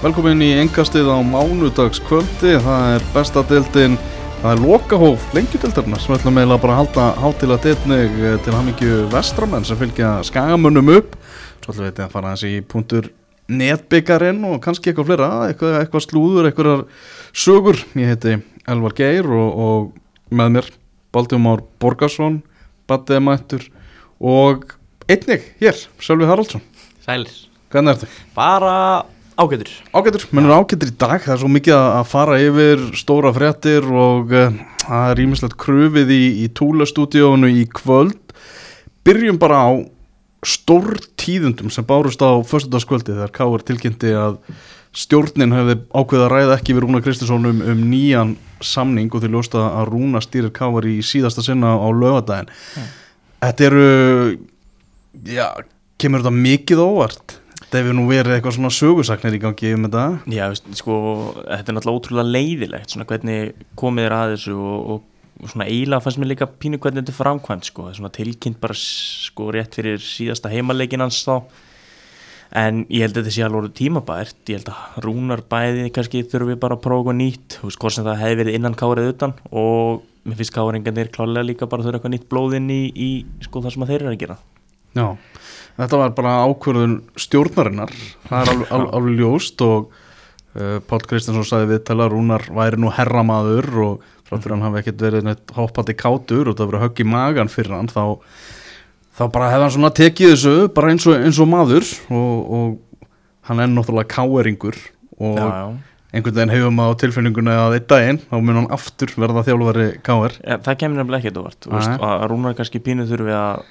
Velkomin í engastið á mánudagskvöldi, það er besta deildin, það er lokahóf lengjudeldarna sem ætlum eiginlega bara að halda hátil að deilnig til hamingju vestramenn sem fylgja skagamönnum upp. Svo ætlum við að fara þessi í punktur netbyggarinn og kannski eitthvað flera, eitthvað, eitthvað slúður, eitthvað sögur. Ég heiti Elvar Geir og, og með mér Baldumár Borgarsson, Battiða Mættur og einnig hér, Sölvi Haraldsson. Sælir. Hvernig ertu? Bara ágætur. Ágætur, mennur ágætur í dag, það er svo mikið að fara yfir stóra fréttir og uh, það er ímislegt kröfið í, í túlastúdíónu í kvöld. Byrjum bara á stór tíðundum sem bárust á förstudagskvöldi þegar Káur tilkynnti að stjórnin hefði ákveða að ræða ekki við Rúna Kristinsson um, um nýjan samning og til ljósta að Rúna stýrir Káur í síðasta sinna á lögadaginn. Mm. Þetta eru, já, kemur þetta mikið óvart? Þetta hefur nú verið eitthvað svona sögursaknir í gangi um þetta. Já, sko, þetta er náttúrulega ótrúlega leiðilegt, svona hvernig komið er að þessu og, og svona eiginlega fannst mér líka pínu hvernig þetta er framkvæmt, sko, það er svona tilkynnt bara, sko, rétt fyrir síðasta heimalegin hans þá, en ég held að þetta sé alveg orðið tímabært, ég held að rúnar bæði kannski þurfum við bara að prófa nýtt, þú veist, hvort sem það hefði verið innan kárið utan og mér finnst káringarnir klálega líka bara þurfa eitthvað nýtt blóðinn í, í sko það sem þeir eru að gera. Já. Þetta var bara ákvörðun stjórnarinnar, það er alveg, alveg, alveg ljóst og uh, Pál Kristjánsson sagði viðtala Rúnar væri nú herramaður og fráttur hann hafi ekkert verið neitt hoppandi kátur og það verið högg í magan fyrir hann þá, þá bara hefði hann svona tekið þessu bara eins og, eins og maður og, og hann er náttúrulega káeringur og já, já. einhvern veginn hefur maður á tilfinninguna að einn daginn þá mun hann aftur verða þjálfari káer. Ja, það kemur nefnilega ekkert óvart, að Rúnar kannski pínu þurfi að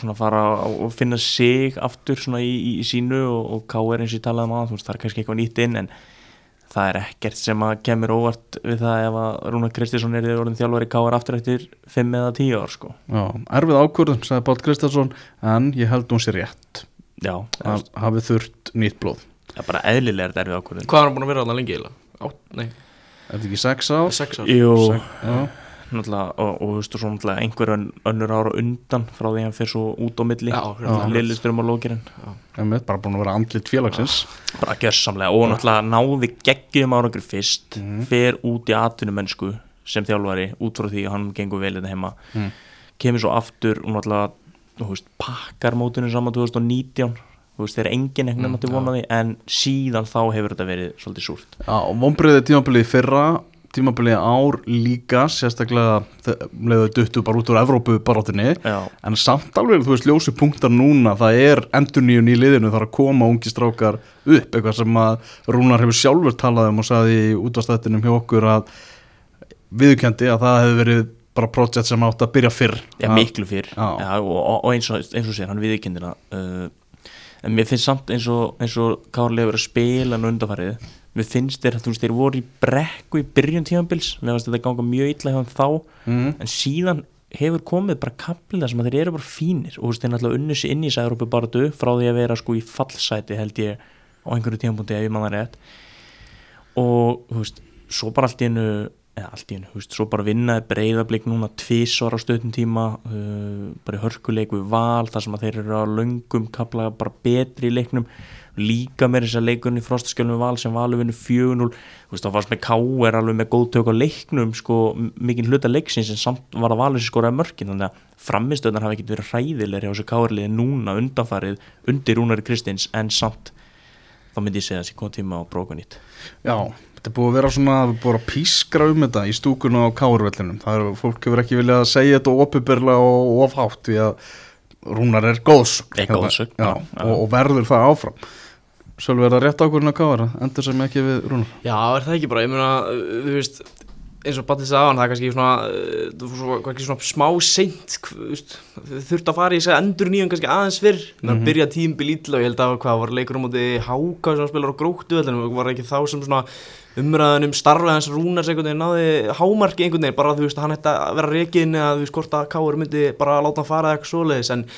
svona fara og finna sig aftur svona í, í, í sínu og, og K.R. eins og ég talaði um að það er kannski eitthvað nýtt inn en það er ekkert sem að kemur óvart við það ef að Rúnar Kristiðsson er orðin þjálfari K.R. aftur eftir 5 eða 10 ár sko. Já, erfið ákvörðun sagði Bátt Kristiðsson en ég held hún sér rétt Já, að hafið þurft nýtt blóð Já, bara eðlilega er þetta erfið ákvörðun Hvað er hann búin að vera alveg lengi eiginlega? Er þetta ekki 6 ár? 6 ár Jú, Sek, og, og þú veist, svo náttúrulega einhver önnur ára undan frá því að hann fyrir svo út á milli. Lillisturum á lókirinn bara búin að vera andlit félagsins. Bara gerðsamlega og náttúrulega náði geggjum ára ykkur fyrst mm. fer út í atvinnumennsku sem þjálfari út frá því að hann gengur vel þetta heima. Mm. kemur svo aftur og náttúrulega veist, pakkar mótunum saman 2019 þú veist, þeir er engin ekkert náttúrulega mm, vonaði en síðan þá hefur þetta verið svolítið súrt. Já, og vonbreiðið tímabilið fyrra tímabilið ár líka sérstaklega leðuðu duttu bara út úr Evrópu barátinni en samt alveg þú veist ljósi punktar núna það er endur nýjun í liðinu þar að koma ungi strákar upp. Eitthvað sem að Rúnar hefur sjálfur talað um og saði í útastættinum hjá okkur að viðkendi að það hefur verið bara projekt sem átt að byrja fyrr. Já miklu fyrr. Já, og, og eins og, eins og sér hann viðkendina uh, en mér finnst samt eins og, og Kárlega verið að spila en undarfarið mér finnst þér að þú veist, þeir voru í brekku í byrjun tímanbils, mér finnst þetta ganga mjög illa hjá þá, mm. en síðan hefur komið bara kaplið sem að þeir eru bara fínir. Og þú veist, þeir náttúrulega unnu sér inn í Særópu bara dög frá því að vera sko í fallsæti held ég á einhverju tímanbúndi ef ég manna rétt. Og þú veist, svo bara allt í hennu eða allt í hennu, þú veist, svo bara vinnaði breyðarblik núna tvísvar á stöðum tíma uh, bara í hörkuleiku val þar sem að þeir eru á löngum kapla bara betri í leiknum líka með þess að leikunni frostaskjölum val sem alveg vinnu 4-0 þú veist þá fannst með K.R. alveg með góð tök á leiknum sko mikinn hluta leiksins en samt var að valur sér skoraði mörkin þannig að framistöðnar hafi ekkert verið hræðilegri á þessu K.R. liði núna undanfarið undir Rúnari Kristins en samt þá myndi ég segja þessi góð tíma á brókunít Já, þetta er búið að vera svona það er búið að pískra um þetta í stúkuna á K.R.vellinum það er, fólk hefur ekki viljað að segja þetta og við að Rúnar er góðsök og, og verður það áfram Svolítið er það rétt ákvörðin að kára, endur sem ekki við Rúnar? Já, er það ekki bara, ég meina, þú veist, eins og Battis aðan, það er kannski svona, uh, kannski svona smá seint, þurft að fara í þess að endur nýjum kannski aðeins fyrr, þannig að mhm. byrja tímbil ítla og ég held að hvað var leikur á móti Háka sem spilar á gróttu, þannig var ekki þá sem svona umræðan um starfið hans Rúnars einhvern veginn náði hámarki einhvern veginn, bara þú veist, hann ætti að vera reygin eða þú veist, hvort að Káur myndi bara láta hann fara eitthvað svoleiðis, en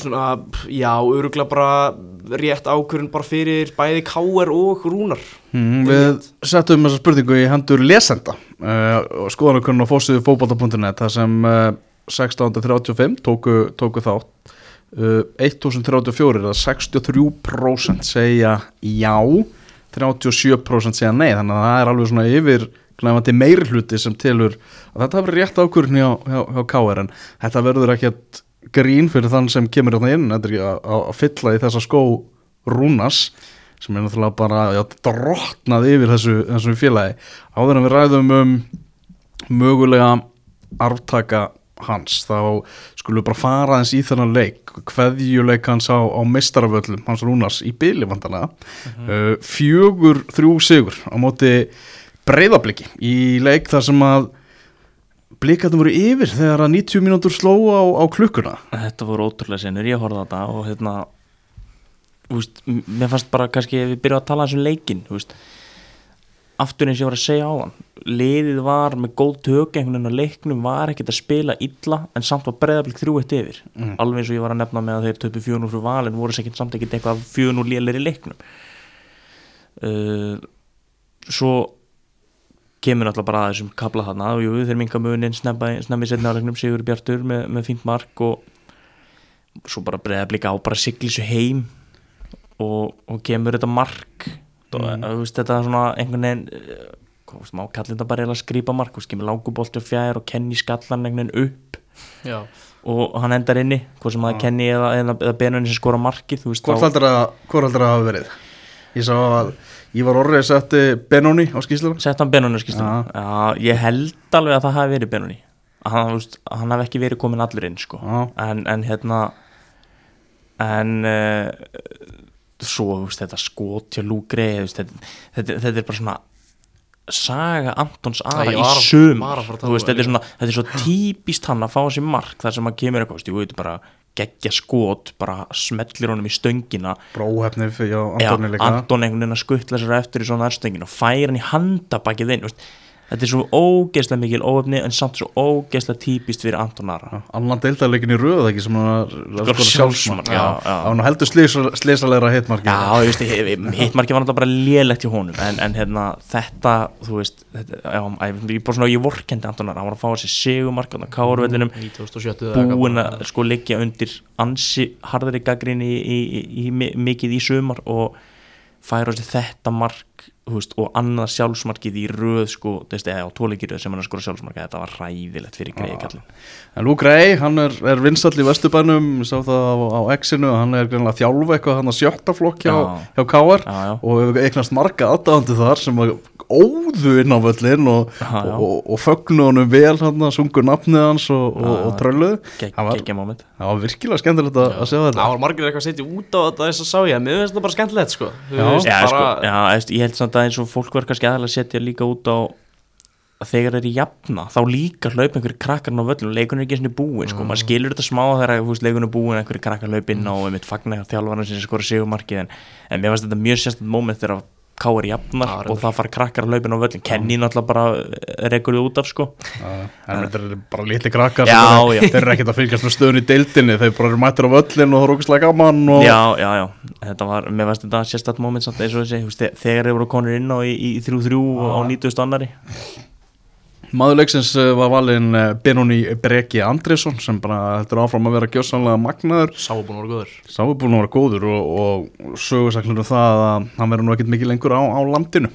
svona, já, öruglega bara rétt ákvörðun bara fyrir bæði K.R. og Rúnar mm, Við settum þessa spurningu í hendur lesenda uh, og skoðanakunn á fósiðu fókbalta.net þar sem uh, 1635 tóku, tóku þátt uh, 1034 eða 63% segja já 37% segja nei þannig að það er alveg svona yfir glæmandi meiri hluti sem tilur að þetta verið rétt ákvörðin hjá, hjá, hjá KR en þetta verður ekkert grín fyrir þann sem kemur hérna inn. Þetta er ekki að, að fylla í þessa skó rúnas sem er náttúrulega bara já, drottnað yfir þessu, þessu félagi. Áður en við ræðum um mögulega arftaka hans þá skulum við bara fara eins í þennan leik. Hverjuleik hans á, á mistaraföllum hans Rúnars í byli vantanlega Mhm. uh, fjögur þrjú sigur á móti breyðabliki í leik þar sem að blikatum voru yfir þegar að 90 mínútur sló á, á klukkuna. Þetta voru ótrúlega senur, ég horfði á þetta og hérna úst, mér fannst bara kannski ef við byrjum að tala um leikin úst, aftur eins og ég var að segja á hann liðið var með góð tök einhvern veginn á leiknum var ekkert að spila illa en samt var breyðablík þrjú eitt yfir. Mm. alveg eins og ég var að nefna með að þeir töpu fjónur frá valin voru sekkert samt ekkert eitthvað fjónur lélir í leiknum. Uh, svo kemur náttúrulega bara að þessum kabla þarna og jú, þeir minga munin snemmi setna á leiknum Sigur Bjartur með, með fínt mark og svo bara breyða blika á bara sigli svo heim og, og kemur þetta mark. Mm. og, veist, þetta er svona einhvern veginn eh, hvað veist, má kallið þetta bara eiginlega skrýpa mark veist, kemur langubolti og fjær og kenni skallan einhvern veginn upp Já, og hann endar inni, hvað sem það kenni eða, eða, eða Benunni sem skora markið þú veist, hvort þá- heldur að, hvort heldur að hafa verið? Ég sá að ég var orðið að setti Benoni á skýsluna Sett hann Benóni skýstum Já, ég held alveg að það hafi verið Benóni að hann, hann hafi ekki verið komin allur inn sko. Já. en, en hérna en uh, svo þú veist, þetta skot hjá Lúgri þetta, þetta, þetta er bara svona saga Antons Ara í sum um þetta er svona þetta er svo típist hann að fá sér mark þar sem að kemur eitthvað, ég veit bara geggja skot, bara smellir honum í stöngina bróhefni fyrir Já, Antoni líka Anton einhvern veginn að skuttla sér eftir í svona erstöngin og færa hann í handabakið inn veist. Þetta er svo ógeðslega mikil óöfni en samt svo ógeðslega típist fyrir Anton Ara. Annan deildarleikin í röð ekki sem hann var að sjálfsmark, nú heldur slísalegra hitmarki Já, ég veist, hittmarkið var náttúrulega bara lélegt hjá honum en, en hérna, þetta, þú veist þetta, já, ég, bara svona, ég vorkendi Anton Ara hann var að fá sér segumark á kárvellinum 2007 búin að sko liggja undir ansi harðari gaggrinni í, í, í, í, mi- mikið í sumar og færa sig þetta mark veist, og annað sjálfsmarkið í röð sko, veist, eða á tóleikiröð sem hann að skora sjálfsmarkið þetta var ræðilegt fyrir greiði kallin en Luke Ray, hann er, er vinsall í Vesturbænum ég sá það á, á X-inu hann er greinlega að þjálfa eitthvað hann að sjötta flokk hjá, Já. hjá KR Já, já. og hefur eignast marga aðdáðandi þar sem að óðu inn á völlin og, og, og, og fögnu honum vel hann að sungu nafnið hans og, Gegg- það var, geggja moment. það var virkilega skemmtilegt að, að sjá þetta. Það var margir eitthvað að setja út á þetta þess að sá ég, mér finnst þetta bara skemmtilegt sko Að eins og fólk var kannski aðalega að setja líka út á að þegar þeir eru jafna þá líka hlaupa einhverju krakkar á völlum. Leikun er ekki svona búin, sko, maður skilur þetta smá þegar leikun er búin, einhverju krakkar hlaup inn og einmitt fagnar þjálfarnar sem skora sigumarkið en, en mér fannst þetta mjög sérstætt moment þegar Káir jafnar Já, og það fara krakkar að hlaupin á völlin Kenny náttúrulega bara rekur þið út af sko. En þetta er bara litli krakkar Já, eru- já. þeir eru ekkert að fylgjast með stöðun í deildinni. Þeir bara eru mættir á völlin og það er ógustlega gaman og Já, já, já, þetta var, mér fannst þetta sérstætt moment samt eins og þessi, veist, þegar þeir voru konur inn á í, í 3-3 á 90. annari maður leiksins eh, var valinn eh, Benoni Breki Andresson sem bara heldur áfram að vera gjössanlega magnaður. Sá búin að vera góður. Sá búin að vera góður og, og sögursaklir um það að hann verður nú ekkert mikið lengur á, á landinu.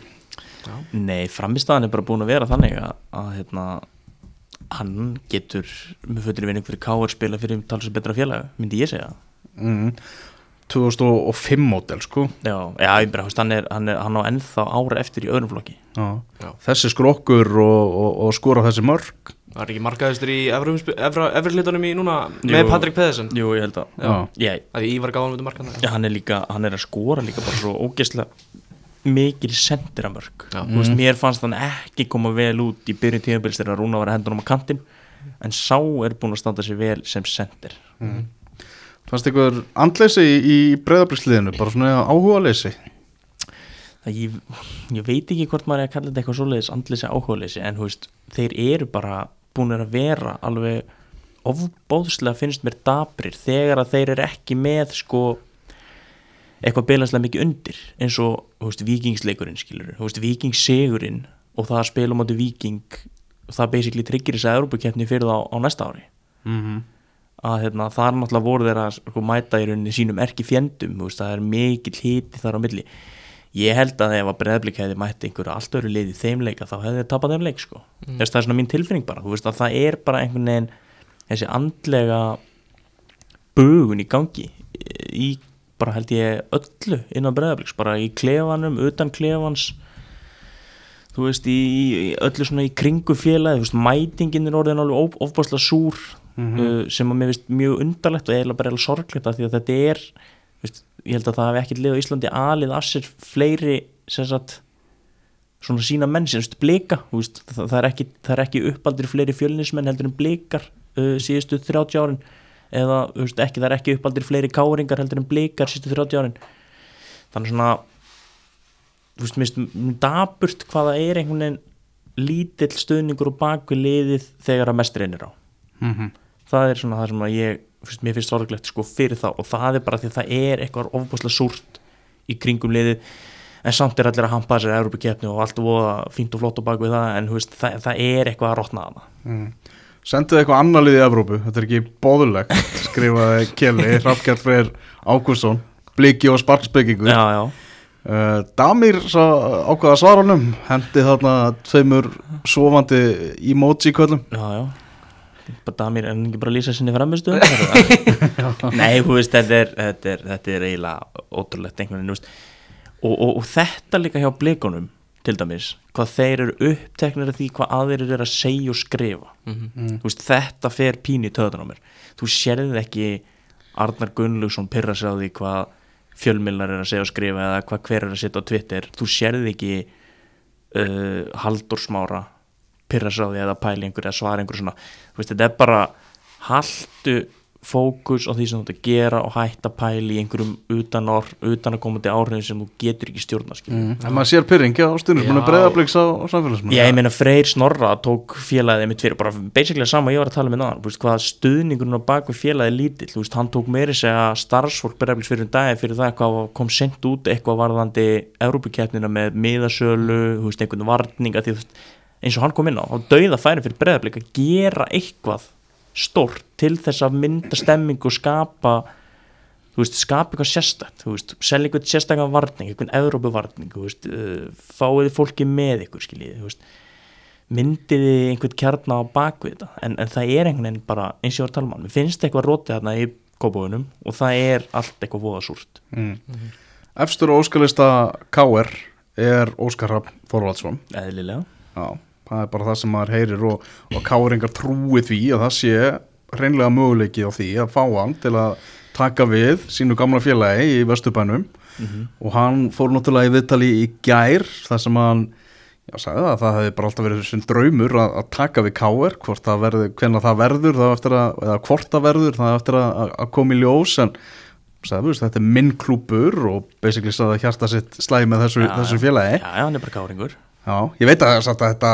Nei, framistæðan er bara búin að vera þannig að, að hérna, hann getur með fötur í vinning fyrir Káar spila fyrir talsins betra félag, myndi ég segja. Mm. 2005 mótel sko. Já, já, ég bara, hann er, hann er hann á ennþá ára eftir í öðrum flokki. Já. Já. þessi skrokkur og, og, og skora þessi mörg Það er ekki markaðistur í efrihlutunum í núna Jú. með Patrik Pedersen? Jú, ég held að Það er Ívar gáðan með markaðan Já, hann er líka, hann er að skora líka bara svo ógeðslega mikil sendiramörk Já. þú veist, mér fannst hann ekki koma vel út í byrjun tíðanbils þegar Rúna var að hendunum á kantinn en sá er búin að standa sér vel sem sendir fannst ykkur andleysi í, í breyðabrisliðinu bara svona áhuga leysi það ég, ég veit ekki hvort maður er að kalla þetta eitthvað svoleiðis andleysi áhugaleysi en þú veist, þeir eru bara búin að vera alveg ofbóðslega finnst mér dabrir þegar að þeir eru ekki með sko eitthvað beilanslega mikið undir eins og veist, vikingsleikurinn skilur veist, vikingssegurinn og það að spila á móti viking það basically tryggir þess að Európa-keppni fyrir það á, á næsta ári. Mm -hmm. Að hérna, það er náttúrulega voru þeirra sko, mæta í rauninni sínum erki fjendum veist, það er mikill hiti þar á milli. Ég held að ef að breyðablík hefði mætt einhverju allt öru lið í þeim leika þá hefði þið tapað þeim leik sko. Mm. það er svona mín tilfinning bara, veist að það er bara einhvern veginn þessi andlega bugun í gangi í bara held ég öllu innan breyðablíks, bara í klefanum utan klefans þú veist í, í öllu svona í kringu félagi, þú veist mætingin er orðin alveg ofbáslega súr mm -hmm. uh, sem að mér finnst mjög undarlegt og eiginlega bara sorglegt að því að þetta er veist, ég held að það hef ekkert lið á Íslandi alið að sér fleiri sagt, svona sína menn sem blika, veist, það, það, er ekki, það er ekki uppaldir fleiri fjölnismenn heldur en blikar uh, síðustu 30 árin eða veist, ekki, það er ekki uppaldir fleiri káringar heldur en blikar síðustu 30 árin þannig svona þú veist, mér finnst daburt hvaða er einhvern veginn lítill stöðningur og bakvið liðið þegar að mest reynir á mm -hmm. Það er svona það sem ég fyrst, mér finnst sorglegt sko fyrir það og það er bara því að það er eitthvað ofbúslega súrt í kringum liðið. En samt er allir að hampa þessari Európa-kjefni og allt voða fínt og flott og bak við það en veist, það, það er eitthvað að rotna að það mm. Senduðu eitthvað annar lið í Európu þetta er ekki bóðulegt skrifaði Kelly, Hrafkjart Freyr Ágúrsson Bliki og Sparksbyggingu. Uh, Damir ákvaða svarunum hendi þarna tveimur svofandi emoji kvöllum já já Damir en ekki bara lýsa sinni framistu nei, þú veist þetta er, þetta er, þetta er eiginlega ótrúlegt einhvern veginn og, og, og þetta líka hjá blikunum til dæmis, hvað þeir eru uppteknir af því hvað aðeir eru að segja og skrifa. Mm -hmm. veist, þetta fer pín í töðan á mér. Þú sérðið ekki Arnar Gunnlaugsson pyrra sig á því hvað fjölmilnar er að segja og skrifa eða hvað hver er að setja á Twitter. Þú sérðið ekki uh, Haldur Smára pyrrasáði eða pæli einhver eða svara einhver svona. Veist, þetta er bara haldu fókus á því sem þú ætti að gera og hætta pæli í einhverjum utan, orð, utan að komandi áhrifin sem þú getur ekki stjórna mm. en maður sér pyrringi á stundum svona breiðabliks á, á samfélagsmynda ég meina Freyr Snorra tók félagið mitt fyrir, bara basically sama ég var að tala með um það hvað stuðningurinn á baku félagið lítill, veist, hann tók meiri segja starfsfólk breiðabliks fyrir um dagi fyrir það hvað kom sendt út eitthvað varðandi Európa-kjæfnina með miðasölu einhvern varninga því eins og hann kom inn á, á dauða færi fyrir breðablík að gera eitthvað stort til þess að mynda stemming og skapa þú veist, skapa eitthvað sérstætt þú veist, selja eitthvað sérstaklega varning eitthvað Európa-varning, þú veist uh, fáiði fólki með ykkur, skiljið þú veist, myndiði einhvern kjarnar á bakvið þetta, en, en það er einhvern veginn bara, eins og ég var að tala um hann, við finnst eitthvað rótið þarna í kópavunum og það er allt eitthvað voðasúrt mm. mm -hmm. Efstur óskalista K.R. er Óskar Rapp Þorvaldsson Eðlilega Já það er bara það sem maður heyrir og, og káringar trúi því að það sé reynlega möguleiki á því að fá hann til að taka við sínu gamla félagi í Vestubænum mm -hmm. og hann fór náttúrulega í viðtali í gær þar sem hann já, sagði að það hefði bara alltaf verið svon draumur að, að taka við káir hvort það verður, hvernig það verður það eftir að, eða hvort það verður það eftir að, að koma í ljós en sagði, þetta er minn klúpur og basically sagði að hjarta sitt slæði með þessu, já, þessu félagi. Já, já, hann er bara káringur. Já, ég veit að þetta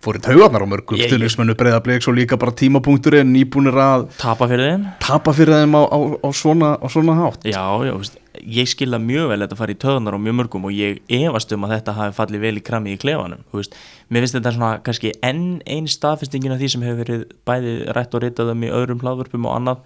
fór í taugarnar á mörgum stuðnismennu breyðablík svo líka bara tímapunkturinn nýbúnir að tapa fyrir þeim. tapa fyrir þeim á, á, á, svona, á svona hátt. Já, já, veist, ég skilða mjög vel þetta að fara í taugarnar á mjög mörgum og ég efast um að þetta hafi fallið vel í krami í klefanum veist. mér finnst þetta svona kannski enn einn staðfestingin af því sem hefur verið bæði rætt og ritað um í öðrum hlaðvörpum og annað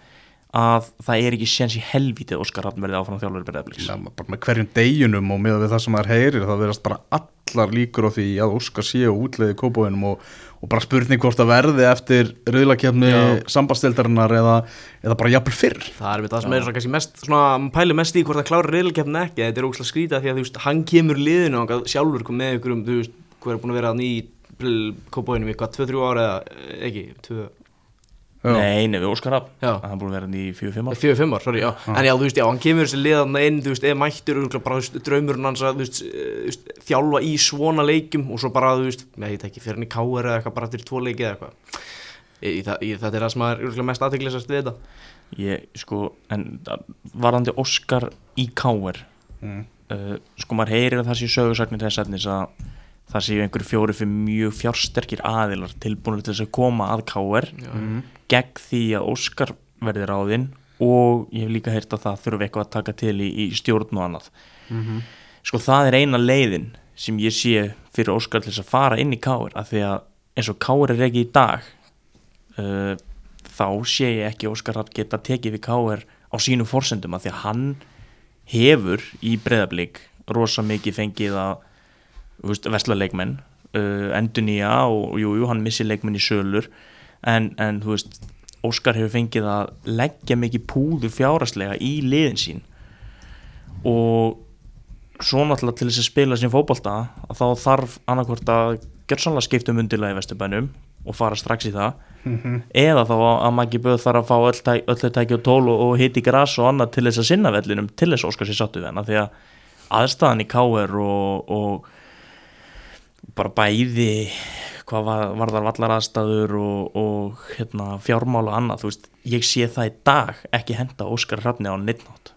að það er ekki séns í helvítið Óskar Hafn verði áfram þjálfur breyðablíks ja, bara með hverjum deginum og með það sem það er heyrir þá verðast bara allar líkur á því að Óskar sé og útleiði kópáinum og, og bara spurning hvort það verði eftir rauðlakefni sambastildarinnar eða, eða bara jafnvel fyrr. Það er við það sem Já. er kannski mest svona, pæli mest í hvort það klára rauðlakefni ekki. Þetta er ógslag skrítið því að þú veist hann kemur liðinu og sjálfur kom með ykkur um þú veist Nei, nefnir Óskar Rapp hann búið að vera hann í 4-5 ár. 4-5 ár, sorry, já. já. En já, þú veist, já, hann kemur þessi liðan inn, þú veist, eða mættur bara draumurinn hans að, þú veist, þjálfa í svona leikum og svo bara, þú veist ég veit ekki, fyrir hann í káer eða eitthvað bara til tvo leiki eða eitthvað. Þetta er það sem er mest aðteglisast við þetta. Ég, sko, en varðandi Óskar í káer mm. uh, sko, maður heyrir að það sé sögursagnir þess að það séu einhverju fjóri fyrir mjög fjársterkir aðilar tilbúinur til þess að koma að káer mm. gegn því að Óskar verði ráðinn og ég hef líka heyrt að það þurfa eitthvað að taka til í, í stjórn og annað mm -hmm. sko það er eina leiðin sem ég sé fyrir Óskar til þess að fara inn í káer af því að eins og káer er ekki í dag uh, þá sé ég ekki Óskar að geta tekið við káer á sínum fórsendum af því að hann hefur í breðablík rosa mikið fengið að vestla leikmenn uh, endur nýja og jújú, jú, hann missi leikmenn í sölur en, en þú veist Óskar hefur fengið að leggja mikið púður fjáraslega í liðin sín og svo náttúrulega til þess að spila sín fókbalta þá þarf annarkvort að gera sannlega skiptum undirlega í Vesturbænum og fara strax í það mm -hmm. eða þá að Maggi Böð þarf að fá öll, tæk, öll tæki og tól og, hiti græs og annað til þess að sinna vellinum til þess að Óskar sér sattu við hennar því að aðstæðan í K.R. og, og bara bæði hvað var, var þar vallar aðstæður og, og hérna, fjármál og annað veist, ég sé það í dag ekki henda Óskar Hrafni á nittnátt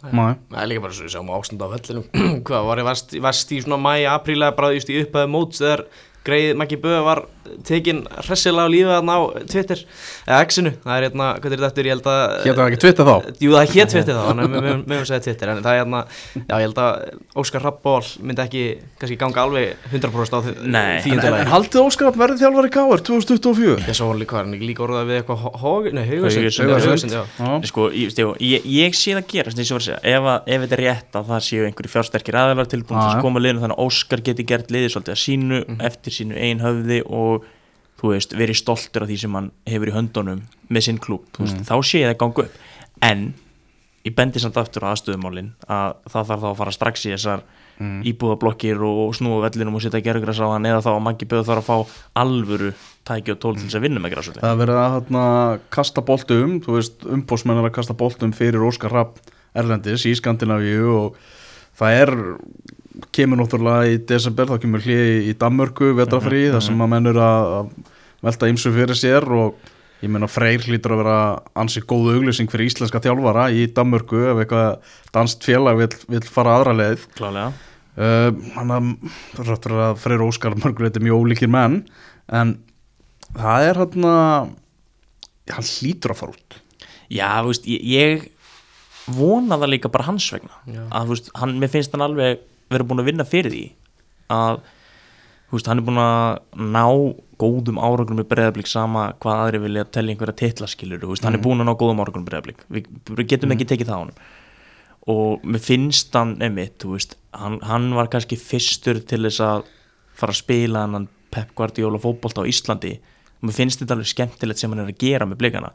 Það er líka bara svo að við sjáum ástand á völlinu hvað var ég vest í svona mæi, apríla bara í upphæðu móts þegar greið Maggi Böða var tekinn hressilega á lífið þarna á Twitter eða X-inu, það er hérna, hvað er þetta eftir, ég held að Hétt það ekki Twitter þá? Jú, það er hétt Twitter þá, þannig að við mögum segja Twitter en það er hérna, já, ég held að Óskar Rappból myndi ekki, kannski ganga alveg 100% á þýjundulega En haldið Óskar Rapp verðið þjálfar í Káar 2024? Já, svo líka, hann líka orðað við eitthvað Nei, Haugarsund Sko, ég sé það gera, sem ég var að segja ef þetta þú veist, verið stoltur af því sem hann hefur í höndunum með sinn klúb, mm. þá sé ég það gangu upp en ég bendi samt aftur á aðstöðumálin að það þarf þá að fara strax í þessar mm. íbúðablokkir og snúa vellinum og setja gerðgræs á hann eða þá að mangi böðu þarf að fá alvöru tæki og tól til þess að vinna með græsvöldi Það verður að hérna, kasta veist, umbósmennar að kasta bóltum fyrir Óskar Rapp Erlendis í Skandinavíu og það er kemur náttúrulega í desember þá kemur hlið í Danmörku vetrafrí mm -hmm. þar sem að mennur að velta ymsu fyrir sér og ég menna Freyr hlýtur að vera ansið góð auglýsing fyrir íslenska þjálfara í Danmörku ef eitthvað danst félag vil, vil fara aðra leið Klálega uh, Þannig að Freyr Óskar mörgur þetta er mjög ólíkir menn en það er hann að hann hlýtur að fara út Já, þú veist, ég, ég vona það líka bara hans vegna Já. að, veist, hann, mér finnst hann alveg verið búin að vinna fyrir því að veist, hann er búin að ná góðum áraugum með bregðarblik sama hvað aðri vilja að tellja einhverja titlaskilur mm. hann er mhm. búin að ná góðum áraugum með bregðarblik við, við getum mm. ekki tekið það á hann og mér finnst hann emitt, veist, hann, hann var kannski fyrstur til þess að fara að spila hann Pep Guardiola fókbólta á Íslandi og mér finnst þetta alveg skemmtilegt sem hann er að gera með blikana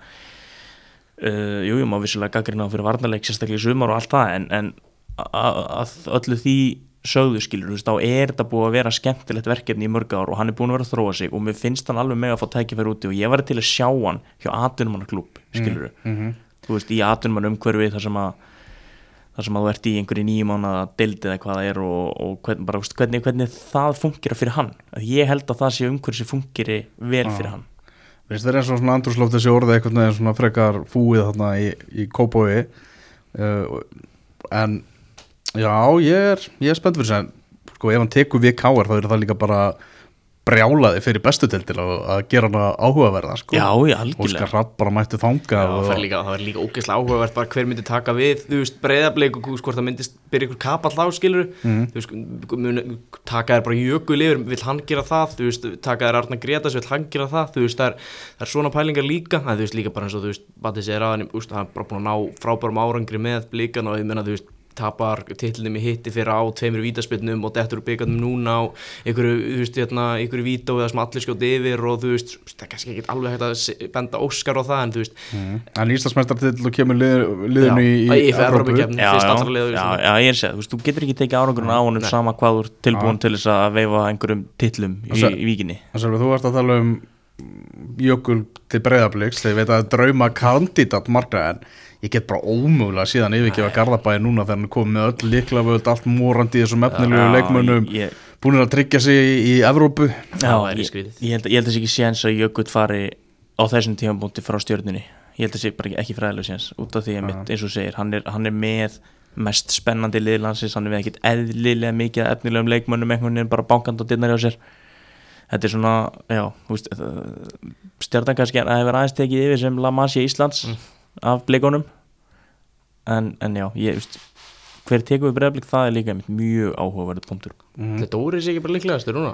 uh, Jújú, maður vissilega gaggrina á fyrir varnarleik sérstaklega í sumar og allt það en, en að öllu því sögðu skilur, þú veist, þá er þetta búið að vera skemmtilegt verkefni í mörg ár og hann er búin að vera að þróa sig og mér finnst hann alveg með að fá tækifæri úti og ég var til að sjá hann hjá atvinnumannaklub, skilur mm -hmm. þú veist, í atvinnumann umhverfi þar sem að þar sem að þú ert í einhverju nýjum ána deildið eða hvað það er og, og hvern, bara, veist, hvernig, hvernig það fungir fyrir hann. Ég held að það sé umhverju sem fungir vel fyrir hann Veist, það er svona andurslóft þessi orði eitthvað svona frekar fúið þarna í, í Kópói uh, en Já, ég er, ég er spennt fyrir þess að sko ef hann tekur við káar þá er það líka bara brjálaði fyrir bestuteltil að gera hana áhugaverða sko. Já, já, algjörlega. Og skar rapp bara mætti þanga. Já, það líka, verður líka ógeðslega áhugavert bara hver myndi taka við, þú veist, breyðarbleik og hvort það myndi byrja ykkur kapall á, skilur, mm. þú veist, muni, taka þær bara jökul yfir, vill hann gera það, þú veist, taka þær Arna Gretas, vill hann gera það, þú veist, það er, það er svona pælingar líka, það er þú veist líka bara eins og þú veist, er aðeins, þú veist, hann er bara búin að ná frábærum árangri með blíkan og ég menna, þú veist, tapar tillinu með hitti fyrir á tveimur vítaspinnum og dettur úr byggandum núna á einhverju, þú veist, hérna, einhverju vító eða sem allir skjóti yfir og þú veist það er kannski ekki alveg hægt að benda Óskar á það en þú veist. Mm. En Íslandsmestartill og kemur lið, liðinu í, í Evrópu. Já, já, já, já, ég er séð, þú veist, þú getur ekki tekið árangurinn á honum sama hvað þú er tilbúin til þess að veifa einhverjum tillum í, í víkinni. Þú ert að tala um Jökul til breyðabliks, þegar ég veit að drauma kandidat margra en ég get bara ómögulega síðan yfirgefa Garðabæði núna þegar hann kom með öll líklavöld allt morandi í þessum efnilegu leikmönnum. ég... búin að tryggja sig í, í Evrópu. Já, ég, ég held að það sé ekki séns að Jökull fari á þessum tímanbúndi frá stjórnunni ég held að það sé bara ekki fræðilega séns út af því að mitt, eins og segir, hann er, hann er með mest spennandi liðlansins, hann er með ekkit eðlilega mikið efnilegum leikmönnum einhvern veginn bara bankand og dinnar hjá sér. Þetta er svona, já, stjórnan kannski að hefur aðeins tekið yfir sem La Masia Íslands mm. af bleikonum en, en já, ég veist hver tekum við bregðarblik, það er líka mjög áhugaverðið punktur. Mm. Þetta úr er sér ekki bara líklegastur núna.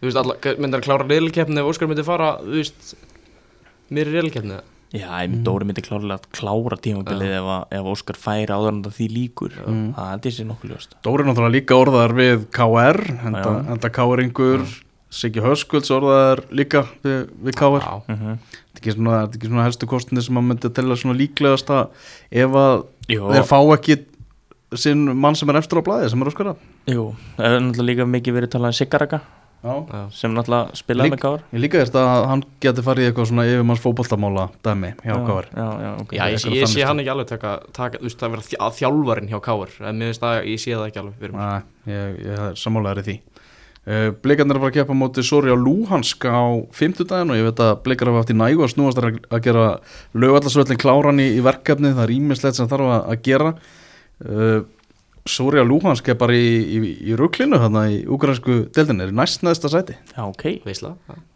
Þú veist, myndar að klára reylkeppni ef Óskar myndi fara þú veist, mér er reylkeppni Já, ég myndi Dóri myndi klárlega að klára tímabilið ef, að- ef Óskar færi áður en það því líkur. Það held ég sér nokkuð ljóst. Dóri er náttúrulega líka orðaðar við KR enda, enda KR-ingur Siggi Höskulds orðaðar líka við, við KR mm -hmm. Þetta er ekki svona, er helstu kostinni sem maður myndi að tella svona líklegast að ef að þeir fá ekki sinn mann sem er eftir á blæði sem er Óskar jú, það er náttúrulega líka mikið verið talað um Sigaraka Já. Já, sem náttúrulega spilaði með Káar Ég líka veist að hann geti farið í eitthvað svona yfirmanns fótboltamála dæmi hjá KR Já, já, ok. Já ég, ég sé hann ekki alveg taka, taka þú veist, það vera þjá- að þjálfarinn hjá Káur en mér finnst það, ég sé það ekki alveg Nei, ég, ég er sammálaður í því Blikarnir er bara að keppa á móti Sori á Lúhansk á fimmtudaginn og ég veit að Blikar hafa haft í nægu að snúast að, að gera lögallarsvöllin kláran í, í verkefni. Það er ímislegt sem þarf að, að gera. Uh, Sori á Lúhansk er bara í, í, í ruklinu þarna í ukrainsku deildin er í næstnæðsta sæti. Já, ok Veisla,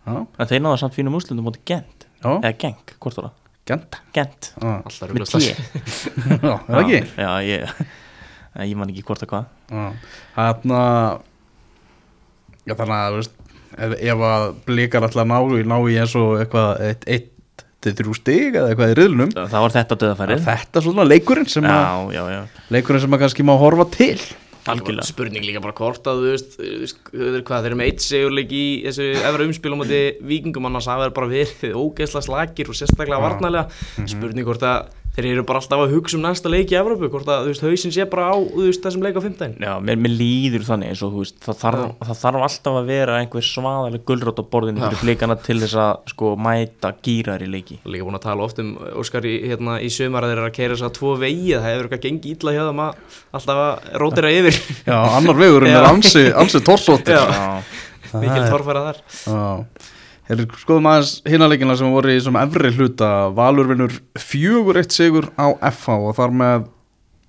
En þeir náða samt fínum úrslutum mútið Gent. Já, Eða Genk, hvort var það? gent. Gent. Alltaf Með ruglast T. Já, er það ekki? Já, ég Ég man ekki hvort að hvað. Já, þarna Já, þannig að, veist ef, ef að blikar alltaf ná, ná í eins og eitthvað eitt, eitt þrjú stig eða eitthvað í riðlunum Það var þetta döðafærið þetta er svona leikurinn sem að Já, já, já. leikurinn sem að kannski má horfa til. Algjörlega. Spurning líka bara hvort að þú veist, þú veist hvað, þeir eru með eitt segurleik í þessu efra umspil á móti vikingum annars að vera bara verið ógeðslega slagir og sérstaklega Já. varnarlega. Spurning hvort að þeir eru bara alltaf að hugsa um næsta leik í Evrópu hvort að hausin sé bara á veist, þessum leik á fimmtæðin Já, mér, mér líður þannig eins og veist það þarf, það þarf alltaf að vera einhver svaðaleg gulrót á borðinu fyrir blikana til þess að sko mæta gýrar í leiki Líka búin að tala oft um Óskar í, hérna, í sumar að þeir eru að keira þess að tvo vegi það hefur eitthvað gengið illa hjá þeim að alltaf að rótira yfir. Já, annar vegurinn Já. er ansi, ansi torsóttir Já. Já, mikil torfæra þar. Já skoðum aðeins hinaleikina sem voru í efri hluta. Valur vinnur fjögur eitt sigur á FH og þar með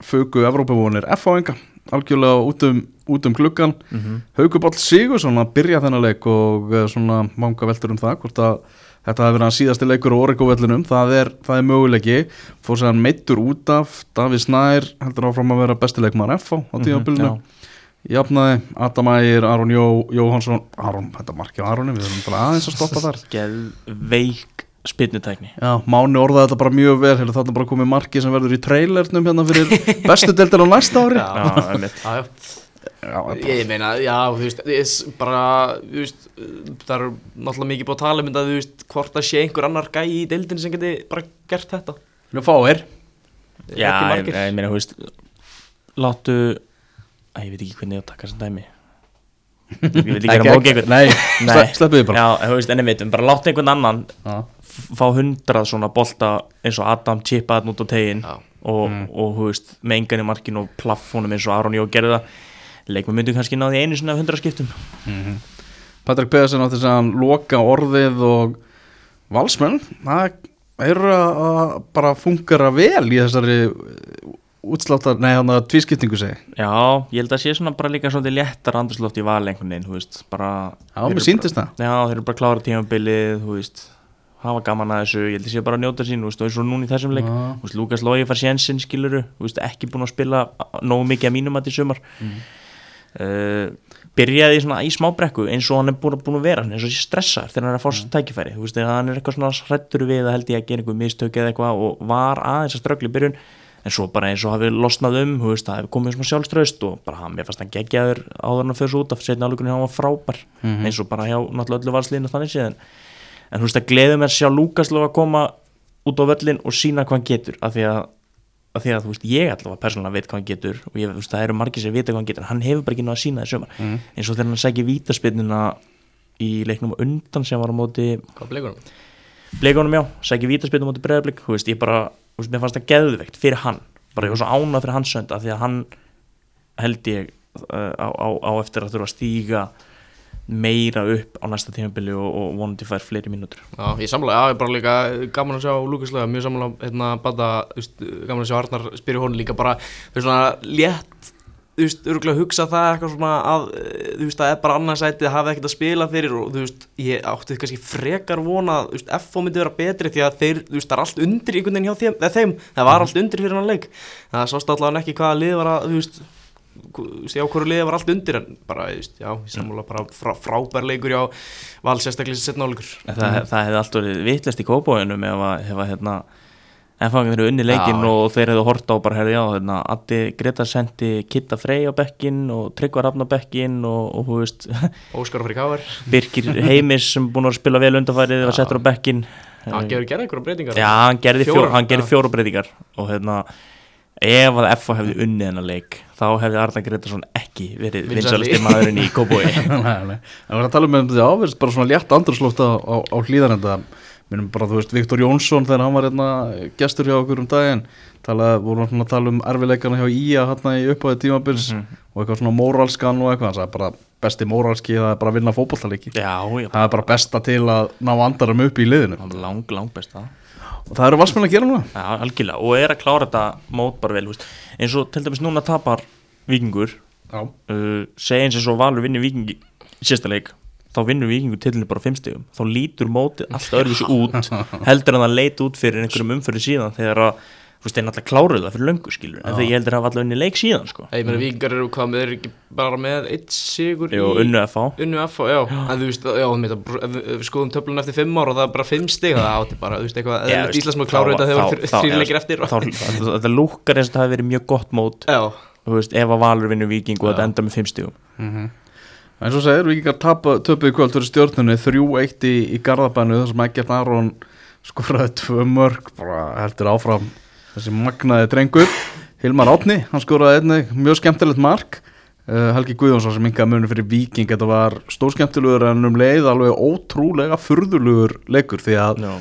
fögu Evrópavonir FH-enga algjörlega út um, út um klukkan mm -hmm. Hauguball sigur svona að byrja þennan leik og eh, svona manga veldur um það hvort að þetta hefði verið að síðasti leikur á Origo-vellinum, það er, það er möguleiki. Fór sér meittur út af Davíð Snær heldur áfram að vera bestileikmaður FH á tíðanbylunu já. Jafnaði, Adam Ægir, Aron Jó, Jóhansson Aron, þetta markið á Aroni, við bara aðeins að stoppa þar Geðveik spynnutækni Já, Máni orðaði þetta bara mjög vel hérna þarna bara komið markið sem verður í trailernum hérna fyrir bestu deildin á næsta ári Já. Já, einmitt. Já, já Já, bara, Ég meina, já, þú veist, ég bara, þú veist, það er náttúrulega mikið búið að tala um þetta, þú veist, hvort það sé einhver annar gæi í deildin sem geti bara gert þetta. Fáir Já, ég meina, þú veist Láttu Æ, ég veit ekki hvernig ég á að taka þessum dæmi Ég veit ekki Ekki- að móka einhvern Nei, Nei. sle- sleppu því bara Já, en þú veist, en ég veit, bara láttu einhvern annan Já, fá hundrað svona bolta eins og Adam chippa hann út á tegin Já. og, Mm. og þú veist, með engan í markin og plaffónum eins og Aron Jó gerði það leikmenn myndu kannski náði einu svona hundra skiptum Patrik Pedersen átti þess að hann loka orðið og valsmenn það eru að að bara fungara vel í þessari útsláttar, nei hann að tvískiptingu segi Já, ég held að sé svona bara líka svolítið léttar andurslótt í val einhvern veginn, þú veist, bara Já, mér síndist það Já, þeir eru bara að klára tímabilið, þú veist hafa gaman að þessu, ég held að sé bara að njóta sín veist, og eins og núna í þessum leik, Já. þú veist, Lukas Lógi far sénsinn, skiluru þú veist, ekki búin að spila nógu mikið að mínum að til sumar Mm. uh, byrjaði svona í smábrekku eins og hann er búin að, að vera eins og sé stressaður þegar hann er að Mm. sér tækifæri þú veist, þegar hann er eitthvað svona hrættur við að held ég að gera einhver mistök eða eitthvað og var aðeins að ströggla í byrjun en svo bara eins og hafi losnað um veist, það hefur komið svona sjálfströst og bara mér fannst hann geggjaður áður en að fyrir svo út af setna álugunni hann var frábær Mhm. eins og bara hjá náttúrulega öllu valsliðinu þannig séðan en þú veist að gleðum er að sjá Lukas Lóga koma út á völlin og sína hvað hann getur af því að, af því að þú veist, ég allavega persónulega veit hvað hann getur og ég, veist, það eru margir sem vita hvað hann getur en hann hefur bara ekki náða að sína þessu sumar Mhm. eins og þegar hann sækir vítaspinnina í leiknum undan sem var á móti bleikunum já, sækir vítaspinnum á móti veist, ég bara, veist, mér fannst það geðveikt fyrir hann, bara ég var svo ánað fyrir hans sönd af því að hann held ég uh, á, á, á eftir að þurfa að stíga meira upp á næsta tímabili og, og vonandi fær fleiri mínútur. Já, ég samla, já, ég bara líka gaman að sjá Lukas Lega, mjög samla, hérna, bata, gaman að sjá Arnar spyrir honum líka bara, veist, svona létt, þú veist, örgulega hugsa það eitthvað svona að, eh, þú veist, það er bara annarsætið, hafi ekkert að spila fyrir og þú veist, ég átti kannski frekar vona að, þú veist, FO myndi vera betri því að þeir, þú veist, það er allt undir einhvern veginn hjá þeim, eða þeim, það var allt undir fyrir hann leik, það sást allavega ekki hvaða lið var að, þú veist, já, hverju liðið var allt undir en bara, þú veist, já, sammála bara frá, frábær leikur já, val sérstaklega sem setna áleikur En það, það hefði alltaf verið vitlist í kópáinum ef að, ef að hérna ennfangar þeirra unni leikinn Já, og þeir hefðu hort á bara, herri, já, hérna, Addi Greta sendi Kitta Frey á bekkinn og Tryggvar Rafn á bekkinn og, og, hú veist, Óskar fyrir káver, Birkir Heimis sem búin að spila vel undanfærið var settur á bekkinn. Hann gerði einhverja breytingar. Já, hann gerði, fjó, Fjórar, hann gerði já. fjóra breytingar og hérna ef að FA hefði unnið hennar leik þá hefði Arna Gretarsson ekki verið Vinsæli. vinsalasti maðurinn í nei. En við erum að tala um þetta áverðist bara svona létt andrslótt á, á, á hlýðarenda minnum bara, þú veist, Viktor Jónsson þegar hann var hérna gestur hjá okkur um daginn talaði, vorum svona að tala um erfileikana hjá Ía hérna í uppáði tímabils Mhm. og eitthvað svona móralskan og eitthvað hann sagði bara besti móralski það er bara að vinna já, það er bara besta til að ná andarum upp í liðinu. Hann lang, lang best það og það eru valsmenn að gera núna. Já, algjörlega, og er að klára þetta mót bara vel, veist. eins og til dæmis núna tapar vikingur, uh, segja eins og svo Valur vinnur vikingi sérsta leik þá vinnur vikingur tilinu bara fimm stegum þá lítur mótið allt öðruvísi út heldur en það leit út fyrir einhverjum umfyrir síðan þegar að, þú veist, þeir náttúrulega kláruðu það fyrir löngu skilur, en þegar ég heldur að hafa alltaf unni leik síðan sko, Ég meina, vikingar eru hvað með, eru ekki bara með eitt sigur Jú, unnu að fá Unnu F, já, en þú veist, já, við skoðum töflun eftir fimm ár og það er bara fimm stig, það átti bara, þú veist, eitthvað, Já, eða veist, Íslandsmóð þá- kláru þetta þá- þegar það En svo segir, vikingar tapa- töpuðu í kvöld fyrir stjórnunni 3-1 í, í Garðabænu þar sem Egert Aron skoraði tvö mörg bara heldur áfram þessi magnaði drengur. Hilmar Átni, hann skoraði einnig mjög skemmtilegt mark. Uh, Helgi Guðjónsson sem yngar muni fyrir viking þetta var stórskemmtilegur en um leið alveg ótrúlega furðulugur leikur því að Já,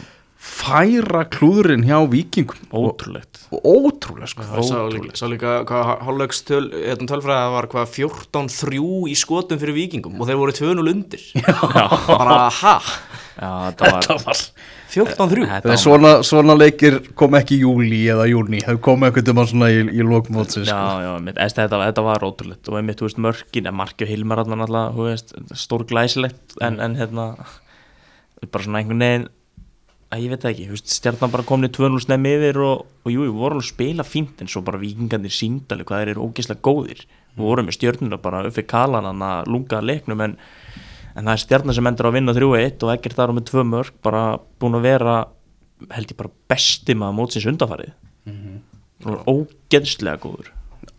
færa klúðurinn hjá vikingum og, ótrúlegt. Og ótrúlega sko. Það sá líka, sá líka hvað hálfleiks töl, hérna tölfræða var hvað 14-3 í skotum fyrir vikingum og þeir voru 2-0 undir. Bara, ha, Já, þetta var, var 14-3 Þetta Þegar svona, svona leikir kom ekki í júli eða júni, þau kom eitthvað um svona í, í lokmótsi Já, sko. já, mitt, eða, þetta, þetta var ótrúlegt. Og einmitt, þú veist, mörkin, eða markið Hilmar alltaf, þú veist, stór glæsilegt en, en hérna bara svona einhvern veginn að ég veit ekki, stjarnan bara komni 2-0 snemm yfir og, og jú, við vorum að spila fínt en svo bara vikingarnir síndali hvað þeir eru ógeðslega góðir. Við vorum með stjörnuna bara uppi kalan hann að lunga leiknum en, en það er stjarnan sem endur að vinna 3-1 og ekkert þar á með tvö mörg bara búin að vera held ég bara besti maður mótsins undafarið og ógeðslega góður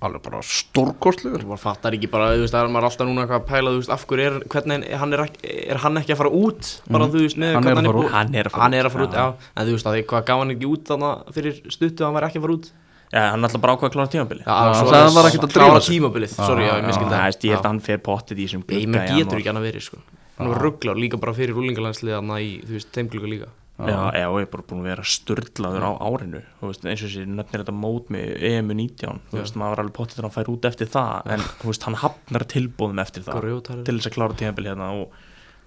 Alveg bara stórkostlegur. Maður fattar ekki bara, þú veist, það er maður alltaf núna eitthvað að pæla, þú veist, af hverju er, hvernig hann er, ekki- er hann ekki að fara út, bara þú veist, Hann er að fara út. Hann er að fara hann út, er að fara út, já. já, en þú veist, að því hvað gaf hann ekki út þannig fyrir stuttu að hann væri ekki að fara út? Já, hann ætla bara ákvað að klára tímabili Já, hann svo sagði að hann var ekkert að klára tímabilið, sorry, já, ég miskildi það. Það ég held að hann fer pottið í þessum Hann að hann var hann Já, já, ég er bara búin að vera sturdlaður á árinu. Þú veist, eins og þessi nefnir þetta mót með EMU 19, þú veist, maður var alveg pottið þegar hann fær út eftir það, en þú veist, hann hafnar tilbúðum eftir það Grjótarður. til þess að klára tímabili hérna og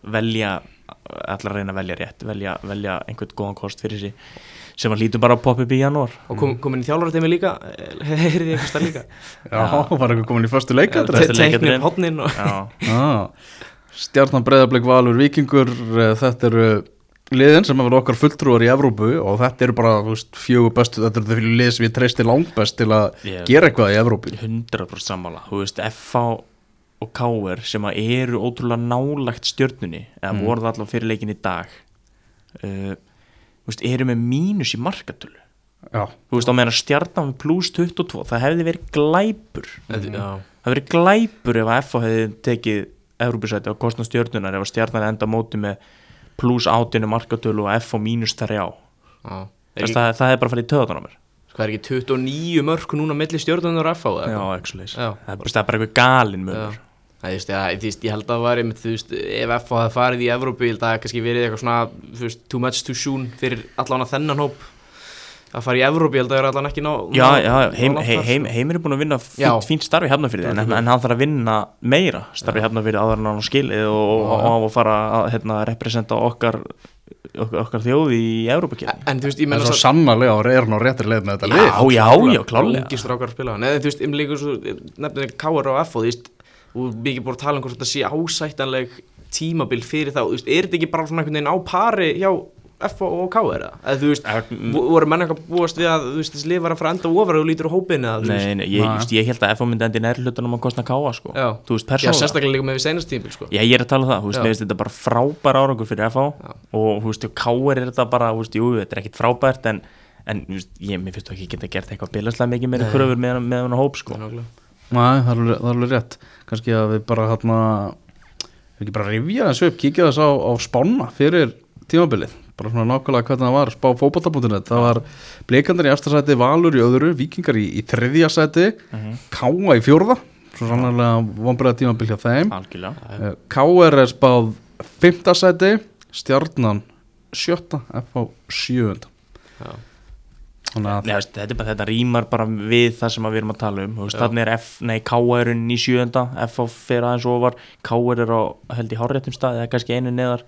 velja allar að reyna að velja rétt velja, velja einhvern góðan kost fyrir sig sem hann lítur bara að poppa upp í janúar. Og kom, komin í þjálfarateimi líka heyrði ég eitthvað stað líka? Já, var eitthvað komin í förstu leika Te- Fyrsti teknir leikadrinn. hodnin og Já, Stjarnan Breiðablik Valur Víkingur eh, þetta eru liðin sem hefur okkar fulltrúar í Evrópu og þetta eru bara veist, fjögur bestu, þetta eru þau lið sem ég treysti langbest til að Ég- gera eitthvað í Evrópu. 100% sammála. Þú veist, FH og KR sem að eru ótrúlega nálagt stjörnunni eða Mm. voru það allavega fyrir leikin í dag uh, veist, eru með mínus í markatölu. Já, þú veist, á meðan stjarnan pluss 22 það hefði verið glæpur. Já, það hefði verið glæpur ef að FH hefði tekið Európusæti á kostna stjörnunar ef að stjarnan enda móti með pluss 18 markatölu og FH mínus 3 á já. það, það, það er bara að fara í töðan á mér. Hvað er ekki 29 mörg núna milli stjórnunar og FH eða já, actually Já. það er bara, það er eitthvað galin munur. Það, ja, þú veist, ég held að það var einmitt, þú veist, ef FH hefði farið í að það hefði kannski verið eitthvað svona, þú veist, too much too soon fyrir allan að þennan hóp að fara í Evrópu, ég held að það er allan ekki ná Já, ná- já, heim, heim, sko. heimir er búin að vinna Já. fínt, fínt starfi hefnafyrir en, en, en hann þarf að vinna meira starfi hefnafyrir áður en hann á skilið og, og, og, og fara að hérna, representa okkar, okkar, þjóði í Európa-kjörni En þú veist, ég en menna svo sannarlega er hann á réttri leið með þetta Já, lið já, já, klálega. að Nei, þú veist, ég líka svo nefnir K.R. og F og þú veist og mikið búin að tala um hvort þetta sé ásættanleg tímabil fyrir þá, þú veist, er þetta ekki bara svona einhvern veginn á pari hjá F og K-er eða þú veist, voru menn eitthvað búast við að þú veist, þessi lið var að fara enda ofar og lítur á hópin eða þú veist Nei, nei, ég, ég, ég held að F myndi endi nær hlutunum að kostna K sko. Já. Þú veist, Já, sérstaklega líka með við seinast tímbil sko. Já, ég er að tala um það, þú veist, finnst þetta bara frábær árangur fyrir FH Já. og þú veist, K.R. er þetta bara, þú veist, jú, þetta er ekkit frábært en, en þú veist, ég, mér finnst þú ekki geta gert eitthvað bilarslega mikið meira kröfur með, með hann hóp, sko. Nei, það er alveg, það er rétt að tímabilið bara svona nákvæmlega hvernig það var, spá fótbolta.net það var blikandar í eftir sæti, Valur í öðru vikingar í, í þriðja sæti Mhm. Káa í fjórða svo sannlega vonbreiða tímabil hjá þeim Algjörlega Eh, KR er spáð fymta sæti, stjarnan sjötta, FH sjöunda að Nei, þetta, er bara, þetta rýmar bara við það sem að við erum að tala um. Þannig er F, nei, K.R. inn í sjönda F á fyrir aðeins ofar K.R. er á, held í hárréttum stað eða kannski einu neðar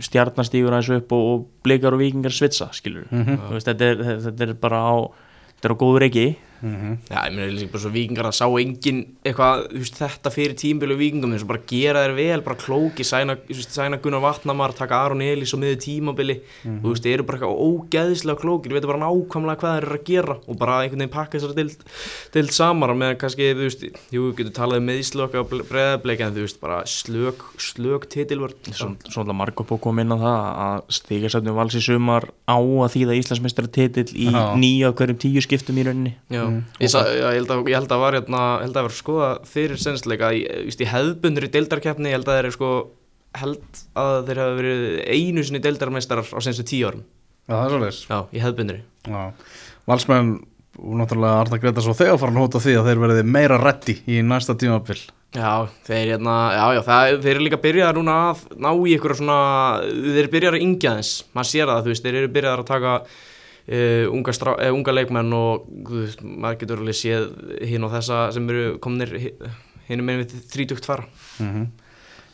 stjarnan stígur aðeins upp og, og blikar og vikingar svitsa, skilur Mhm. veist, þetta, er, þetta er bara á þetta er á góður ekki Mhm. Já, ég meina, líka bara svo vikingar að sá engin eitthvað, þú veist, þetta fyrir tímbilu vikingum þess að bara gera þér vel, bara klóki sæna, þú veist, sæna Gunnar Vatnamar, taka Aron Elís og miður tímabili, þú veist, þeir eru bara eitthvað ógeðslega klókir, við veitum bara nákvæmlega hvað þeir eru að gera og bara einhvern veginn pakka þessari deild, deild samar með kannski, þú veist, jú, við getum talað um meðslu okkar breðableik en þú veist, bara slök, slök titilvörd Svo, svona margur búið kom inn á það að stigasöfnum Já, ég, sa, já, ég, held að, ég held að var hérna, held að var skoða fyrir senstleika í, just, í hefðbundur í deildarkeppni, ég held að þeir sko held að þeir hafa verið einu sinni deildarmeistarar á senstu tíu árum. Já, það er svolítið Já, í hefðbunduri Já, valsmenn og náttúrulega Arna Greta svo þegar fara að hóta því að þeir verði meira reddi í næsta tímabil. Já, þeir hérna, já, já, það, þeir eru líka byrjaðar núna að ná í ykkur svona, þeir eru byrjaðar að yngja þess, maður sér það, þú veist, þeir eru byrjaðar að taka uh, unga, strá, uh, unga leikmenn og, veist, maður getur alveg séð hinn og þessa sem eru komnir hinn með við þrítugt fara.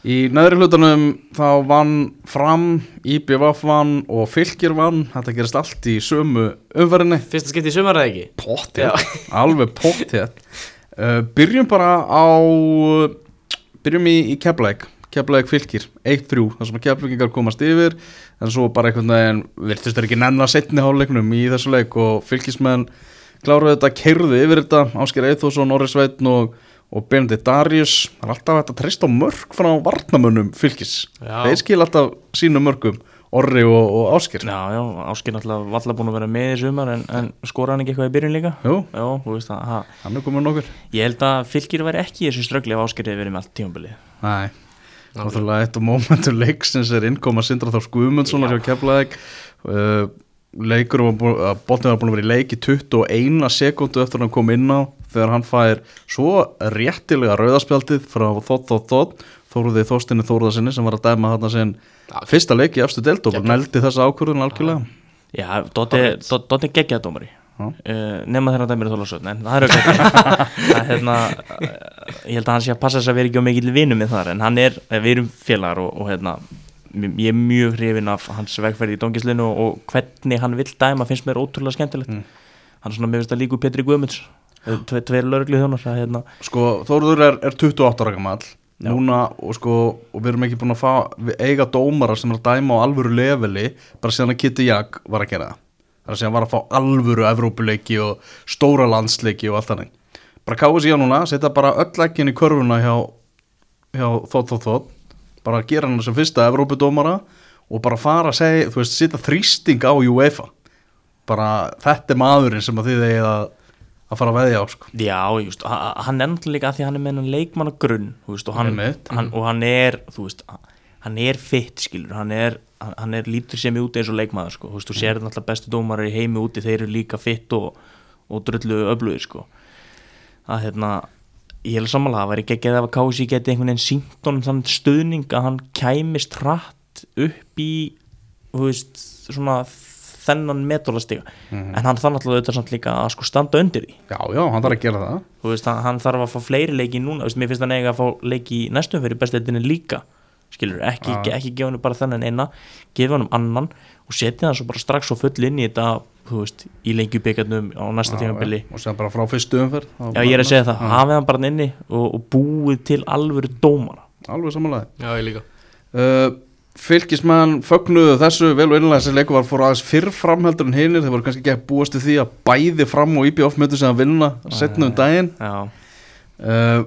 Í neðri hlutanum þá vann fram, IBVF vann og fylgir vann, þetta gerist allt í sömu umferðinni. Fyrsta skipti í sumar eða ekki? Pottið, alveg pottið uh, Byrjum bara á Byrjum í, í Keflæk Keflæk fylgir, 1-3 þar sem að Keflækingar komast yfir en svo bara einhvern veginn, virtist þeir ekki nenna setni háluleiknum í þessu leik og fylgismenn kláruðu þetta, keirðu yfir þetta. Ásker Eithosson, Orri Sveitn og, og Benedikt Darius. Það er alltaf að treysta á mörg frá varnamönnum fylgis, Já. þeir skil alltaf sínum mörgum, Orri og, og Ásker Já, já, Áskir náttúrulega valla búin að vera með í sumar en, en skora hann ekki eitthvað í byrjun líka? Jú, Já, þú veist hann er komin nokkur. Ég held að fylgir væri ekki í þessu ströggli ef Áskir hefur verið með allt tímabilið. Nei, náttúrulega eitt af momentum leiksins er innkoma Sindra Þór Guðmundssonar hjá Keflaðeg uh, leikur að botnið var búin að vera í leik í 21 sekundu eftir að hann kom inn á þegar hann fær svo réttilega rauðaspjaldið frá Þótt Þótt Þótt Þóruði Þóstinni Þóruðarsinni sem var að dæma þarna sinn fyrsta leik í efstu deild og nældi þessa ákvörðun algjörlega. Já, Dotti Hárrétt. Uh, nema þegar hann dæmir í þólasötn en það er auðvitað það er hérna uh, ég held að hann sé að passa þess að vera ekki á mikill vinnu með þar en hann er, eh, við erum félagar og, og hérna, ég er mjög hrifin af hans vegferði í dóngislinu og, og hvernig hann vill dæma finnst mér ótrúlega skemmtilegt. Mm. hann er svona, mér finnst að líku Petri Guðmunds tve, tveir lögreglu þjónar það, hérna, Sko, Þóruður er, er 28 ára gammal núna og sko og við erum ekki búin að fá, eiga dómara sem er að dæma á alvöru leveli bara síðan að Kitty Jag var að gera það er að síðan var að fá alvöru Evrópuleiki og stóra landsleiki og allt þannig. Bara káðu síðan núna, setja bara öll ekkin í körfuna hjá, hjá þótt þótt þótt bara gera hann sem fyrsta Evrópudómara og bara fara að segja, þú veist, setja þrýsting á UEFA. Bara þetta er maðurinn sem að þið eigið að, að fara að veðja á sko. já, just, hann er náttúrulega líka að því að hann er með hann leikmann og hann, hann, og hann er þú veist, hann er fitt skilur, hann er, hann, er lítur sem út eins og leikmaður sko, þú sér náttúrulega bestu dómarar í heimi úti, þeir eru líka fitt og, og drullu öflugir sko. Að hérna ég er samanlega að væri geggjað ef að Kási geti einhvern veginn sínt honum þann stuðning að hann kæmist hratt upp í veist, svona þennan metrólastiga en hann þarf náttúrulega auðvitað samt líka að sko standa undir því. Já, já, hann þarf að gera það. Veist, hann, hann þarf að fá fleiri leiki núna, veist, mér finnst hann eiga að fá leiki næstum fyrir bestættinni líka skilur, ekki, Já. ekki gefa hann bara þennan eina gefa hann annan og setja hann svo bara strax og full inn í þetta þú veist, í lengjubíkarnum á næsta tímabili. og sem bara frá fyrstu umferð já, ég er að segja það, hafið hann bara inni og, og búið til alvöru dómara. Alveg samanlega Já, ég líka. Uh, fylgismenn fögnuðu þessu vel og innlega þessi leiku var fór aðeins fyrr framheldur en hinnir, þeir voru kannski ekki að búast til því að bæði fram og IBF mötu sem að vinna setna um daginn. Já, uh,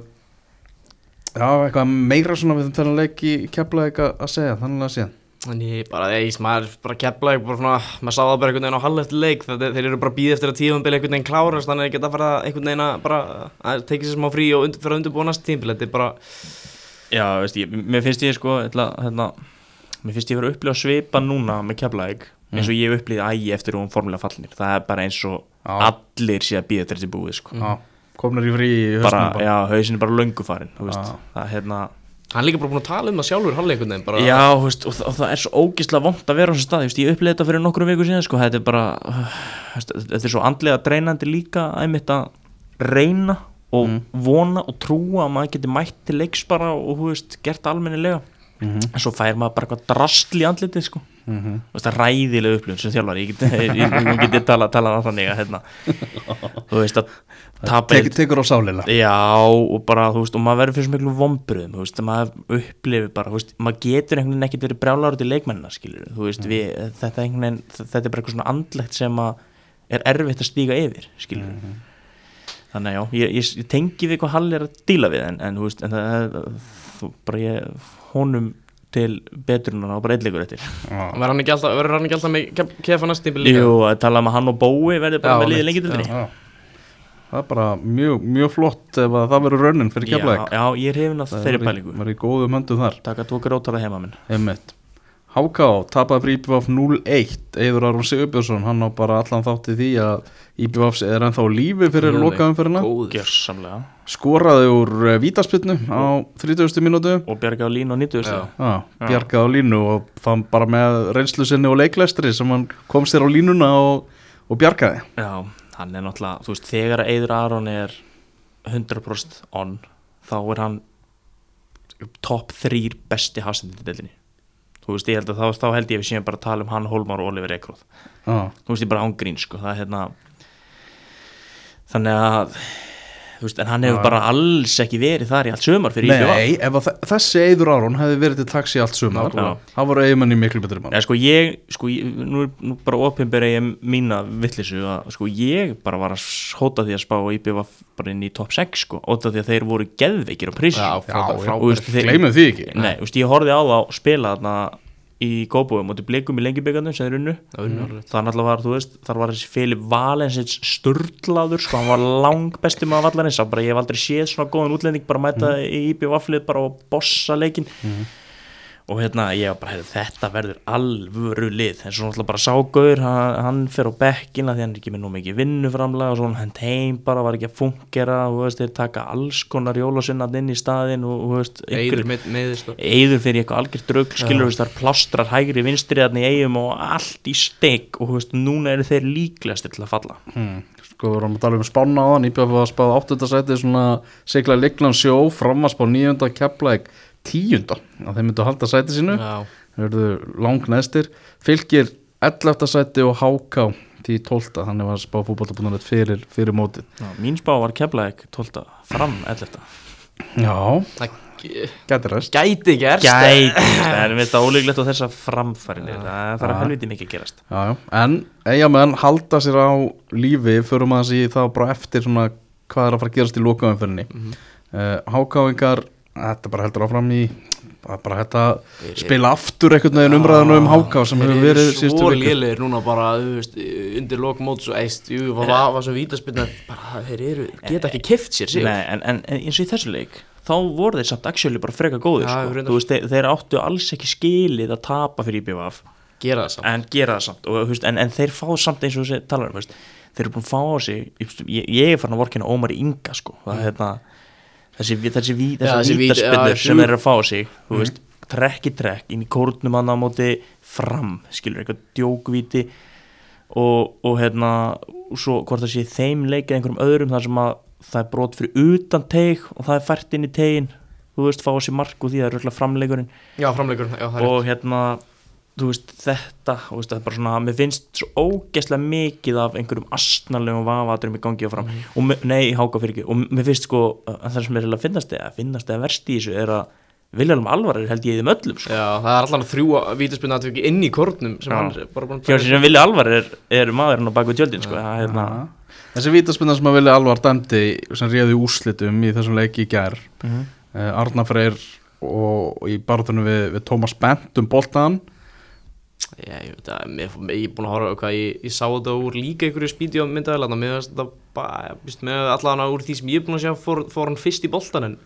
Já, eitthvað meira svona við þennan leiki keflaði eitthvað að segja, þannig að En ég bara, eis, maður bara kepla bara svona, maður sá það bara einhvern veginn á halv eftir leik þeir, þeir eru bara býðið eftir að tífambili einhvern veginn klárast þannig að geta að fara einhvern veginn að bara að tekið sér smá frí og undir, fyrir að undirbúa næst tímbil þetta er bara, já, veist ég, mér finnst ég sko ætla, hérna, mér finnst ég verið að upplifa svipa núna með keflaðeg eins og ég upplýði ægi eftir hún formulega fallinir það er bara eins og Já. allir sé að býða eftir þessi búið sko. Já, komnar í frí í bara, hausnum já, hausin er bara löngu farin þú veist, Já. það er hérna hann er líka bara búin að tala um það sjálfur halv einhvern veginn bara, Já, þú veist, og, þa- og það er svo ógislega vond að vera á þessum stað, þú veist, ég upplýði þetta fyrir nokkrum viku síðan, sko, þetta er bara veist, þetta er svo andlega dreinandi líka einmitt að reyna og Mm. vona og trúa að maður geti mætt til leiks bara og, þú veist, gert almennilega Mhm. en svo fær maður bara eitthvað drastl í andlitið, sko Mhm. þú veist, það ræðilega upplifun sem þjálfari, ég get, ég, ég, ég get tala, tala á þannig að, hérna, þú veist, að Tek, Tekur á sálina Já, og bara, þú veist, og maður verður fyrir svo miklu vombriðum, þú veist, maður upplifir bara, veist, maður getur einhvern veginn ekkert verið brjálar til leikmennina, skilur, þú veist, við, þetta veginn, þetta er bara eitthvað svona andlegt sem að er erfitt að stíga yfir, skilur þannig að já, ég, ég, ég tengi við hvað Hall er að díla við, en, en þú veist, en það, það þú, bara ég, honum til betrunar á bara eitthvað eftir. Verður hann ekki alltaf, verður hann ekki alltaf með kef, kefa næst tímbil líka Jú, að tala um að hann og Bói verður bara Já, með liðið lengi til Já. Það er bara mjög, mjög flott ef að það verður raunin fyrir já, keflaðik já, ég er hefinn að þeirri pælingu. Það er í góðum höndum þar. Taka tvo grótara heima minn. Háká tapaði fyrir IBVF 0-1 Eður Aron Sigurbjörnsson hann á bara allan þátti því að IBVF er ennþá lífi fyrir lokaðum fyrir Gjörsamlega skoraði úr uh, vítaspilnu á 30. mínútu. Og bjarga á línu og 90 Já. Já, bjargaði á línu og fann bara með reynslu sinni og leiklæstri sem hann kom sér á línuna og, og bjargaði. Já, hann er náttúrulega, þú veist, þegar Eidur Aron er 100% on, þá er hann top 3 besti hafsendin í delinni þú veist, ég held að þá, þá held ég að við séum bara að tala um hann, Hólmar og Oliver Ekroð Já, þú veist, ég bara ángrín, sko, það er hérna þannig að veist, en hann hefur bara alls ekki verið þar í allt sömar fyrir IBVF. Nei, ef að þe- þessi Eður Aron hefði verið til taxi allt sumar Já. það voru eiginmenn í miklu betri mann Nei, sko ég, sko ég, nú er nú bara opinbera ég mína vittlisu að sko ég bara var að hóta því að spá IBF bara inn í top 6 sko, óta því að þeir voru geðveikir á prísi Já, Já, já. Gleimum því ekki Nei, þú veist, ég horfði á þá spila þarna í góðbúum og til blikum í lengjubikarnum sem þeir unnu. Alveg. það náttúrulega var, veist, þar var þessi Filip Valensins sturlaður, sko, hann var lang vallarins, það bara, ég hef aldrei séð svona góðan útlending bara mæta í IBF-lið bara og bossa leikinn og hérna, ég var bara, heyrðu, þetta verður alvöru lið, en svo náttúrulega bara ságauður, hann, hann fer á bekkina því hann er ekki með nú mikið vinnuframlega og svona hann heim bara var ekki að fungera og þú veist, þeir taka alls konar jólasvinnat inn í staðinn og þú veist, meðist eður fyrir eitthvað algjört drögg skilur þú veist þar plastrar hægri vinstri þarna í eigum og allt í steg og þú veist núna eru þeir líklegastir til að falla hmm. Sko, við vorum að tala um spána á hann IBF var að spáða 8. sæti svona sigla Liglan sjó, fram að spá 9. keflaðik 10. að þeir myndu að halda sæti sínu Já, þeir verðu lang næstir fylgir 11. sæti og háká því 12. þannig var spá fútboltabúinarinn fyrir, fyrir mótið Já, mín spá var keflaðik 12. fram 11. Já, það gæti ræst gæti gerst Gæti, en við þetta ólíklegt á þessa framfærinni það þarf að helviti mikið gerast Já, já, en eigamenn halda sér á lífi förum að þessi þá bara eftir svona hvað er að fara að gerast í lokaumferðinni mm Mhm. -hmm. Hákáingar þetta bara heldur áfram í bara, bara þetta spila aftur einhvern veginn umræðinu um Háká sem hefur verið síðustu svo vikur. lélegir núna bara þú veist, undir lok mót svo eist jú, var, var, var svo vítaspilna bara þeir eru, geta ekki kift sér sig Nei, en, en, en eins og í þessu leik þá voru þeir samt actually bara freka góðir Já, sko. veist, þeir, þeir áttu alls ekki skilið að tapa fyrir IBVF gera það samt. En gera það samt og, þú veist, en, en þeir fá samt eins og þessi talar um þú veist, þeir eru búin að fá á sig ég, ég er farin að vorkina Ómar Inga sko. það er hérna þessi, þessi, ví- þessi þessi víti- vítaspinnur já, sem eru að fá sig þú veist, trekk í trekk inn í kórnum hann á móti fram skilur eitthvað djókvíti og, og hérna svo hvort það sé þeim leik eða einhverjum öðrum þar sem að það er brot fyrir utan teig og það er fært inn í tegin þú veist, fá sig mark og því það er röglega framleikurinn. Já, framleikur, já, það er og hérna þú veist þetta þú veist, það er bara svona, mér finnst svo ógeðslega mikið af einhverjum astnalegum vafaturum í gangi og fram og me- nei, háka fyrir ekki og mér finnst sko að það sem er að finnast eða finnast eða verst í þessu er að Vilhelm Alvar er held ég í þeim öllum sko. Já, það er allan þrjú vítaspinna atviki inn í kornum sem Já. hann er bara búin hjá sér sem Villi Alvar er, er maðurinn á baku tjöldin sko. það, er hérna. Þessi vítaspinna sem að vilja alvar dæmdi sem réði úrslitum í þessum leiki í gær Mhm. uh, Arna Freyr og, og í barátunum við, við Tómas Bent um boltaðan Já, ég veit að, ég er búin að horfa á hvað, ég, ég sá þetta úr líka einhverju spídíu myndavel, þannig að mér finnst þetta bara, með allan úr því sem ég er búin að sjá fór, fór hann fyrst í boltan en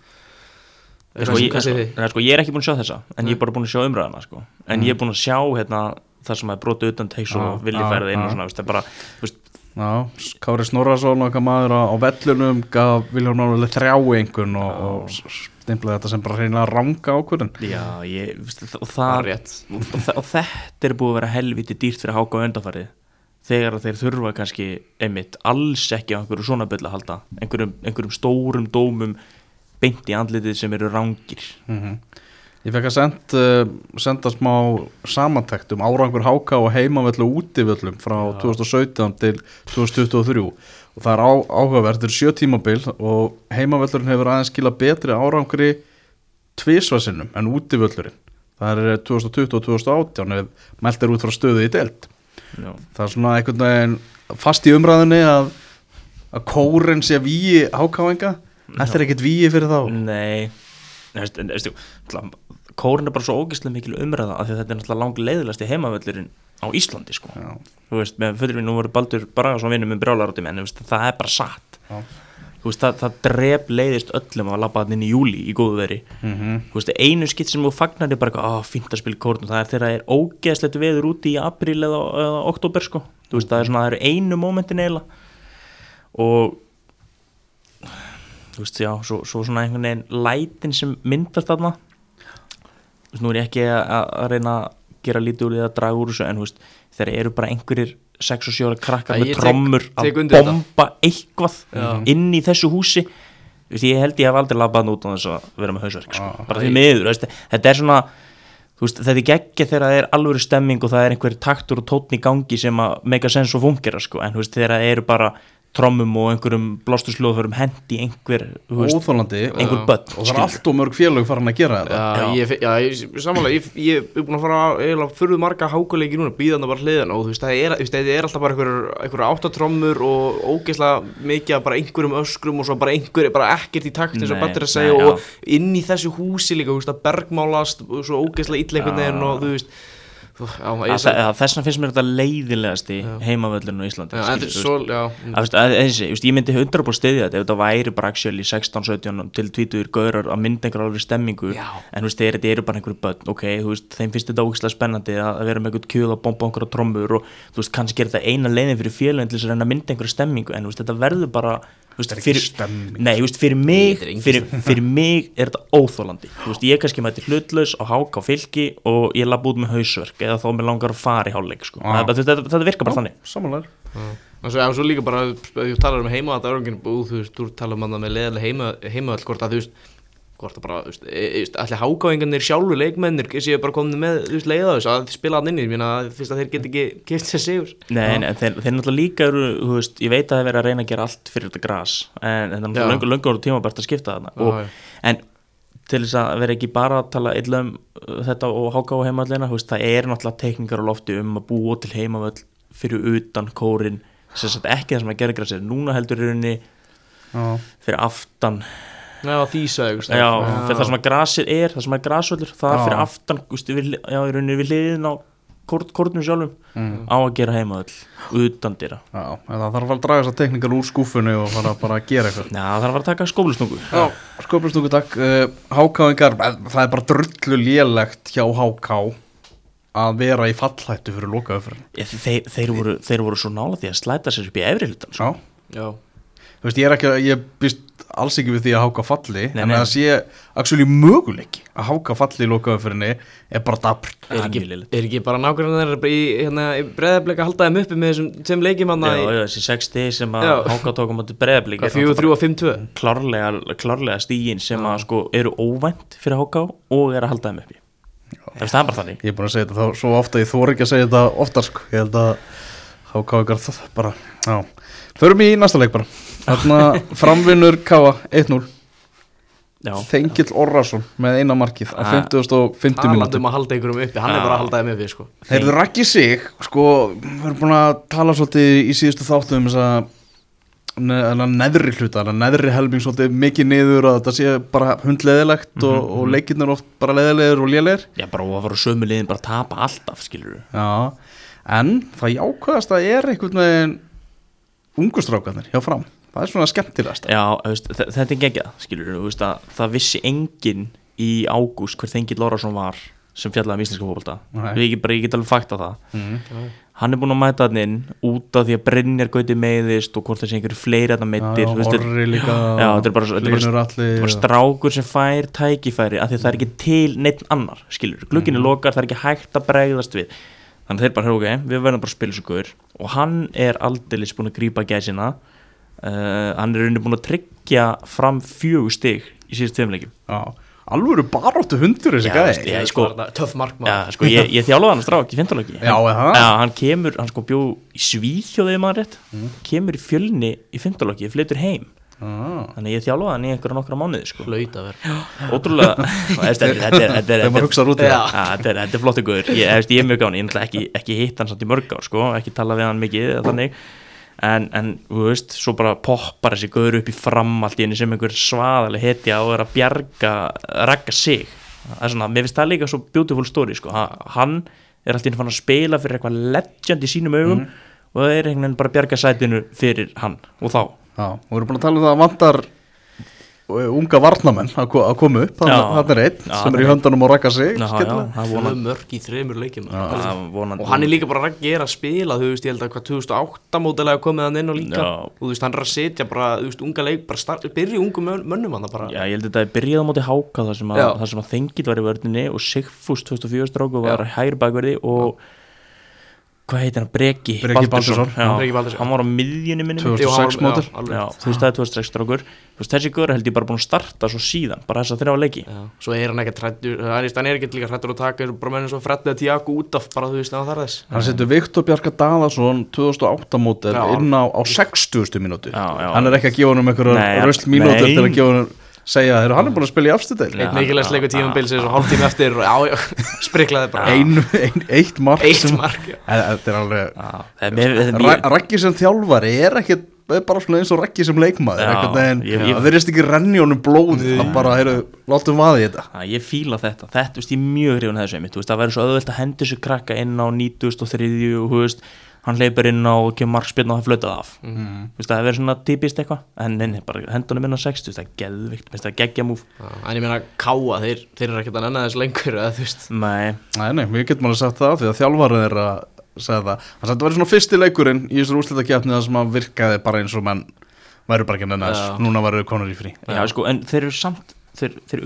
sko, ég, sko, sko, ég er ekki búin að sjá þessa en ég Nei. er bara búin að sjá umræðana sko. en Mm. ég er búin að sjá hérna, það sem er brotið utan teiks og vilji já, færið inn og svona, það er bara, veist, Já, Kári Snorrason og eitthvað maður á, vellunum gaf Viljón Mánuleg þrjá einhvern og, og stimplaði þetta sem bara reynilega ranga ákvörðin já, ég, og Það og, og þetta er búið að vera helviti dýrt fyrir háka á undanfarið. Þegar að þeir þurfa kannski einmitt alls ekki á einhverju svona byll að halda einhverjum, einhverjum stórum dómum beint í andlitið sem eru rángir mm Ég fekk að send, uh, senda smá samantækt um árangur háka og heimavöllu og útivöllum frá 2017 til 2023 og það er á, áhugavert, þetta er sjö tímabil og heimavöllurinn hefur aðeins skila betri árangri tvisvarsinnum en útivöllurinn. Það er 2020 og 2018 ef mælt er út frá stöðu í deild. Já, það er svona einhvern veginn fast í umræðinni að, að kóren sé víi hákáinga. Þetta er ekkert víi fyrir þá? Nei. Veist, veistu, náttúrulega, kórin er bara svo ógeðslega mikil umræða af því að þetta er náttúrulega langt leiðilegast í heimavöllurinn á Íslandi sko. Já, þú veist, með fyrir við nú voru Baldur bara svo vinnum með brjálarátum en veist, það er bara satt. Já. þú veist, það, það drep leiðist öllum að labba hann inn í júli í góðu veri. Mm þú veist, einu skitt sem þú fagnar er bara á, fínt að spila kórn það er þegar það er ógeðslegt veður úti í apríl eða, eða oktober, sko. Þú veist, það er svona, það eru einu mómentin eiginlega. Og þú veist, já, svo, svo svona einhvern veginn lætin sem myndast veist, nú er ég ekki að, að reyna að gera lítið úr því að draga úr þessu en veist, þeir eru bara einhverjir 6 og 7 ára krakkar með trommur að undir þetta. bomba eitthvað Já. inn í þessu húsi veist, ég held ég hef aldrei labbað út á þess að vera með hausverk sko. Já. bara því miður, veist, þetta er svona veist, þetta er geggja þegar það er alvöru stemming og það er einhver taktur og tótn í gangi sem að make a sense og fungera sko. en þegar það eru bara trommum og einhverjum blásturslóðförum hendi einhver, Óþólandi einhver Já. börn og það er allt og mörg félög farin að gera þetta Já, Já. ég, ég, samanlega, ég, ég er búin að fara eiginlega fyrir marga hákuleiki núna, býða hann bara hliðan og þú veist, það er, það er alltaf bara einhver, einhver áttatrommur og ógeðslega mikið af bara einhverjum öskrum og svo bara einhver, bara ekkert í takt eins og er að segja nei, og inn í þessu húsi líka, þú veist, að bergmálast og svo ógeðslega illa einhvern veginn og þú veist, þú- já, Að ég þe- að þess vegna finnst mér þetta leiðilegast í Já. heimavöllinu á Íslandi er ég myndi 100% stiðja þetta ef þetta væri bara actually 16, 17 til 20 gaurar að mynda einhver alveg stemmingu. Já. en þú veist, þeir, þetta eru bara einhverju börn ok, þú veist, þeim finnst þetta ógislega spennandi að vera með einhvern kjöð og bomba einhverja trommur og þú veist, kannski er þetta eina leiðin fyrir félagin til þess að reyna að mynda einhverju stemmingu. En þú veist, þetta verður bara fyrir, nei, þú veist, fyrir mig fyrir, fyrir mig er þetta óþólandi þú veist, ég kannski mæti hlutlaus á hák á fylki og ég lapp út með hausverk eða þá mér langar að fara í hálfleik sko. Já. þetta, þetta, þetta virkar bara þannig. Samanlega og svo, svo líka bara, ef þú talar um heima þetta örgin, þú veist, þú talar um hann með leðilega heima, heima hvort að þú veist hvort að bara, þú veist, e, e, veist allir hákáingarnir sjálfu leikmennir séu bara komin með, þú veist, leiða þess að spila hann inni, ég meina, fyrst að þeir get ekki kipt sér sigur. Nei, en þeir, þeir náttúrulega líka eru, þú veist, ég veit að þeir verið að reyna að gera allt fyrir þetta gras en þetta er náttúrulega Já. löngu, löngu ára tímabært að skipta þarna. Og, en til þess að vera ekki bara að tala illa um uh, þetta og háka á veist, það er náttúrulega teikningar á lofti um að búa til heimavöll fyrir utan kórin sem sagt ekki það sem að gera gras er núna heldur í rauninni Já, fyrir aftan. Já, veist. Já, fyrir það sem að grasið er, það sem að grasvöllur það er fyrir aftan, við, já, í rauninni við hliðin á kórnum sjálfum Mm. á að gera heimavöll utan dýra já, en það þarf að draga þessar teknikar úr skúfunni og fara bara að gera eitthvað. Já, það er að fara að taka skólustungu Já, skoplustungu takk. Uh, Hákáingar, eh, það er bara drullu lélegt hjá Háká að vera í fallhættu fyrir lokaöfrin Ég, þeir, þeir, voru, þeir voru svo nála því að slæta sér upp í efri hlutan sko. Já, Já, veist, ég er ekki að, ég býst alls ekki við því að Háká falli Nei, en nei. að sé actually möguleiki að Háká falli í lokaöfrinni er bara dabr er er ekki bara nákvæmlega þeirra í, hérna, í breðableika að halda þeim uppi með þessum tveim leikjum hann já, þessi 60 sem að. Háka tókum átti fimm, tvö? Klárlega, klárlega stígin sem að sko eru óvænt fyrir Háka og er að halda þeim uppi. Það er bara þannig. Ég er búin að segja þetta þá svo ofta, ég þóri ekki að segja þetta oftar sko, ég held að Hákáingar það bara, já. Förum í næsta leik bara Þarna framvinnur Káa 1-0 Já. Þengill Orrason með eina markið á Ah, 50.50 talandi mínútu. um að halda einhverjum uppi, hann er bara að halda þeim uppi sko. Þeir eru rækki sig sko, við erum búin að tala svolítið í síðustu þáttum um þess að ne neðri hluta, neðri helming svolítið mikið niður að þetta sé bara hundleðilegt og, og leikirnir oft bara leðilegir og lélegir. Já, bara og að fara sömu liðin bara að tapa alltaf, skilur Já, en það jákvæðast að er einhvern veginn ungustrákarnir hjá fram það er svona skemmtilegast Já, veist, þe- þetta er geggjað, skilur veist að það vissi enginn í ágúst hver Þengill Lórasson var sem fjallaði um íslenska ekki bara, ég get alveg fakta það. Mm. hann er búin að mæta hann inn út af því að Brynjar gauti meiðist og hvort þessi einhverju fleiri að meittir líka Já, þetta er bara, bara, strákur sem fær tækifæri af því að það er ekki til neitt annar skilur, glukkinni Mhm. lokar, það er ekki hægt að bregðast við. Þannig þeir bara, ok, við verðum bara að spila svo guður og hann er aldeilis búin að grípa gæsina uh, hann er rauninni búin að tryggja fram fjögur stig í síðust tveimleikjum Já, alvöru baróttu hundur þessi gæði sko- töff markmann Já, sko, ég, ég þjálfaði hann að Já, er það? Já, hann kemur, hann sko bjó í Svíþjóðið maður rétt, Mhm. kemur í fjölni í fintolöki, flytur heim. Ah. þannig að ég þjálfaði hann í einhverja nokkra mánuði sko. vera. Ótrúlega þetta er, er, er, er, er flottu guður. Ég, ég, ég er mjög gáni, ég er náttúrulega ekki, ekki hitt hann samt í mörg ár, sko, ekki tala við hann mikið eða þannig, en, en þú veist, svo bara poppar þessi guður upp í fram allt í henni sem einhver svaðaleg hetja og er að bjarga, ragga sig. Það er svona, mér finnst það líka svo beautiful story, sko, Ha- hann er alltaf fann að spila fyrir eitthvað legend í sínum augum og það er einhvern veginn bara að bjarga sætinu fyrir hann og þá. Já, og við erum búin að tala um það að vantar uh, unga varnamenn að ko- að koma upp. Þannig er einn Já, sem er í höndunum og rækka sig mörg í þremur leikjum. Það vonandi. Og hann er líka bara að gera að spila þú veist, ég held að hvað 2008 mótilega komið hann inn og líka. Og þú veist, hann er að setja bara, þú veist, unga leik bara start, byrja mön- mönnum hann bara. Já, ég held að þetta er byrjað á móti háka þar sem að, Já. þar sem að Þengið var í vörninni og Sigfús 2004 stráku var hægri bakverði og hvað heitir hann, Breki, Breki Baldursson, Já, Breki Baldursson. hann var á miðjunni minni 2006 Jú, hann var- mótil. já, alveg Já, rétt. þú veist það er 2006 strákur Þú veist, þessi góður held ég bara búin að starta svo síðan bara þess að þrjá leiki Já, svo er hann ekkert hrættur, hann er- hann er ekkert líka hrættur að taka bara mennum svo frettið að tíaku út af bara þú veist, ef hann þarf þess hann setur Viktor Bjarka Daðarsson 2008 mótel Já. inn á, á 60. mínútu Já, já. hann er ekki að gefa hann um einhverja röst mínútur segja að hann er búin að spila í Nei. eitt mikilvægst leikur tímabils og hálf tíma eftir spriklaði bara. Ein, ein, eitt mark eitt mark þetta er alveg er Raggi sem þjálfari er ekki er bara svona eins og Raggi sem leikmaður það verðist ekki renni honum blóð það bara, heyrðu, látum vaði þetta. Ég fíla þetta. Þetta, þú veist, ég er mjög hrifun þessu einmitt, þú veist, það verður svo auðvelt að hendi þessu krakka inn á 93 og þú veist, hann leipur inn á og kemur markspiln og það flautað af. Mhm. þú veist, það verður svona típist eitthvað. En neini, bara hendunum inn á 60, það er geðvikt það er geggja múf Já, en ég meina káa, þeir, þeir eru ekkert að nenna þess lengur eða þú veist. Nei, Nei, nei, við getum alveg sagt það því að þjálfarið er að segja það sagði að þetta var svona fyrsti leikurinn í þessar úrslitakefni það sem að virkaði bara eins og menn væru bara ekki að nenni þess, Já. núna væru konur í frí. Já, sko, en þeir eru samt þeir, þeir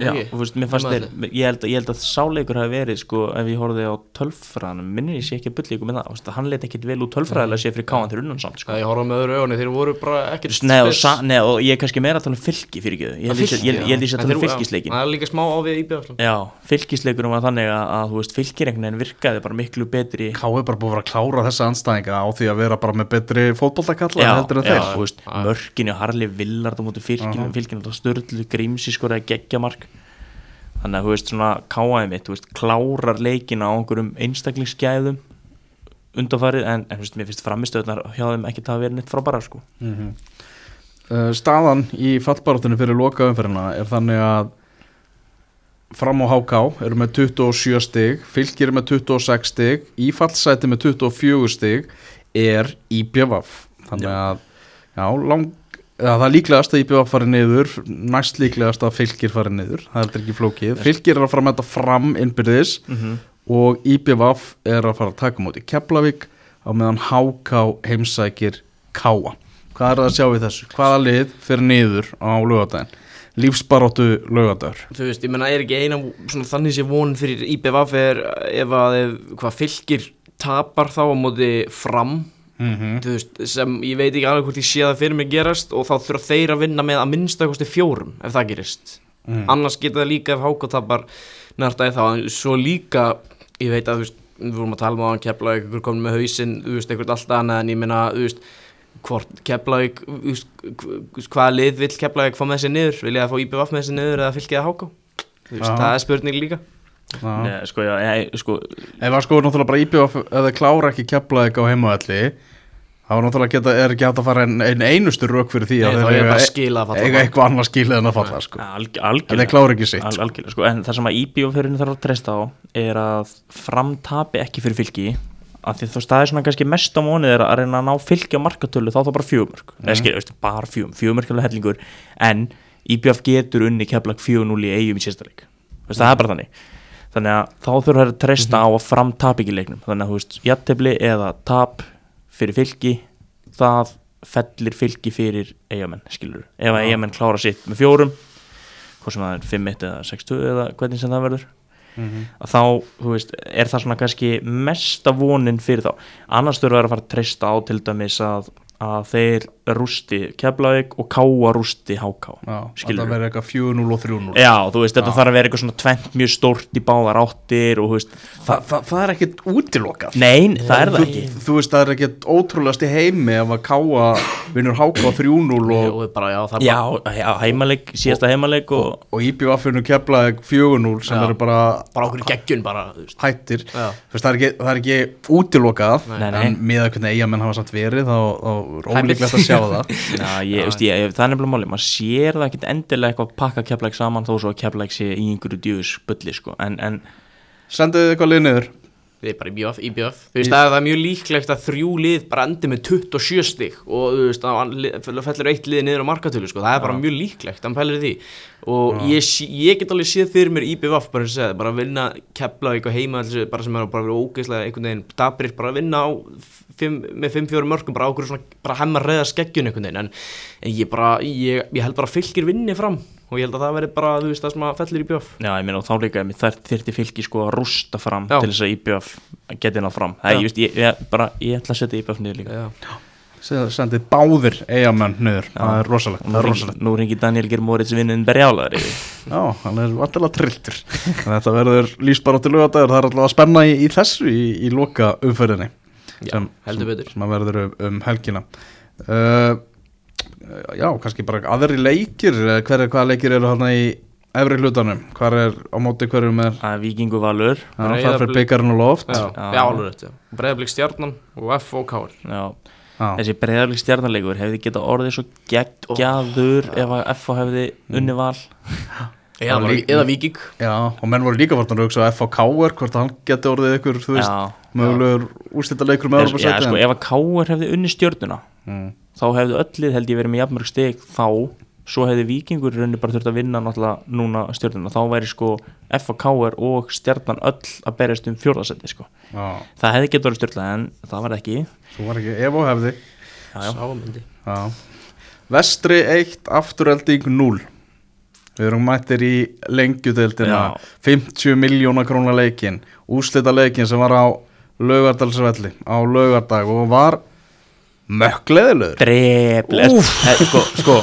Já, og þú veist, mér fannst Nema þeir, ég held, að- ég held að sáleikur hafi verið, sko, ef ég horfði á tölfræðanum, minnir ég sé ekki að byrja ykkur með það, þú veist, hann leit ekkit vel út tölfræðilega sé fyrir káan þeir unnan samt, sko. Ég horfa með öðru ögunni, þeir voru bara ekkert Nei og, spes. sa, nei, og ég er kannski meira að tala um fylki fyrir ekki, ég held ég held- sé að tala um fylkisleikin. Það er líka smá á við IBF svona. Já, fylkisleikunum var þannig að, að þú veist, fylkir einhvern veginn virkaði bara miklu betri. Ká er bara búið að vera að klára þessa þannig að þú veist svona káaði mitt þú veist, klárar leikina á einhverjum einstaklingsgæðum undanfarið en, en þú veist, mér finnst framistöðnar hjá þeim ekki það að vera neitt frábæra sko. Uh, Staðan í fallbaráttinu fyrir lokaumferðina er þannig að fram á HK eru með 27 stig fylgir með 26 stig í fallsæti með 24 stig er IBVF þannig að já, lang, ja, það er líklegast að IBVF fari niður næst líklegast að fylgir fari niður það er ekki flókið, fylgir er að fara að metta fram innbyrðis mm og IBVF er að fara að taka móti Keflavík á meðan HK heimsækir Káa hvað er það að sjá í þessu? hvaða lið fyrir niður á lögadaginn? lífsbaróttu lögadagur Þú veist, ég meina, er ekki eina svona þannig sé von fyrir IBF er ef að ef, hvað fylgir tapar þá á móti fram mm -hmm. veist, sem ég veit ekki alveg hvort ég sé það fyrir mig gerast og þá þurfa þeir að vinna með að minnsta kosti fjórum ef það gerist Mm. annars geta það líka ef Háko tapar nærtaði þá, svo líka ég veit að þú veist, við vorum að tala um á hann kepla ykkur komin með hausinn, þú veist, eitthvað alltaf annað en ég meina, þú veist hvort Keflavík þú veist, hvaða lið vill Keflavík fá með sér niður, vilja það fá IBF með sér niður eða fylgja það háká Þú veist, það er spurning líka. Nei, sko, já, ég, sko, Ef að sko náttúrulega bara íbjöf eða klára ekki keflaðið á heimavalli þá er náttúrulega geta, er ekki hægt að fara einn ein einustu rauk fyrir því Nei, að þeir er að eiga eitthvað annað skilið en að falla sko. alg, en algjörlega klára ekki sitt. Al, sko. algjörlega, en það sem að IBO-fjörinu þarf að treysta á er að framtapi ekki fyrir fylki af því þú staðir svona kannski mest á mónið er að reyna að ná fylki á markatölu þá þá bara fjögumörk, mm. eða skilja, bara fjögum fjögumörk er alveg hellingur, en IBF getur unni keflag 4-0 í eigum í sérstaleik, veist, það er bara þannig þannig að þá þurfa þær að treysta á að framtap ekki leiknum, þannig að þú veist jattefli eða tap fyrir fylki það fellir fylki fyrir eigamenn, skilur, ef að eigamenn klára sitt með fjórum hvort sem það er 5-1 eða 6-2 eða hvernig sem það verður Mhm. að þá, þú veist, er það svona kannski mesta vonin fyrir þá. Annars þurfa þær að fara að treysta á til dæmis að, að þeir rústi Keflavík og Káa rústi HK þetta verður eitthvað 4-0 og 3-0 Já, þú veist, þetta þarf að vera eitthvað svona tvent mjög stórt í báðar áttir og þú veist, Þa, það, það er ekkit útilokað. Nein, það er það þú, ekki. þú veist það er ekkit ótrúlegast í heimi ef að káa vinnur háka 3-0 og, og bara, já, það er Já, bara, já, heimaleik, síðasta heimaleik og, og IBF vinnur keflaði 4-0 sem eru bara bara okkur geggjun bara, þú hættir. Já. Þú veist, það, er ekki, það er ekki útilokað en með að hvernig eigamenn hafa samt verið þá, er ólíklegt að sjá það. Já, ég, veist, ég, það er nefnilega máli, maður sér það ekkit endilega eitthvað að pakka keflæk saman þó svo að keflæk sé í einhverju djúðus bulli sko. en, en Sendið þið eitthvað lið niður Við bara í BF, í BF Þú veist, það er mjög líklegt að þrjú lið bara endi með 27 stig og þú veist, það fellur eitt lið niður á markatölu, sko, það er bara mjög líklegt hann fellur því. Og ég, ég get alveg séð fyrir mér í BF bara eins og segja, bara að vinna kepla eitthvað heima þessu, bara sem er bara verið ógeðslega einhvern veginn dabrir, bara að vinna á fimm, með 5-4 mörgum, bara ákveður svona bara hemmar reyða skeggjun einhvern veginn. En, en ég bara, ég, ég held bara að fylgir vinni fram og ég held að það veri bara, þú veist, það sem að fellur í BF já, ég meina og þá líka einmitt, þær þyrfti fylki sko að rústa fram Já. til þess að IBF geti náð fram. Það, ég, veist, ég, ég, bara, ég ætla að setja IBF niður líka. Já. Sendið báðir eigamenn niður. Það er rosalegt, nú er rosalegt. nú ringi Daniel Geir Moritz vinnin berjálaður Já, hann er vantilega trilltur Þetta verður lýsbar á til lögadagur Það er alltaf að spenna í, í þessu í, í loka umferðinni Já, heldur betur. sem að verður um, um helgina. Uh, Já, kannski bara aðri leikir eh, hver, Hvaða leikir eru hann í efri hlutanum? Hvar er á móti hverjum er að Víkingu Valur. Já, það Breiðablik- fyrir byggarinn og loft. Já, Já. já, alveg rétt, já. Breiðablík stjarnan og F og K já, Já. þessi breyðarleik stjarnarleikur hefði getað orðið svo geggjaður ef að FH hefði unni val? Eða, var líka- eða Víking. Já, og menn voru líka vortan að hugsa að FHK hvort hann geti orðið ykkur, þú veist, Já. mögulegur úrstætta leikur með Já, Európa sko, ef að Káur hefði unni stjörnuna Mm. Þá hefði öllið held ég verið með jafnmörg steg þá, svo hefði Víkingur í rauninni bara þurft að vinna náttúrulega núna stjörnuna þá væri sko F og stjarnan öll að berjast um fjórðasetti sko. Já, það hefði getur orðið stjörnlega en það var ekki. Svo var ekki ef og hefði. Já, já. Sámyndi Já. Vestri 1, afturölding 0 Við erum mættir í lengjudeildina. Já. 50 miljóna krónar leikin Úslita leikin sem var á laugardalsvelli á laugardag og var mökkleðilegur dreflegt sko, sko,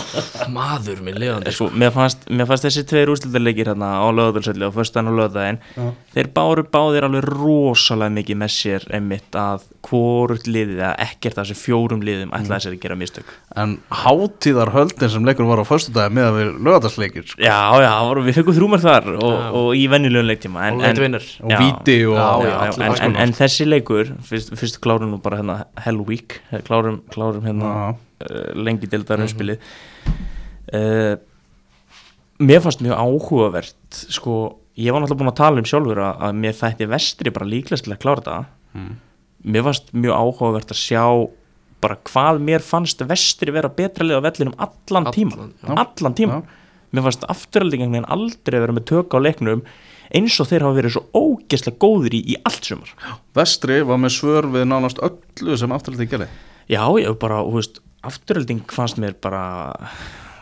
Maður minn lifandi sko, mér, fannst, mér fannst þessi tveir úrslitalegir hérna á lögadalsöldi og föstan og lögadaginn Já. þeir báru báðir alveg rosalega mikið með sér einmitt að hvort liðið eða ekkert af þessi fjórum liðum ætlaði sér að gera mistök En hátíðar höldin sem leikur var á föstudagi með að við laugardagsleikir sko. Já, já, við fengum þrjúmar þar og, Já. og í venjulegum leiktíma en, Og vinnur. og víti og Já, já, já, en, en, en þessi leikur fyrst, fyrst klárum nú bara hérna Hell Week klárum, klárum hérna Já. uh, lengi deildar umspilið uh, mér fannst mjög áhugavert sko, ég var náttúrulega búin að tala um sjálfur að, að mér þætti vestri bara líklegast til að klára þetta. Mm. mér fannst mjög áhugavert að sjá bara hvað mér fannst vestri vera betra lið á vellinum allan, tíma allan tíma mér fannst afturhaldingin aldrei vera með tök á leiknum eins og þeir hafa verið svo ógeðslega góður í, í allt sumar. Vestri var með svör við nánast öllu sem afturölding gerði já, ég bara, þú veist, afturhalding fannst mér bara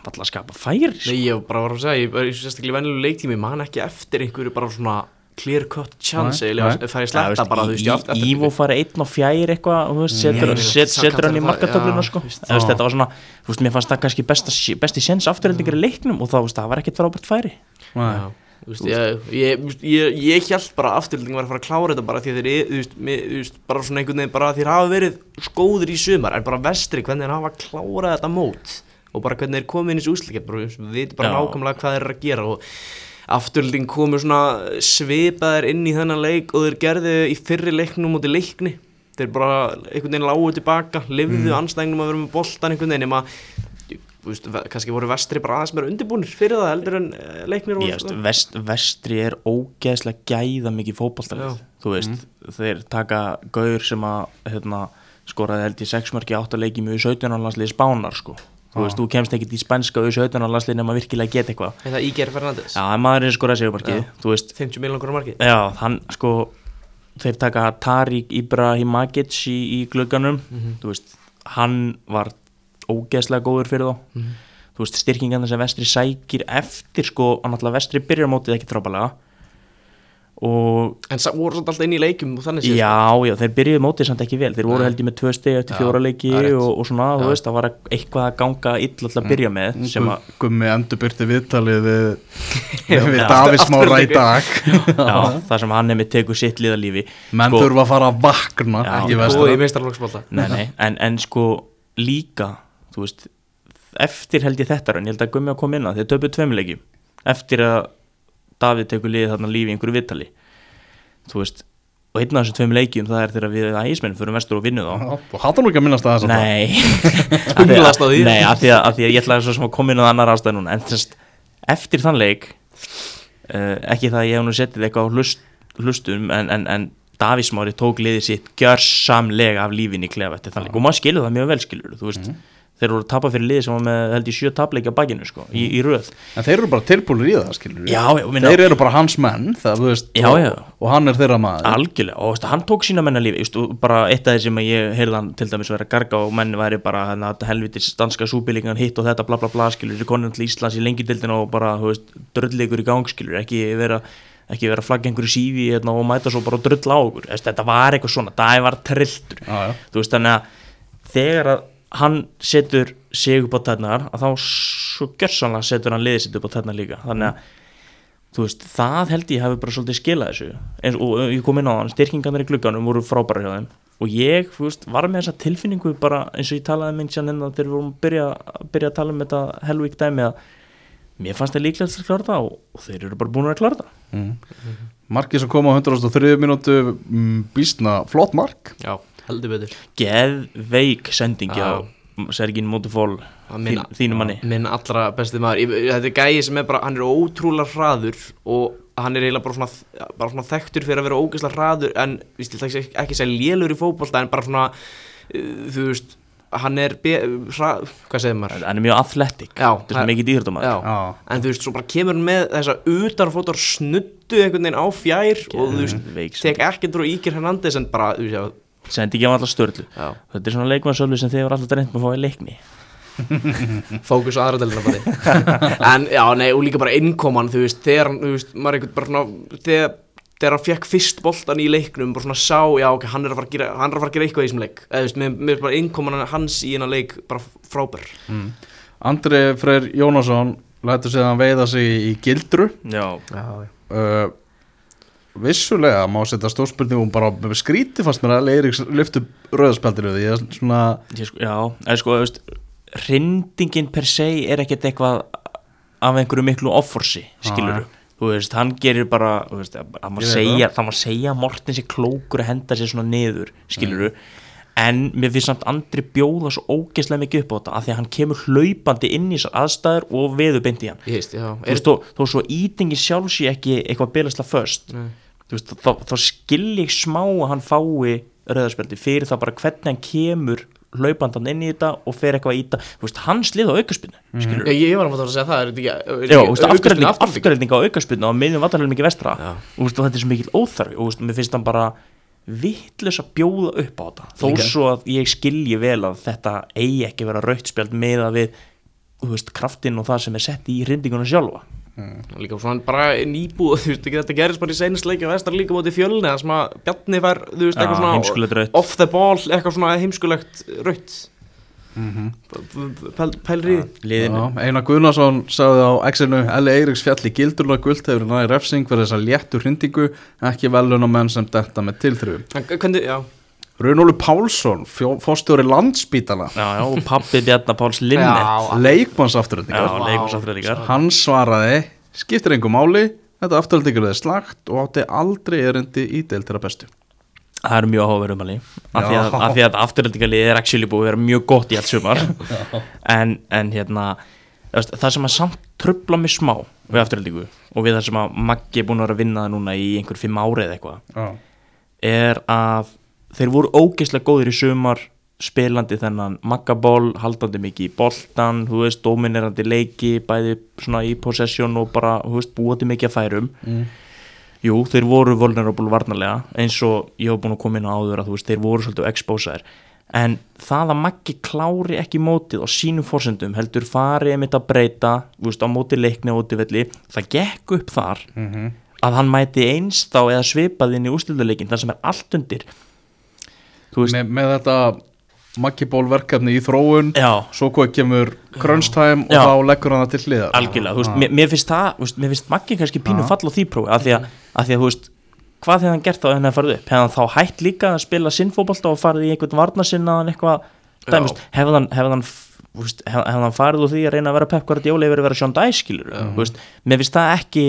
alltaf að skapa færi sko. Nei, ég bara var að segja, ég er sérstaklega í venjulega leiktími, man ekki eftir einhverju bara svona clear cut chance eða það er sletta bara, Ívo fara einn og fjær eitthvað setur, hann í já, sko. þetta var svona, þú veist, mér fannst það kannski besti séns afturhaldingar í leiknum og það, var ekkert frábært færi. Já, veist, ég, ég, ég, ég held bara að afturlending var að fara að klára þetta bara því að þeir, bara svona einhvern veginn bara þeir hafa verið skóður í sumar en bara vestri hvernig þeir hafa klárað þetta mót og bara hvernig þeir komið inn í þessu bara við veitum bara nákvæmlega hvað þeir eru að gera og afturlending komur svona svipaðir inn í þennan leik og þeir gerðu í fyrri leiknum út í leikni þeir bara einhvern veginn lágu tilbaka lifðu mm. anstæðingum að vera með boltan einhvern veginn veist, ve- kannski voru vestri bara aðeins meira undirbúnir fyrir það heldur en eh, leiknir Ég veist, vest, vestri er ógeðslega gæða mikið fótballtalið Já. þú veist, þeir taka gaur sem að hérna, skoraði held í 6 mörki 8 leiki með 17 landslið spánar sko. Þú veist, þú kemst ekkit í spænska og 17 landslið nema virkilega geta eitthvað. Er það Íger Fernandes? Já, en maðurinn skoraði Já. veist. 50 miljonar markið. Já, hann sko þeir taka Tariq Ibrahimagic í, í glugganum þú veist, hann var ógeðslega góður fyrir þá. Þú veist, styrkingarna sem vestri sækir eftir sko, hann alltaf vestri byrjar mótið ekki trápalega og En sa- voru svolítið alltaf inn í leikjum og þannig séð, sko. já, já, þeir byrjuðu mótið samt ekki vel. Þeir voru held ég með tvö steg eftir fjóra leiki það og, og svona, þú Já. veist, það var eitthvað að ganga illa til að byrja með sem að Gummi endurbyrti viðtalið við, við Já. Davís Mára í Afturlendingu. já, það sem hann er með tegur sitt liðalífi. Menn Sko- þurfa að fara að vakna Já, nei, nei, en, en sko líka þú veist, eftir held ég þetta en ég held að Gummi að koma inn að þeir töpuð tveimilegjum eftir að Davíð tekur liðið þarna lífi í einhverju vittali þú veist, og einn af þessum tveim leikjum það er þegar við ægismenn fyrir vestur og vinnu þá. Og hattu nú ekki að minnast að þess að Nei á því. Nei, af því að, að því að ég sem að koma inn á annar ástæð núna En þess, eftir þann leik uh, Ekki það að ég hef nú settið eitthvað á hlust, hlustum En, en, en Davís Mári tók liðið sitt Gjörsamlega af lífin í klefa eftir þann leik. Og maður skilur það mjög vel skilur Þú veist, þeir voru að tapa fyrir liðið sem var með held í sjö tapleiki á bakinu sko, í, í röð. En þeir eru bara tilbúinir í það skilur Já, já, minna, þeir eru bara hans menn það, veist, Já, og, og hann er þeirra maður. Algjörlega, og veist, hann tók sína menna lífi veist, og bara eitt af því sem ég heyrði hann til dæmis vera að garga og menn væri bara hérna, helvitis danska súbílingan hitt og þetta bla bla bla skilur, konun til Íslands í lengjudildina og bara, drulligur í gang skilur, ekki vera ekki vera að flagga einhverju sífi hérna, og mæta svo bara að drulla á okkur þetta var eitthvað svona, það var trilltur. Þú veist, þannig að þegar að hann setur sig upp á tætnar að þá svo gjörsanlega setur hann liðið sitt upp á tætnar líka. Þannig að þú veist, það held ég hafi bara svolítið skilað þessu. Eins, og ég kom inn á hann, styrkingarnir í glugganum voru frábæra hjá þeim. Og ég, þú veist, var með þessa tilfinningu bara eins og ég talaði minn sérn en þegar við vorum að byrja, að byrja að tala um þetta helvík dæmi að mér fannst það líklega að klára það og, og þeir eru bara búin að klára það. Markið sem kom á 103 minútu mm, býstna flott mark. Já, heldur betur. Geðveik sendingi Já. á Sergin Að minna- þínu manni. Minn allra besti maður. Þetta er gæði sem er bara, hann er ótrúlega hraður og hann er eiginlega bara svona, bara svona þekktur fyrir að vera ógeðslega hraður en víst, ekki, ekki að segja lélur í fótbolta en bara svona uh, þú veist, hann er be, hra, hvað segir maður? hann er mjög athletic, þetta er svona mikið dýrðum Já, Já. en þú veist, svo bara kemur hann með þessa utanfótar snuttu einhvern veginn á fjær og þú veist, tek ekki drú Íkir Hernandez en bara, þú veist, sendi ekki á alla störlu já, þetta er svona leikmannsölu sem þið voru alltaf reynd með að fá í leikni. Fókus á bara en já, nei, og líka bara innkoman þú veist, þegar hann, þú veist, maður einhvern bara svona þegar, þegar hann fekk fyrst boltan í leiknum bara svona sá, já, ok, hann er að fara að gera hann er að fara að gera eitthvað í þessum leik. Eða, þú veist, með, með bara innkoman hans í hennar leik bara frábær. Andri Freyr Jónasson lætur sig að veiða sig í gildru. Já, já, já. uh, vissulega má setja stórspurningum bara skríti fast mér að Eiríks lyftu rauðspjaldiru því að svona ég sko, já eða sko, veist hrindingin per se er ekkert eitthvað af einhverju miklu offorsi, skilur þú veist, hann gerir bara þú veist, það má segja, það. má segja að Morten sé klókur að henda sér svona niður skilur en mér finnst samt Andri bjóða svo ógeðslega mikið upp á þetta af því að hann kemur hlaupandi inn í þessar aðstæður og veður beint í hann. Veist, já. Þú veist, þó, þó svo ítingi sjálf sé ekki eitthvað byrjastlega först Nei. Þú veist, þá, þá skil ég smá að hann fái rauðarspjaldi fyrir það bara hvernig hann kemur hlaupandan inn í þetta og fer eitthvað í þetta þú veist, hann slið á aukaspinnu mm já, ég var að fara að segja það, ekki ekki afgræðning á aukaspinnu á miðjum vatarlega mikið vestra. Já. og, veist, og þetta er svo mikil óþarfi og veist, mér finnst hann bara vittlust að bjóða upp á þetta. Þó Líka. svo að ég skilji vel að þetta eigi ekki vera rautspjald með að við veist, kraftinn og það sem er sett í hrindingunum sjálfa líka svona bara nýbúð þú veist ekki þetta gerist bara í seinast leik og vestar líka móti fjölni það sem að Bjarni fær þú veist eitthvað heimskulegt svona rautt. off the ball eitthvað svona heimskulegt raut pælir í því liðinu. Já, Einar Guðnason sagði á X-inu Eli Eiríks fjalli gildurlega guld hefur næri refsing fyrir þessa léttu hrindingu ekki velun á menn sem detta með tilþrifum. En Hvernig, já, Runólu Pálsson, fórstjóri landsbítala Já, já, og pappi Bjarnar Páls Linnet. Leikmannsafturöldingar hann svaraði skiptir engu máli, þetta afturöldingar er slagt og átti aldrei erindi í deil til að bestu. Það er mjög áhugaverð umhverfi af því að, því að afturöldingalið er actually búið að vera mjög gott í allt sumar. En, en hérna það sem að samt trubla mig smá við afturöldingu og við það sem að Maggi er búin að vera að vinna það núna í einhver fimm ári eða eitthvað Já, er að þeir voru ógeðslega góðir í sumar spilandi þennan maggaból haldandi mikið í boltan þú veist, dominerandi leiki bæði svona í possession og bara, þú veist, búandi mikið að færum. Jú, þeir voru vulnerable varnarlega eins og ég hef búin að koma inn á áður að þú veist, þeir voru svolítið exposaðir. En það að Maggi klári ekki mótið á sínum fórsendum heldur fari einmitt að breyta þú veist, á móti leikni og móti velli það gekk upp þar að hann mæti einst þá eða svipað inn í ústilduleikin þar sem er allt undir veist, með, með þetta Maggiból verkefni í þróun já. svo hvað kemur crunch time og Já. þá leggur hann það til hliðar. Algjörlega, þú veist, mér, mér finnst það veist, mér finnst Maggi kannski pínu fall á því prófi af því að, að því að, þú veist, hvað hefði hann gert þá en það farið upp, hefði hann þá hætt líka að spila sinnfóbolta og farið í einhvern varnasinnaðan eitthvað, hefði hann hefði hann, veist, hef, hefði hann farið úr því að reyna að vera Pep Guardiola yfir að vera Sean Dice skilur, þú veist, mér finnst það ekki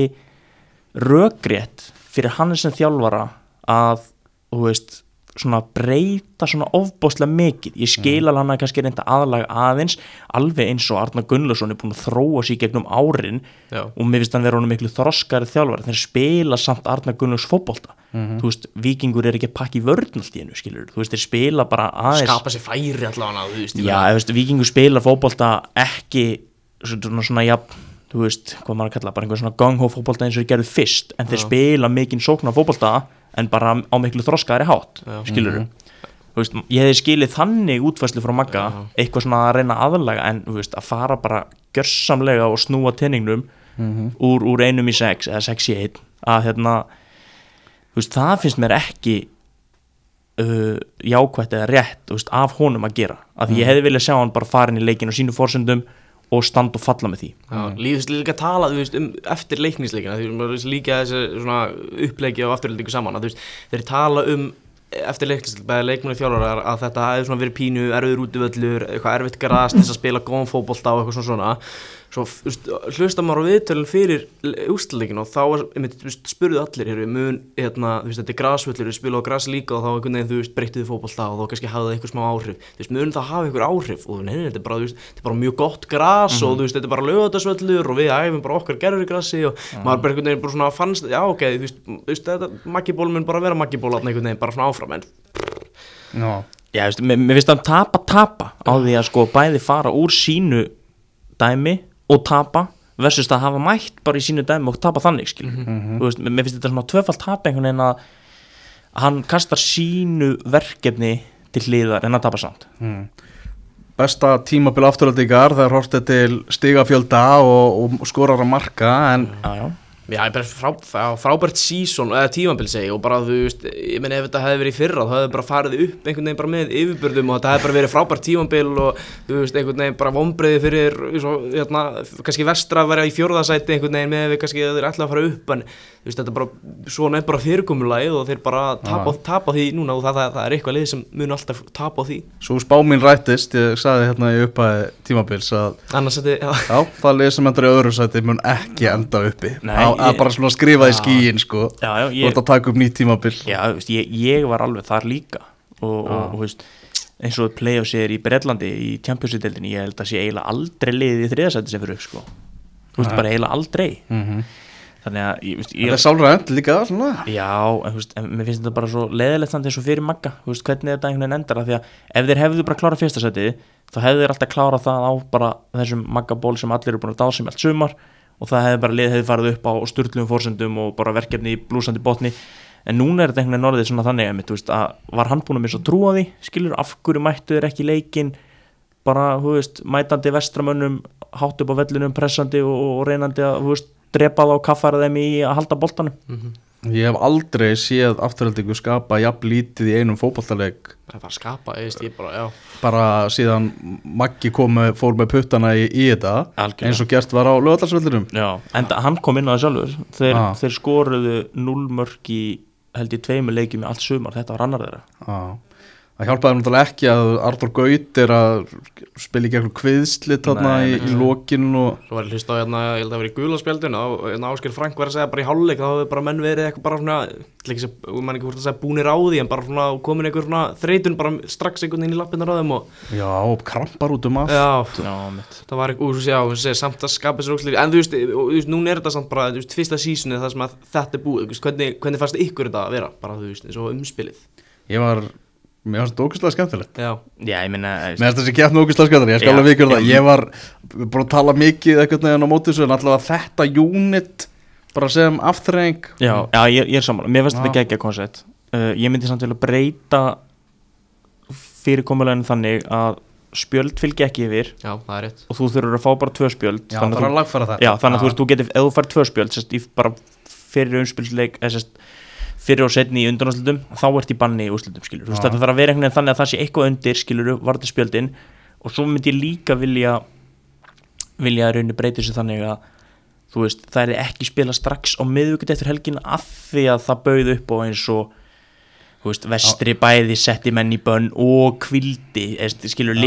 rökrétt fyrir hann sem þjálfara að, þú veist svona breyta svona ofbóðslega mikið. Ég skil alveg hann að kannski reynda aðlaga aðeins alveg eins og Arna Gunnlaugsson er búin að þróa sér gegnum árin Já. og mér finnst hann vera honum miklu þroskari þjálfari. Þeir spila samt Arna Gunnlaugs fótbolta. Þú veist, vikingur er ekki að pakka í vörn allt í einu, skilur, þú veist, þeir spila bara aðeins skapa sér færi allavega þú veist, Já, veist, vikingur spila fótbolta ekki svona, svona ja, þú veist, hvað maður að kalla bara einhver svona gang-ho fótbolta eins og þeir gerðu fyrst. En þeir Já. spila mikinn sóknar fótbolta en bara á miklu þroskaðari hátt Já. skilur þú veist, ég hefði skilið þannig útfæslu frá Magga, Já. eitthvað svona að reyna aðlaga en veist, að fara bara gjörsamlega og snúa tenningnum úr, úr einum í sex eða sex í einn að hérna veist, það finnst mér ekki uh, jákvætt eða rétt af honum að gera. Af því ég hefði viljað sjá hann bara farin í leikin og sínu fórsöndum og standa og falla með því. Já, lífist líka að tala þú veist, um eftir leiknisleikina því maður líka þessi uppleiki og afturlendingu saman að veist, þeir tala um eftir leiknisleik, bæði leikmennu þjálfarar að þetta svona verið pínu, erfiður útivöllur eitthvað erfitt grast, þess að spila góðan fótbolta og eitthvað svona svona svo hlusta maður á viðtölun fyrir ústleikin og þá spurðu allir hér, mun, hérna, veist, þetta er grasvöllur, við spila á gras líka og þá einhvern veginn, þú veist, breyttuðu fótbolta og þá kannski hafði það einhver smá áhrif, þú veist, mun það hafa einhver áhrif og neina, þetta er bara, veist, þetta er bara mjög gott gras og þú veist, þetta er bara lögatarsvöllur og við æfum bara okkar gerður grassi og maður bara einhvern veginn bara svona fannst, já, ok, þú veist, veist, þetta maggiból mun bara vera maggiból þarna einhvern veginn, bara svona áfram, en Já. Já, veist, mér, mér finnst hann tapa tapa á því að sko bæði fara úr sínu dæmi og tapa versus að hafa mætt bara í sínu dæmi og tapa þannig skil þú veist, mér finnst þetta svona tvöfald tapa einhvern veginn að hann kastar sínu verkefni til hliðar en að tapa samt. Besta tímabil afturöldingar er hortið til stigafjölda og, og skorar að marka en já, já. Já, bara frá, frá, frábært sísón eða tímabil segi og bara þú veist ég menn ef þetta hefði verið í fyrra þá hefði bara farið upp einhvern veginn bara með yfirbörðum og þetta hefði bara verið frábært tímabil og þú veist einhvern veginn bara vonbreiði fyrir svo, hérna, kannski vestra að vera í fjórðasæti einhvern veginn með við kannski að þeir ætla að fara upp en veist þetta er bara svona er bara fyrirkomulagið og þeir bara tapa, tapa því núna og það, það, það er eitthvað lið sem mun alltaf tapa á því. Svo spá mín rættist ég sagði hérna í uppæði tímabils að annars þetta, já, já, það lið sem endur í öðru sæti mun ekki enda uppi. Nei, að ég- bara svona skrifa í Já. skíin sko. Já, já, þú ég, ert að taka upp nýtt tímabil. Já veist, ég, ég var alveg þar líka. Og, og, og þú veist, eins og play-off sér í Breitlandi í Champions-deildinni, ég held að sé eiginlega aldrei liðið í þriðasæti sem fyrir upp sko. Þú veist, bara eiginlega aldrei. Mm þannig að ég, veist, þetta ég, er sálrænt líka svona. Já, en, veist, en mér finnst þetta bara svo leðilegt samt eins og fyrir Magga, veist, hvernig þetta einhvern veginn endar af því að ef þeir hefðu bara klárað fyrsta setið þá hefðu þeir alltaf klárað það á bara þessum Magga-ból sem allir eru búin að dása með allt sumar og það hefði bara lið hefði farið upp á styrlum fórsendum og bara verkefni í blúsandi botni. En núna er þetta einhvern veginn orðið svona þannig veist, að var hann búin að missa trú á því skilur, af hverju mættu þeir ekki í leikinn? Bara, þú veist, mætandi vestramönnum hátt upp á vellinum, pressandi og, og reynandi að, þú veist, drepa þá og kaffara þeim í að halda boltanum. Ég hef aldrei séð afturhaldingu skapa jafn lítið í einum fótballtaleik Það að skapa, ég veist, ég bara, já. Bara síðan Maggi kom fór með puttana í, í þetta Algjörlega. eins og gert var á lögadagsvellinum Já, en hann kom inn á það sjálfur. Þeir, Ah. þeir skoruðu 0 mörg í held ég tveimur leikjum í allt sumar. Þetta var annar þeirra. Já. Það hjálpaði náttúrulega ekki að Artur Gaut er að spila í gegnum kviðslit þarna í, í lokin og Svo var ég hlust á hérna, ég held að það var í gulaspjaldun og hérna Ásker Frank var að segja bara í hálfleik þá hafði bara menn verið eitthvað bara svona ekki að, mann ekki hvort að segja búnir á því en bara svona komin einhver svona þreytun bara strax einhvern veginn í lappinnar á þeim og já, og krampar út um allt. Já, Já, það var eitthvað, og svo segja, segja samt að skapa sér ókslir, en þú veist, og, þú veist, núna er þetta samt bara, þú veist, fyrsta sísunni það sem að þetta er búið, þú veist, hvernig, hvernig fannst ykkur þetta að vera, bara þú veist, eins og umspilið. Ég var, mér fannst þetta ógæslega skemmtilegt. Já, Já, ég meina Mér finnst þessi keppni ógæslega skemmtilegt, ég skal alveg vikur það. Ég var búin að tala mikið eitthvað neginn á móti þessu en allavega þetta unit bara sem afturreng Já, já ég, ég er saman, mér finnst þetta geggja koncept. Uh, Ég myndi samt vilja breyta fyrirkomuleginu þannig að spjöld fylgi ekki yfir. Já, það er rétt. Og þú þurfur að fá bara tvö spjöld. Já, þannig það er að að þú, lagfæra þetta. Já, þannig að þú veist, þú getur, ef þú fær tvö spjöld sérst, í bara fyrir umspilsleik eða sérst, fyrir og setni í undanáslutum þá ert í banni í úrslutum, skilur þú veist, þetta þarf að vera einhvern veginn þannig að það sé eitthvað undir, skilur varði spjöldin og svo myndi ég líka vilja vilja að raunni breyti sér þannig að þú veist, það er ekki spila strax á miðvíkut eftir helgin af því að það bauð upp á eins og veist, vestri bæði setti menn í bönn og kvildi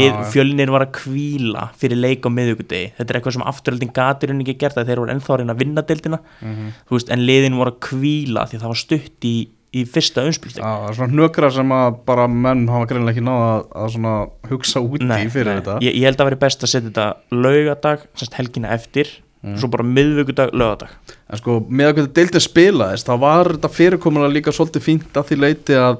Já, já. fjölnir var að kvíla fyrir leik á miðvíkudegi þetta er eitthvað sem afturöldin gatur henni ekki gert að þeir voru ennþá að reyna að vinna deildina Mhm. þú veist, en liðin voru að kvíla því að það var stutt í, í fyrsta umspilsleik Já, það er svona hnökra sem að bara menn hafa greinlega ekki náða að, að hugsa út í fyrir þetta ég, ég held að veri best að setja þetta laugadag, helgina eftir Mm. svo bara miðvíkudag, laugadag En sko, með að hvernig deildin spilaðist þá var þetta fyrirkomulega líka svolítið fínt að því leiti að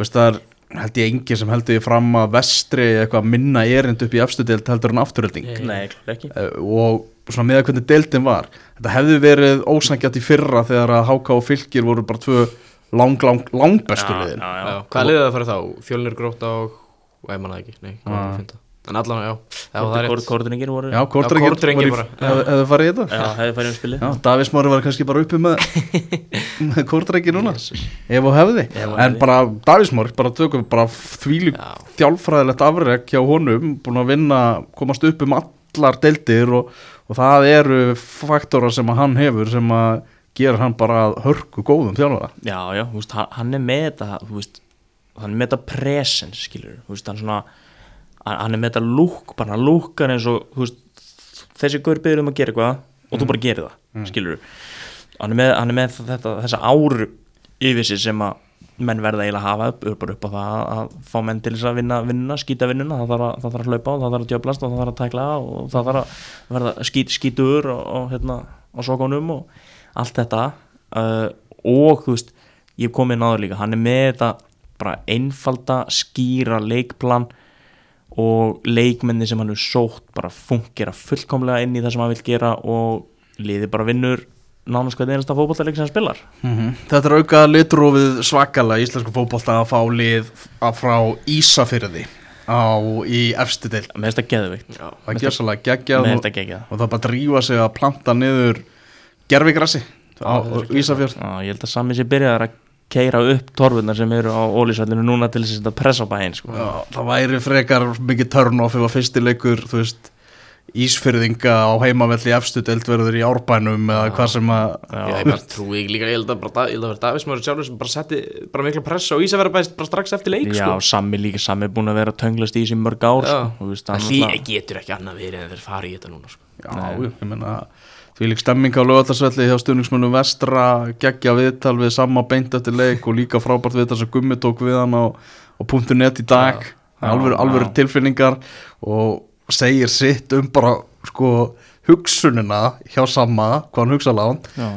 veist, það er held ég engin sem heldur ég fram að vestri eitthvað minna erind upp í efstu deild heldur en afturölding Nei. Eh, og svona með að hvernig deildin var þetta hefði verið ósangjart í fyrra þegar að HK og Fylkir voru bara tvö lang, lang, langbestu Já, liðin já, já. Já, hvað liðið það fyrir þá? Fjölnir gróta og, og ég manna ekki, nei, hvað var Já. að finna En allan, já, já, það er rétt. Kórdringir voru Já, Kortrengir Kortrengir bara, já. hefði hefði farið í þetta? Já, hefði farið um spilið. Já, Davís Mári var kannski bara uppi með, með Kortrengir núna. Ef og hefði, en bara Davís Mári, bara tökum bara þvílík Já, þjálfræðilegt afrek hjá honum búin að vinna, komast upp um allar deildir og, og það eru faktora sem að hann hefur sem að gera hann bara að hörku góðum þjálfara. Já, já, veist, hann, er með þetta veist, hann er með þetta presence skilur, veist, hann svona hann, er með þetta lúk, bara hann lúkar eins og, veist, þessi gaur byrður um að gera eitthvað og þú bara gerir það skilur, hann er með, hann er með þetta, þessa áru yfir sig sem að menn verða eiginlega að hafa upp, bara upp á það að fá menn til þess að vinna vinnuna, skýta vinnuna, það þarf að, þarf að hlaupa og það þarf að djöblast og það þarf að tækla og það þarf að verða skít, skítur og, og hérna á sokonum og allt þetta. Uh, og þú veist, ég hef komið náður líka. Hann er með þetta bara einfalda, skýra leikplan og leikmenni sem hann er sótt bara fungera fullkomlega inn í það sem hann vil gera og liði bara vinnur nánast hvað einasta fótballtaleik sem hann spilar. Þetta er auka litrófið svakalega í íslensku fótbolta að fá lið að frá Ísafyrði á í efstu þetta geðveikt. Já, það geggjað með og, þetta geggjað. og það bara drífa sig að planta niður gerfigrassi á það Ísafjörð. Ég held að sami sér byrjaðar að keira upp torfunar sem eru á ólísvellinu núna til þess að pressa bæinn sko. Það væri frekar mikið turn-off ef að fyrstileikur, þú veist Ísfyrðinga á heimavelli efstu deild verður í árbænum eða hvað sem að Já, ég bara trúi ekki líka, ég held að bara, ég held að vera Davís Mári sjálfur sem bara setti bara mikla pressa og Ísafjörður bæst bara strax eftir leik Já, sko. sami líka, sami er búin að vera að tönglast í þessi mörg ár sko. Þú veist, Það getur ekki annað verið en þeir fara í þetta núna sko. Já, ég meina því lík stemming á lögatarsvelli hjá stuðningsmönnum vestra geggja viðtal við sama beint eftir leik og líka frábært viðtal sem Gummi tók við hann á, á .net í dag. Já, alveg, alveg tilfinningar og segir sitt um bara sko hugsunina hjá sama, hvað hann hugsa lánt. Já.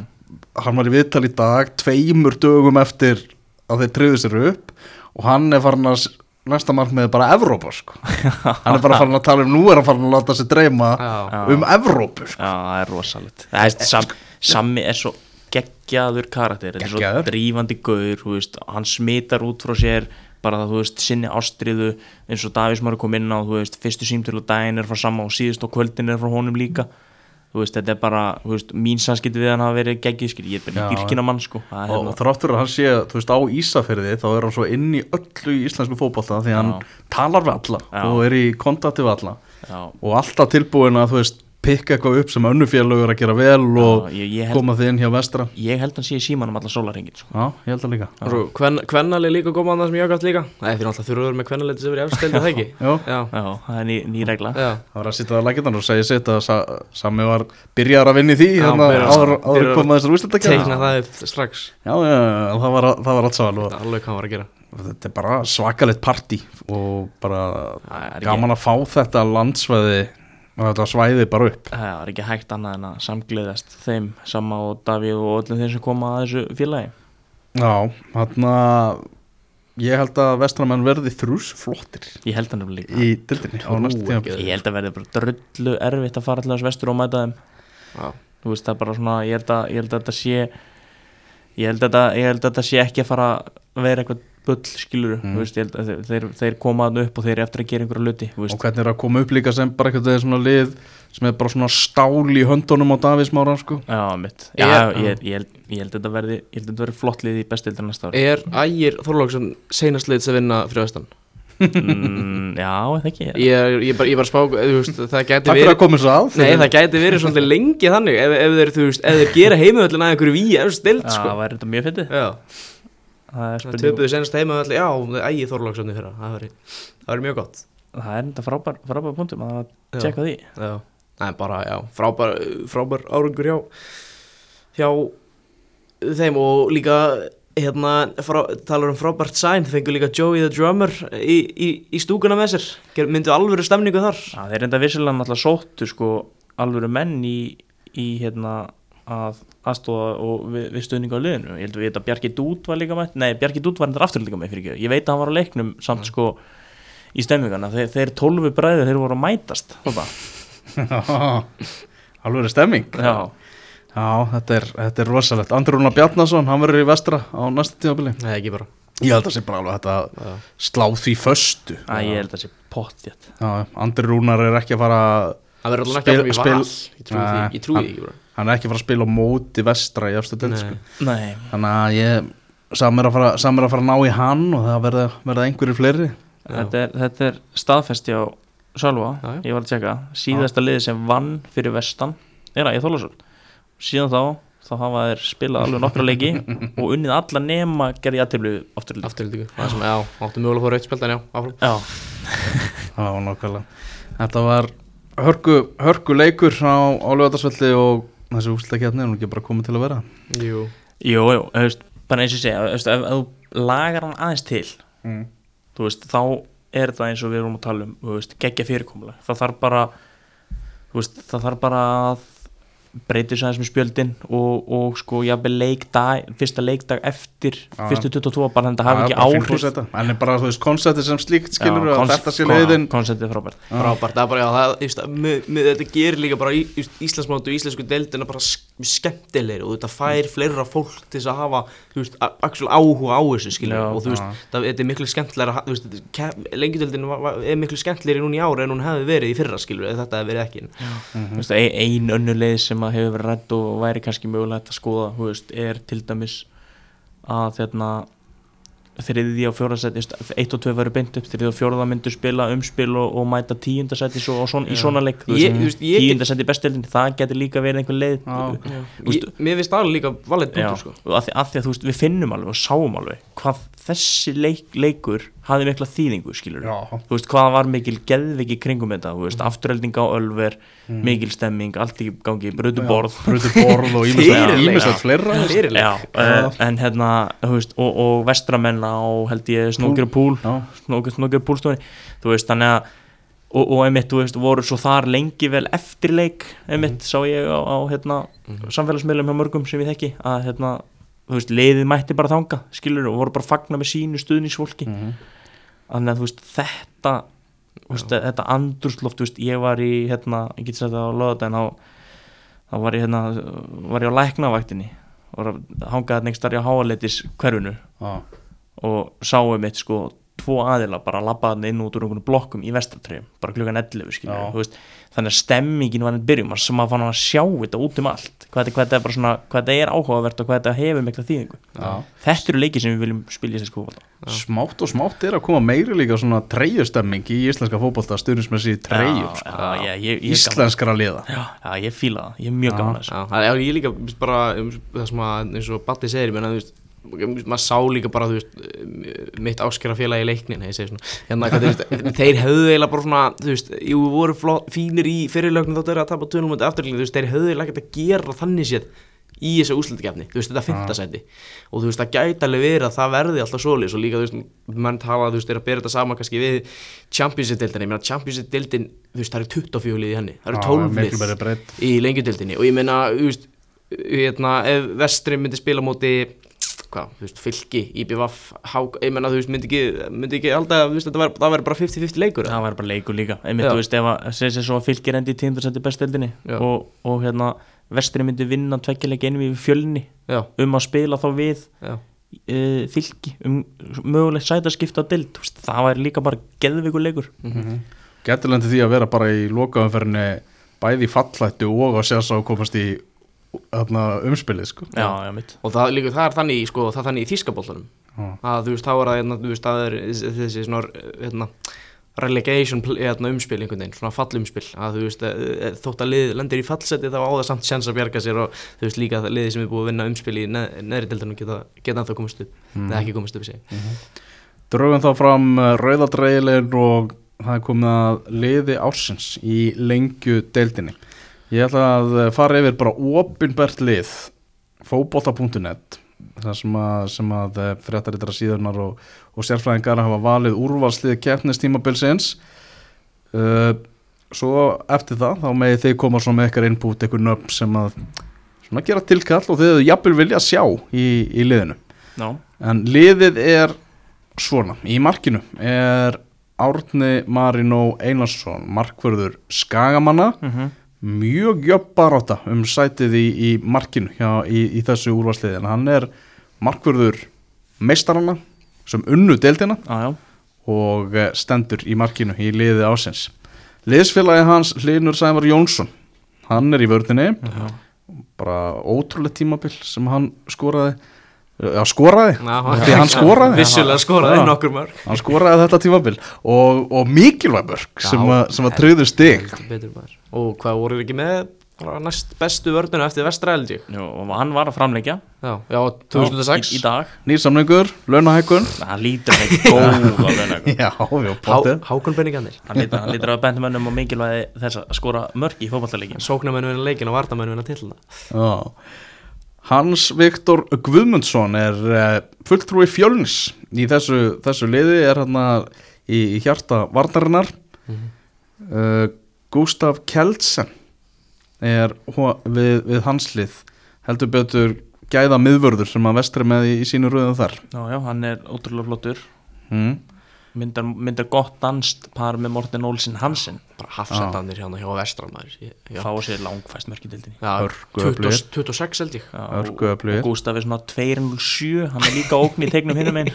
hann var í viðtal í dag tveimur dögum eftir að þeir treyðu sér upp og hann er farin að næsta markmið er bara Evrópa sko. hann er bara farin að tala um nú er hann farin að láta sig dreyma Já. Um Evrópu sko. Já, það er rosalegt Það er, sam, Sammi er svo geggjaður karakter Þetta er svo drífandi gaur þú veist, Hann smitar út frá sér bara það, þú veist, sinni ástriðu eins og Davís Mári kom inn á, þú veist, fyrstu símtölu daginn er frá sama og síðust og kvöldin er frá honum líka þú veist, þetta er bara, veist, mín samskipt við hann hafa verið geggið, skil, ég er bara Já, dyrkina mann, sko. Og, hérna, og þráttur að hann sé, veist, á Ísafyrði þá er hann svo inn í öllu í íslensku fótbolta því hann talar við alla Já. og er í kontakti við alla. Já, og alltaf tilbúin að, pikka eitthvað upp sem önnufélögur að gera vel og já, ég, ég, held, koma þið inn hjá vestra. Ég held hann sé í símanum allan sólarhengin, sko. Já, ég held að líka. Og svo kven, kvennali líka koma annað sem ég ákvæmt líka. Nei, því náttúrulega þurfa að vera með kvennalið sem verið efsteldi það ekki? Já, Já, já, það er ný, ný regla. Já. Það var að sitja að lækja og segja sitt að sa, Sami var byrjar að vinna í því Já, hérna, áður, koma þessar úrslit Teikna það upp strax. Já, það var, það var allt og Það er alveg hvað hann var að gera. Þetta er bara svakalegt partí og bara Það er gaman að fá þetta landsvæði og þetta svæði bara upp. Það er ekki hægt annað en að samgleðast þeim, sama og Davíð og öllum þeim sem koma að þessu félagi. Já, þarna ég held að vestramenn verði þrús flottir ég held hann um líka. í dildinni á næstu tíma ég held að verði bara drullu erfitt að fara til þess vestur og mæta þeim. Já, þú veist það er bara svona ég held að, ég held að þetta sé ég held að þetta, ég held að þetta sé ekki að fara að vera eitthvað bull skilur Mm. veist, ég held að þeir, þeir, þeir koma að upp og þeir eru eftir að gera einhverja luti og hvernig er að koma upp líka sem bara eitthvað svona lið sem er bara svona stál í höndunum á Davísmára sko. já, mitt já, Ég- ég, ég, held, ég held að þetta verði ég held að þetta verði flott lið í bestildar næsta ári Er Ægir Þorlóksson seinast liðs að vinna fyrir vestan? mm, já, eða ekki? Ég er ég er bara, ég er bara að spá, þú veist, það gæti Takk fyrir verið að koma svo að Nei, það gæti verið svolítið lengi þannig ef, ef þeir, þú veist, ef þeir gera heimavöllin að einhverju stilt, Já, sko. það væri þetta mjög fyndið töpuðu senast heimavöllin, já, Ægir Þorlóksson það væri mjög gott. Það er þetta frábær, frábær punktum að tjekka því. Já, Nei, bara, já, frábær, frábær árangur hjá hjá þeim og líka hérna, frá, talar um frábært sæn fengur líka Joey the Drummer í, í, í stúkuna með sér. Myndu alvöru stemningu þar. Já, þeir enda vissilega náttúrulega sóttu sko alvöru menn í, í hérna að aðstóða og við, við stöðningu á liðinu. Ég held að við þetta Bjarki Dút var líka með nei, Bjarki Dút var þetta aftur líka með fyrir ekki ég veit að hann var á leiknum samt sko í stemmingana, þeir, þeir tólfu bræður þeir voru að mætast. Alveg er stemming. Já, Já, þetta er, þetta er rosalegt. Andri Rúnar Bjarnason, hann verður í vestra á næsta tímabili. Nei, ekki bara. Ég held að sé bara alveg þetta að Já. slá því föstu. Að ég held að sé pottjétt Já, Andri Rúnar er ekki að fara Það verður alveg ekki að fara í val Ég trúi því, Nei, ég trúi hann- því ekki bara hann er ekki að fara að spila á móti vestra í deild Nei. sko. Þannig að ég samir að fara, samir að, fara að ná í hann og það verða, verða einhverjir fleiri. Þetta er, þetta er staðfesti á já. ég var að tjekka. Síðasta liði sem vann fyrir vestan er að ég þólasöld síðan þá, þá hafa þeir spilað alveg nokkra leiki og unnið alla nema gerði aðtöflu aftur Afturlíku Það sem, já, áttu mögulega að fóra auðspelt en já, áfram. Já, Það var nokkvæmlega Þetta var hörku, hörku leikur á áljóðarsvelli og þessi úrslutakjarni er nú ekki bara komið til að vera. Jú. Jú, jú, veist, bara eins og segja þú veist, ef, ef þú lagar hann aðeins til mm. þú veist, þá er það eins og við erum að tala um, þú veist, geggja fyrirkomulega það þarf bara þú veist, það þarf bara að breytir svo aðeins með spjöldin og, og sko, jafnvel leikdag fyrsta leikdag eftir Já. fyrstu 22 bara þannig að það hafi ekki áhrif. En er bara, þú veist, konceptið sem slíkt skilur Já, konst- þetta sé leiðin. konceptið er frábært Frábært, það er bara, já, það, just, með, með, þetta gerir líka bara í, just, Íslandsmót og íslensku deildina bara sk skemmtilegri og þetta fær fleira fólk til þess að hafa, þú veist, a- actual áhuga á þessu, skilur, Já. og þú veist, það, þetta er miklu veist, lengjudeildin er miklu skemmtilegri núna í ára en hún hefði verið í fyrra, skilur, ef þetta hefði verið ekki. Ein, ein sem að hefur verið rætt og væri kannski mögulegt að skoða veist, er til dæmis að þérna þriði og fjóra seti, eitt og tvö verður beint upp þriði og fjóraða myndu spila umspil og, og mæta tíunda seti svo, svon, í svona leik þú Ég- veist, þú veist, ég- tíunda seti bestildin, það getur líka verið einhver leið mér finnst það líka valið punktur, sko. að því, að því að þú veist, við finnum alveg og sáum alveg hvað þessi leik, leikur hafði mikla þýðingu skilur þú veist hvað var mikil geðviki kringum þetta þú veist, afturhelding á ölver mikil stemming, allt í gangi, brutu borð. Brutu borð og Fyrirleik. Já, uh, en hérna þú veist, og, og vestramenn á held ég snókjur púl snókjur púlstofunni þú veist, þannig að og, og einmitt, þú veist, voru svo þar lengi vel eftir leik, einmitt, sá ég á, á hérna, samfélagsmiðlum hjá mörgum sem ég þekki, að hérna veist, leiðið mætti bara þanga, skilur og voru bara fagna með sínu stuðningsfólki Mhm. þannig að veist, þetta veist, þetta veist, ég var í hérna, ég get sagt það á lögadaginn þá, þá var ég hérna var ég á læknavaktinni og hangaði þetta nengstar í á háaleitis hverfinu Já. og sáum mitt sko tvo aðila bara labbaðan inn út úr einhvern blokkum í vestratreyjum bara klukkan 11 skilur þú veist, þannig að stemmingin var enn byrjum sem að fann að sjá þetta út um allt. Hvað þetta, er bara svona, hvað þetta er áhugavert og hvað þetta hefur mikla þýðingu. Já. þetta eru leikið sem við viljum spilja í þessu skófald Smátt og smátt er að koma meiri líka svona treyjustemming í íslenska fótbolta stundismessi treyjur sko. íslenskara liða. Já, já, ég fíla það, ég er mjög gaman að þessu. Já, ég líka bara um, það sem að eins og Batti segir menna, þú veist, maður sá líka bara þú veist, mitt áskera félagi í leiknin svona, hérna, veist, þeir höfðu eiginlega bara svona, þú veist, jú voru flott, fínir í fyrirlögnum þáttu er að tapa tölum þú veist, þeir höfðu eiginlega ekkert að gera þannig séð í þessu úslutikefni, þú veist, þetta fintasæti og þú veist, það gæti alveg verið að það verði alltaf svolis og líka, þú veist, mann tala þú veist, er að bera þetta saman kannski við Championship-dildinni, ég meina Championship-dildin þú veist, það eru 24 lið í henni, það eru Já, 12 miklu lið í lengjudildinni. Og ég meina, þú veist hérna, ef vestri myndi spila móti hvað, þú veist, fylki, IBVF hák, ég meina, þú veist, myndi ekki myndi ekki alltaf, þú veist, þetta var, það væri bara 50-50 leikur það var bara leikur líka. Einmitt, Já. þú veist, ef að segja sér svo að fylgir endi í tíundarsendi bestdeldinni Já. og, og hérna, vestri myndi vinna tveggjuleik einum í fjölni já, um að spila þá við uh, fylki um mögulegt sætaskipta á dild, þú veist, það væri líka bara geðvikur leikur Gætilendi því að vera bara í lokaumferðinni bæði í fallættu og að segja að komast í umspilið sko. já, já, og það líka, það er þannig, sko, það er þannig í þýskabóltanum Já. að þú veist, þá er það, hérna, þú veist, það er þessi svona, hérna relegation hérna, umspil einhvern veginn, svona fallumspil. Að þú veist, eh, eh, þótt að lið lendir í fallseti þá á það samt sjans að bjarga sér og þú veist líka það liði sem er búið að vinna umspil í neð, neðri deildunum geta, geta ennþá komast upp. Eða ekki komast upp, segi. Drögum þá fram rauðadreilegin og það er komið að liði ársins í lengju deildinni. Ég ætla að eh, fara yfir bara opinbert lið. Fótbolta.net það sem að, sem að fréttaritara síðurnar og, og sérfræðingar hafa valið úrvalslið keppnistímabilsins. Uh, svo eftir það þá megið þið koma svo með eitthvað input, eitthvað nöfn sem að svona gera tilkall og þið jafnvel vilja sjá í, í liðinu. Já, En liðið er svona, í markinu er Árni Marino Einarsson, markvörður Skagamanna, mm mjög jöfn barátta um sætið í, í markinu hjá, í, í þessu úrvarsliði, en hann er markvörður meistarana sem unnu deildina já og eh, stendur í markinu í liðið ásins. Liðsfélagi hans Linur Sæmar Jónsson, hann er í vörðinni, bara ótrúlega tímabil sem hann skoraði, já skoraði, því hann skoraði. vissulega skoraði Já. nokkur mörg hann skoraði þetta tímabil. Og, og mikilvæg mörg sem, Já. að- sem að treyður stig. Og hvað voru ekki með bara næst bestu vörðuna eftir Jú, og hann var að framleikja já, já 2006 í, í dag, nýr samningur, launahækkun. Hann lítur ekki góða launagum já, já, Há, potið Hákon Benningarnir hann lítur, hann lítur að benda mönnum og mikilvægi þess að skora mörg í fótballtaleikinn sóknarmennu vinna leikin og vardamennu vinna tillina já. Hans Viktor Guðmundsson er uh, fulltrúi fjölnis. Í þessu, þessu liði er hann í, í hjarta varnarinnar. Uh, Gustaf Kjeldsen er við, við hans lið. Heldur betur gæða miðvörður sem að vestri með í, í sínu rauðum þar. Já, já, hann er ótrúlega flottur. Mm. Myndar, myndar gott danst par með Morten Olsen Hansen. Bara hafsendanir hérna hjá vestramæður fá sér langfæst mörg í dildinni já Hörku öflugir. 20 26 held ég. Og, Gustaf er svona 207 hann er líka ógn í tegnum hinnum einn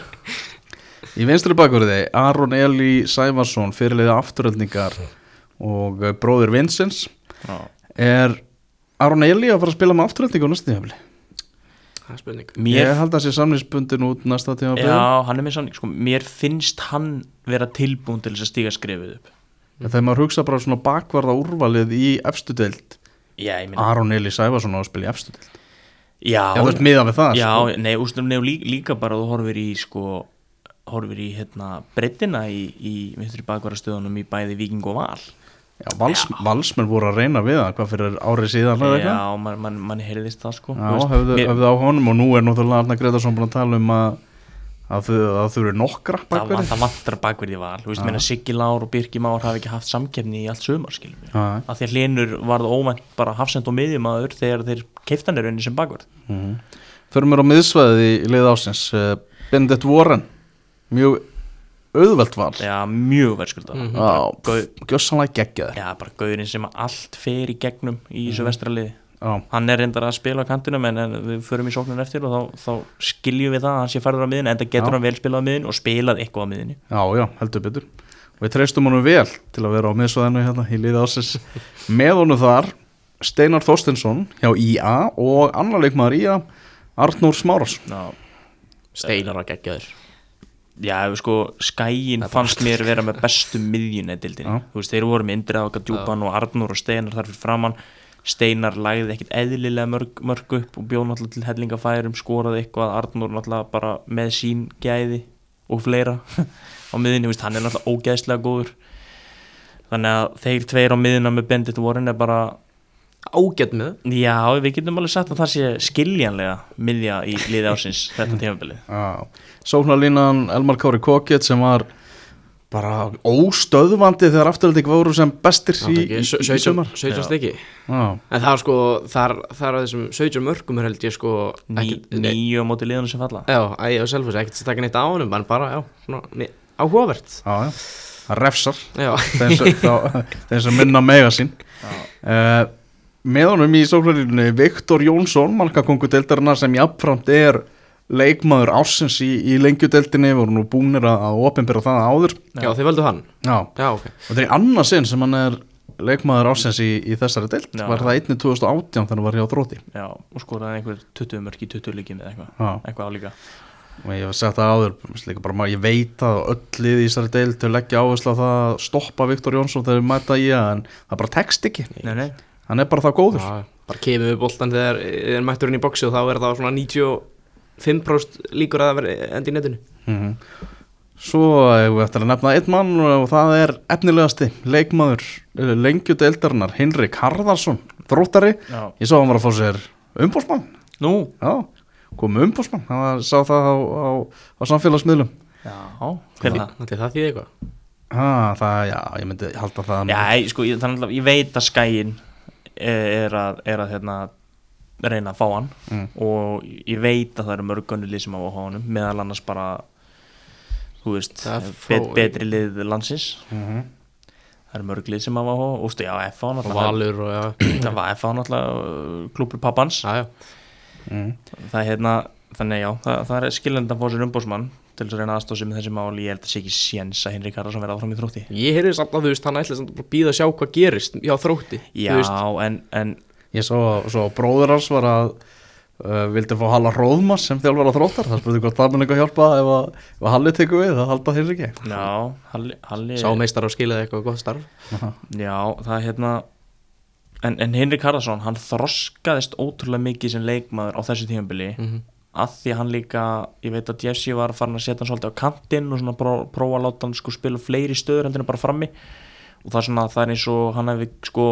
Í vinstri bakverði Aron Eli Sævarsson fyrirliði afturöldningar og eh, bróðir Vincents. Já, er Aron Eli að fara að spila með afturöldningu á næsta tímafili? Það er spurning. Mér, Ég held að sé samlingsbundin út næsta tímafili já, hann er með sann sko, mér finnst hann vera tilbúin til þess að stíga skrifið upp. Þegar maður hugsa bara svona bakvarða úrvalið í efstu deild ég Aron Eli Sævarsson á að spila í efstu deild. Já, þú veist miða við það já, sko. nei, ústum, nei, líka, líka bara þú horfir í sko horfir í hérna breytina í, í vinstri bakvarastöðunum í bæði Víking og Val já Vals, Valsmenn voru að reyna við það hvað fyrir árið síðan já, mann man, man heyrðist það sko. Já, höfðu, mér- höfðu á honum og nú er náttúrulega Arna Gretarsson búin að tala um að að þau, að þau eru nokkra bakverði það vantar bakverði val. Þú veist, meina Siggi Lár og Birki Már hafi ekki haft samkefni í allt sumar skilum við Já, að því að hlinur varð óvænt bara hafsend og miðjumæður þegar þeir keiftanir unni sem bakverð. Mhm. Förum mér á miðsvæðið í, lið ásins uh, Bendit Warren Mjög auðvelt val. Já, mjög verðskulda Mhm. Já, gjössanlega geggjaður já, bara gauðurinn sem allt fer í gegnum í þessu vestraliði Já, hann er reyndar að spila á kantinum en, en við förum í sóknun eftir og þá, þá skiljum við það að hann sé færður á miðin en það getur Já. hann vel spilað á miðin og spilað eitthvað á miðinni já, já, heldur betur. Við treystum honum vel til að vera á miðsvæðinu hérna í liði ásins með honum þar Steinar Þorstinsson hjá IA og annar leikmaður IA Arnór Smáras Já, Steinar að gegja þér Já, sko, skæin fannst mér vera með bestu miðjun eða dildinni, Já. þú veist, þeir voru með Indriðaka, Djúpan og Arnur og Steinar þar fyrir framann Steinar lagði ekkit eðlilega mörg, mörg upp og bjóð náttúrulega til hellingafærum skoraði eitthvað, Arnur náttúrulega bara með sín gæði og fleira á miðinni, þú veist, hann er náttúrulega ógæðslega góður. Þannig að þeir tveir á miðina með Bendit Warren er bara Ágætt með. Já, við getum alveg sagt að það sé skiljanlega miðja í liði ásins þetta tímabilið Sóknarlínan Elmar Kári Kokket sem var bara óstöðvandi þegar afturhalding voru sem bestir í, í, í, í 17 sumar. 17 stykki. Já, En það er sko, þar, þar að þessum 17 mörgum er held ég sko nýju á móti liðunum sem falla. Já, æg og selfos, ekkert að taka neitt á honum En bara, já, svona, áhugavert. Já, já, það refsar. Já, þeim sem, minna mega sín. Uh, með honum í sóknarlínunni Viktor Jónsson, markakongu deildarinnar sem jafnframt er leikmaður ársins í, í lengjudeildinni. Voru nú búnir að, að opinbera það áður. Já, þið völdu hann? Já, Já, ok. Og það er í annað sinn sem hann er leikmaður ársins í, í þessari deild. Já. var það einni 2018 þannig að hann var hjá þrótti? Já, og skoraði einhver 20 mörg í 20 líkjum eða eitthvað, Já. eitthvað álíka. Og ég hef sagt það áður bara, ég veit að öll lið í þessari deild þau leggja áherslu á það að stoppa Viktor Jónsson þegar við mæta í hann en það bara tekst ekki, Nei, nei, hann er bara það góður. Já, bara kemur við boltan þegar er mætturinn í boxi og þá er það svona 95% líkur að það veri endi í netinu. Mhm. Svo hefur við eftir að nefna einn mann og það er efnilegasti leikmaður eh, lengjudeildarinnar Hinrik Harðarsson, þróttari. Já. Ég sá hann var að fá sér umbósmann Nú, já, kom umbósmann hann sá það á, á, á samfélagsmiðlum. Já, hver er það? Þetta er það því eitthvað? Ha, það, já, ég myndi halda það. Já, ég- sko, ég, þannig að ég veit að skæin er að, er að hérna, reyna að fá hann. Mm. og ég veit að það eru mörg önnur lið sem á honum meðal annars bara þú veist, bet, betri lið landsins. Mhm. það eru mörg lið sem á að fá og stu, já, F á Og náttúrulega Valur og já. Það var F á náttúrulega klúpur pappans. Mhm. það er hérna, þannig já, það, það er skilend að fá sér umbósmann til þess að reyna aðstóð sig með þessi mál, ég held að sé ekki séns að Henrik Harðarsson verða áfram í þrótti. Ég heyrði samt að þú veist, hann ætla samt að býða að sjá hvað gerist Já, þrótti já, en, en ég svo að bróður hans var að uh, vildi fá Halla Róðmas sem þjálfur á þróttar. Það spurði hvort það mun eitthvað hjálpa ef að, ef að Halli tekur við, það halda þeir ekki. Já, Halli, Halli Sá meistar á skilaði eitthvað gott starf. Já, það er hérna en, en Henrik Harðarsson, hann þroskaðist ótrúlega mikið sem leikmaður á þessu tímabili. Mhm. Að því hann líka, ég veit að Jesse var farin að setja hann svolítið á kantinn og svona pró, prófa að láta hann sko spila fleiri stöður heldur en bara frammi. Og það er svona, það er eins og hann hefði sko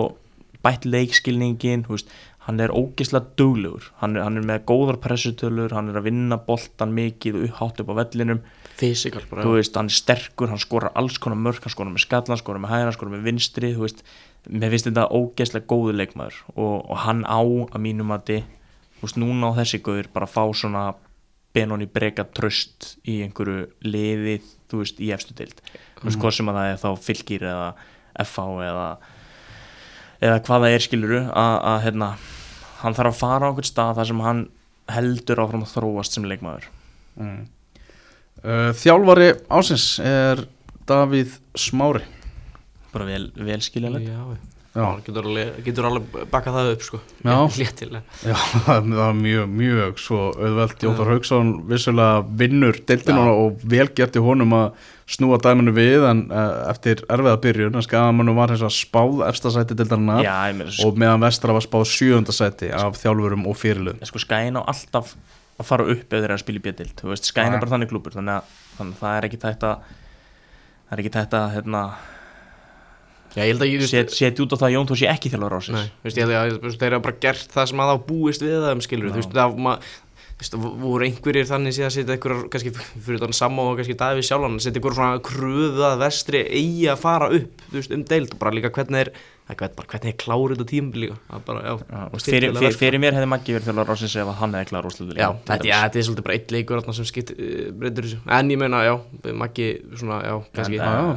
bætt leikskilningin, veist. Hann er ógeðslega duglegur. Hann hann er með góðar pressutölur, hann er að vinna boltan mikið og upphátt upp á vellinum. Fysikal bara þú veist, hann er sterkur, hann skorar alls konar mörk, hann skorar með skall, hann skorar með hægra, hann skorar með vinstri, þú veist. Mér finnst þetta ógeðslega góðu leikmaður og, og hann á að mínum að þú veist, núna á þessi guður bara fá svona Benoni breka tröst í einhverju liði, þú veist, í efstu dild þú veist, hvað sem að það er þá fylgir eða FH eða eða hvað það er skiluru að, að hérna, hann þarf að fara á einhvern stað þar sem hann heldur áfram að þróast sem leikmaður. Mm. Þjálfari ásins er Davíð Smári. Bara vel, vel skiljanlega Já, Já. Já. Getur alveg, getur alveg bakka það upp sko. Léttilega. Já, það var mjög, mjög svo auðvelt. Jóþór Haugsson vissulega vinnur deildinu Já. og vel gert í honum að snúa dæminu við en uh, eftir erfiða byrjun en skafamannum var þess að spáð efstasæti meina, sko, og meðan vestra var spáð sjöundasæti af þjálfurum og fyrirlum sko skæin á alltaf að fara upp ef þeir eru að spila í bjödild þú veist, er bara þannig klúpur þannig að, þannig að það er ekki tætt að það er ekki tætt að hérna, Já, ég held að ég, þú set, veist setja út á það að Jón Tósi ekki þjálfur Nei, ásins þú veist, ég held að þeir hafa bara gert það sem að þá búist við það um skilur Þú veist, það það voru einhverjir þannig síðan að setja einhverjar, kannski fyrir þannig saman og kannski Davíð sjálfan setja einhverjum svona kröðu að vestri eigi að fara upp, veist, um deild og bara líka hvernig er, er bara hvernig er klárið þetta tímabil líka, bara, já, Já, fyrir, fyrir, fyrir mér hefði Maggi verið þjálfur ásins ef að hann hefði klára úrslutu Já, þetta, já, þetta er svolítið bara eitt leikur þarna sem skipt uh, breytir þessu. En ég meina, já, Maggi svona, já, kannski. En,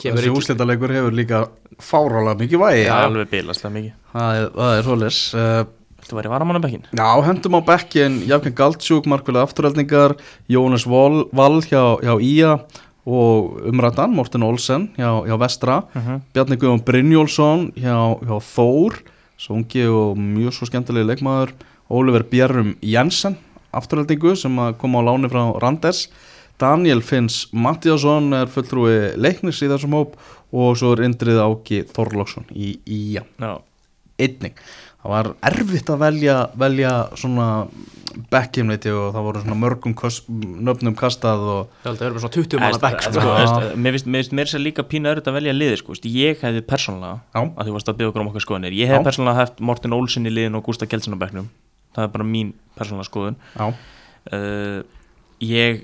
Já, þessi úrslitalegur hefur líka fárálega mikið vægi. Já, alveg bilaslega mikið. Það er, það er uh, Þú væri varamannabekkin Já, hendum á bekkin Jafnir Galtsjúk, markvælega afturhaldningar Jónas Val, Val hjá, hjá Ía og umrættan Morten Olsen hjá, hjá Vestra. Mhm. Bjarni Guðjón Brynjólfsson hjá, hjá Þór Svongi og mjög svo skemmtilegi leikmaður. Oliver Bjerrum Jensen afturhaldingu sem að koma á láni frá Randers. Daniel Finns Mattiasson er fulltrúi leiknis í þessum hóp og svo er Indrið Áki Þorlóksson í Ía. Já, einnig það var erfitt að velja, velja svona ég og það voru svona mörgum kost, nöfnum kastað og það eru bara svona 20 manna bekk sko, Mér finnst- mér sér líka pínu öðruð að velja liði sko. Ég hefði persónulega að þú varst að byggja okkur um okkar skoðanir Ég hefði persónulega haft Morten Olsen í liðin og Gústa Kjeldsen á bekknum. Það er bara mín persónulega skoðun. Já, uh, Ég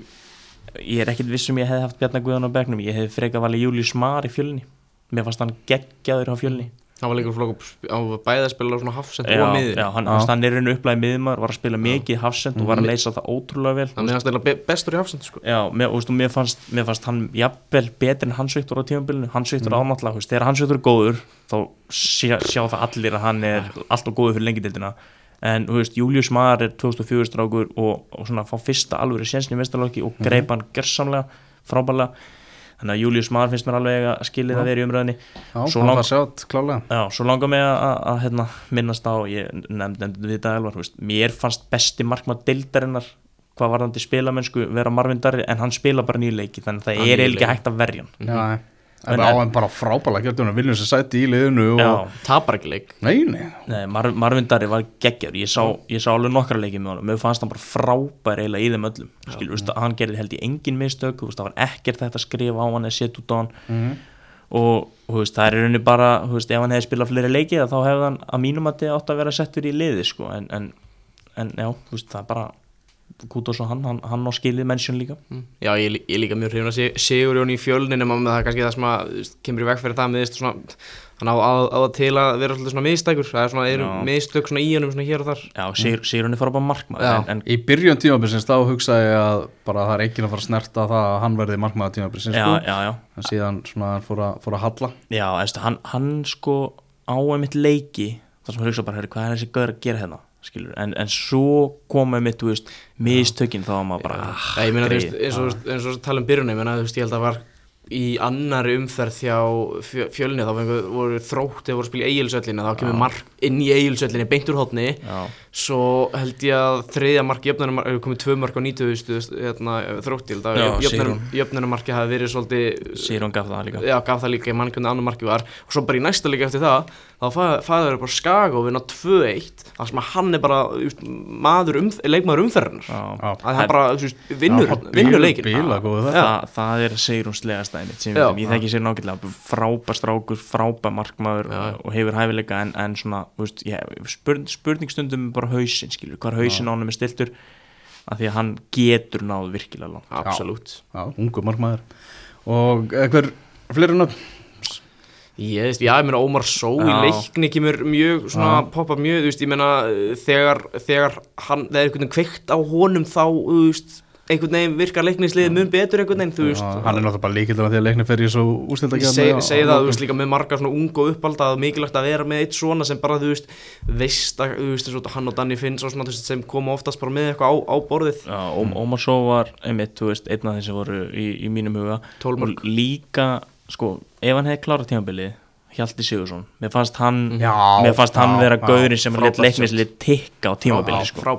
Ég er ekkit viss um ég hefði haft Bjarnar Guðan á bekknum. Ég hefði frekar valið Július Mar í fjölni. Mér fannst hann geggjaður á fjölni hann var líka flokk á bæði að spila svona hafsend Já, og miður já, hann, Já. hann er einu upplæði miðumar Var að spila mikið hafsend og var að leysa það ótrúlega vel hann er hann stila bestur í hafsend sko. Já, og, veistu, mér, fannst, mér fannst hann jafnvel betur en Hans Viktor á tímabilinu. Hans Viktor mm. þú veist, þegar Hans Viktor er góður þá sjá, sjá það allir að hann er alltaf góður fyrir lengidildina en þú veist, Július Mar er 2004 strákur og, og svona fá fyrsta alvöru sénsni í mestarlokki og greip hann gersamlega frábælega þannig að Július Mar finnst mér alveg að skilja það verið í umræðinni já Svo hann lang- var sjátt klálega Já, svo langar mig að, hérna, minnast á, ég nefndi nefnd við þetta elvar, veist, mér fannst besti markmað deildarinnar hvað var hann til spilamennsku vera Marvin Darri en hann spila bara nýju leiki þannig að það Hann er ekki hægt að verja hann. Já, En- en á hann bara hún að viljum sem sæti í liðinu og Já, tapar ekki leik. Nei, nei, nei, Mar Marvin Darri var geggjör ég sá, ég sá alveg nokkra leiki með honum. Mér fannst hann bara frábær eiginlega í þeim öllum. Skilur, veist, hann gerði held í engin mistök. Það var ekkert þetta að skrifa á hann eða setja út á hann. Mhm. og þú veist, það er rauninni bara veist, ef hann hefði spilað fleiri leiki þá hefði hann að mínum að þetta átt að vera settur í liði sko, en, en, en já, það er bara Kútos og hann, hann, hann á skilið mennsjón líka. Mm. Já, ég, er ég líka mjög hrifun að se, Sigur Jón í fjölnin en það er kannski það sem að kemur í veg fyrir það svona, hann á, það til að vera svolítið svona miðstækur það er svona, eru miðstök svona í honum svona hér og þar. Já, sigur, sigur hann er fara bara markmaður en, en í byrjun tímabilsins þá hugsaði ég að bara það er ekki að fara að snerta það að hann verði markmaður tímabilsins sko. já, já, en síðan svona hann fór að, fór að halla. Já veist, hann, hann sko á einmitt leiki þar sem hann hugsa bara, hvað er þessi gaur að gera hérna skilur, en, en svo koma einmitt, þú veist, mistökin þá var maður bara, ah, Já, ég meina, þú veist, eins og, eins og tala um byrjunni, ég meina, þú veist, ég held að var í annari umferð fjö- fjölni, þá fengu, voru þrótti voru að spila í eigilsöllinni, þá kemur mark inn í eigilsöllinni, beint úr hótni já, svo held ég að þriðja mark jöfnunum, komið tvö mark á 90 hérna, þrótti, ég held Já, að Sigrún. jöfnunum hafi verið svolítið hann gaf það líka. Já, gaf það líka, mann hvernig annar marki var. Og svo bara í næsta líka eftir það þá fæður bara skaga og vinna 2-1 þar sem að hann er bara maður um, leikmaður umferðarnar já. Já. að hann bara just, vinnur, vinnur leikin bíla góðu það. það, það er Já. veitum, ég þekki sér nákvæmlega frábær strákur, frábær markmaður Já. og hefur hæfileika en, en svona veist, ég, spurning, spurningstundum er bara hausinn skilur, hvar hausinn á hann er stiltur af því að hann getur náð virkilega langt absolutt ungu markmaður og hver fleiri nöfn ég veist, já, ég meina Ómar Só í leikni kemur mjög svona Já. poppa mjög, þú veist, ég meina þegar, þegar hann, það er einhvern veginn kveikt á honum þá, þú veist einhvern veginn virkar leiknisliðið mun betur einhvern veginn, þú veist. Já, hann er náttúrulega bara líkildar að því að leikni fer í svo úrstilda Ég seg, segi það, þú veist, líka með marga svona unga og uppalda að mikilvægt að vera með eitt svona sem bara, þú veist, veist að, þú veist, eins og hann og Danni Finns og svona, þú veist, sem koma oftast bara með eitthvað á, á borðið. Já, Ómar Só var einmitt, þú veist, einn af þeim sem voru í, í mínum huga. 12 mörk. og líka, sko, ef hann hefði klárað tímabilið Hjalti Sigursson, mér fannst hann Já, mér fannst hann já, vera já, gauðurinn sem let leiknislið tikka á tímabilið, sko.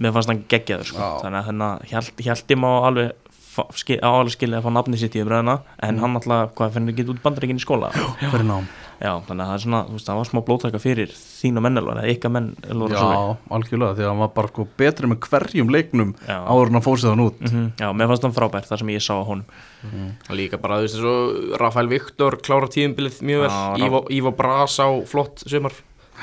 mér fannst hann geggjaður sko. Þannig að hérna, Hjalti, Hjalti má alveg fa- skil, á alveg skilja að fá nafni sitt í umræðina en hann alltaf, hvað finnir ekki út bandaríkinn í skóla? Já. fyrir nám þannig að það er svona, þú veist, það var smá blóttaka fyrir þín og menn alveg, eða ykkar menn Elvar og Sólveig. Já, algjörlega, því að hann var bara sko betri með hverjum leiknum Já. áður en að fórsið hann út Mhm, já, mér fannst hann frábært þar sem ég sá á honum Líka bara, þú veist, og Rafael Viktor klára tíðumbilið mjög vel Já, Ívo, Ívo Bras á flott sumar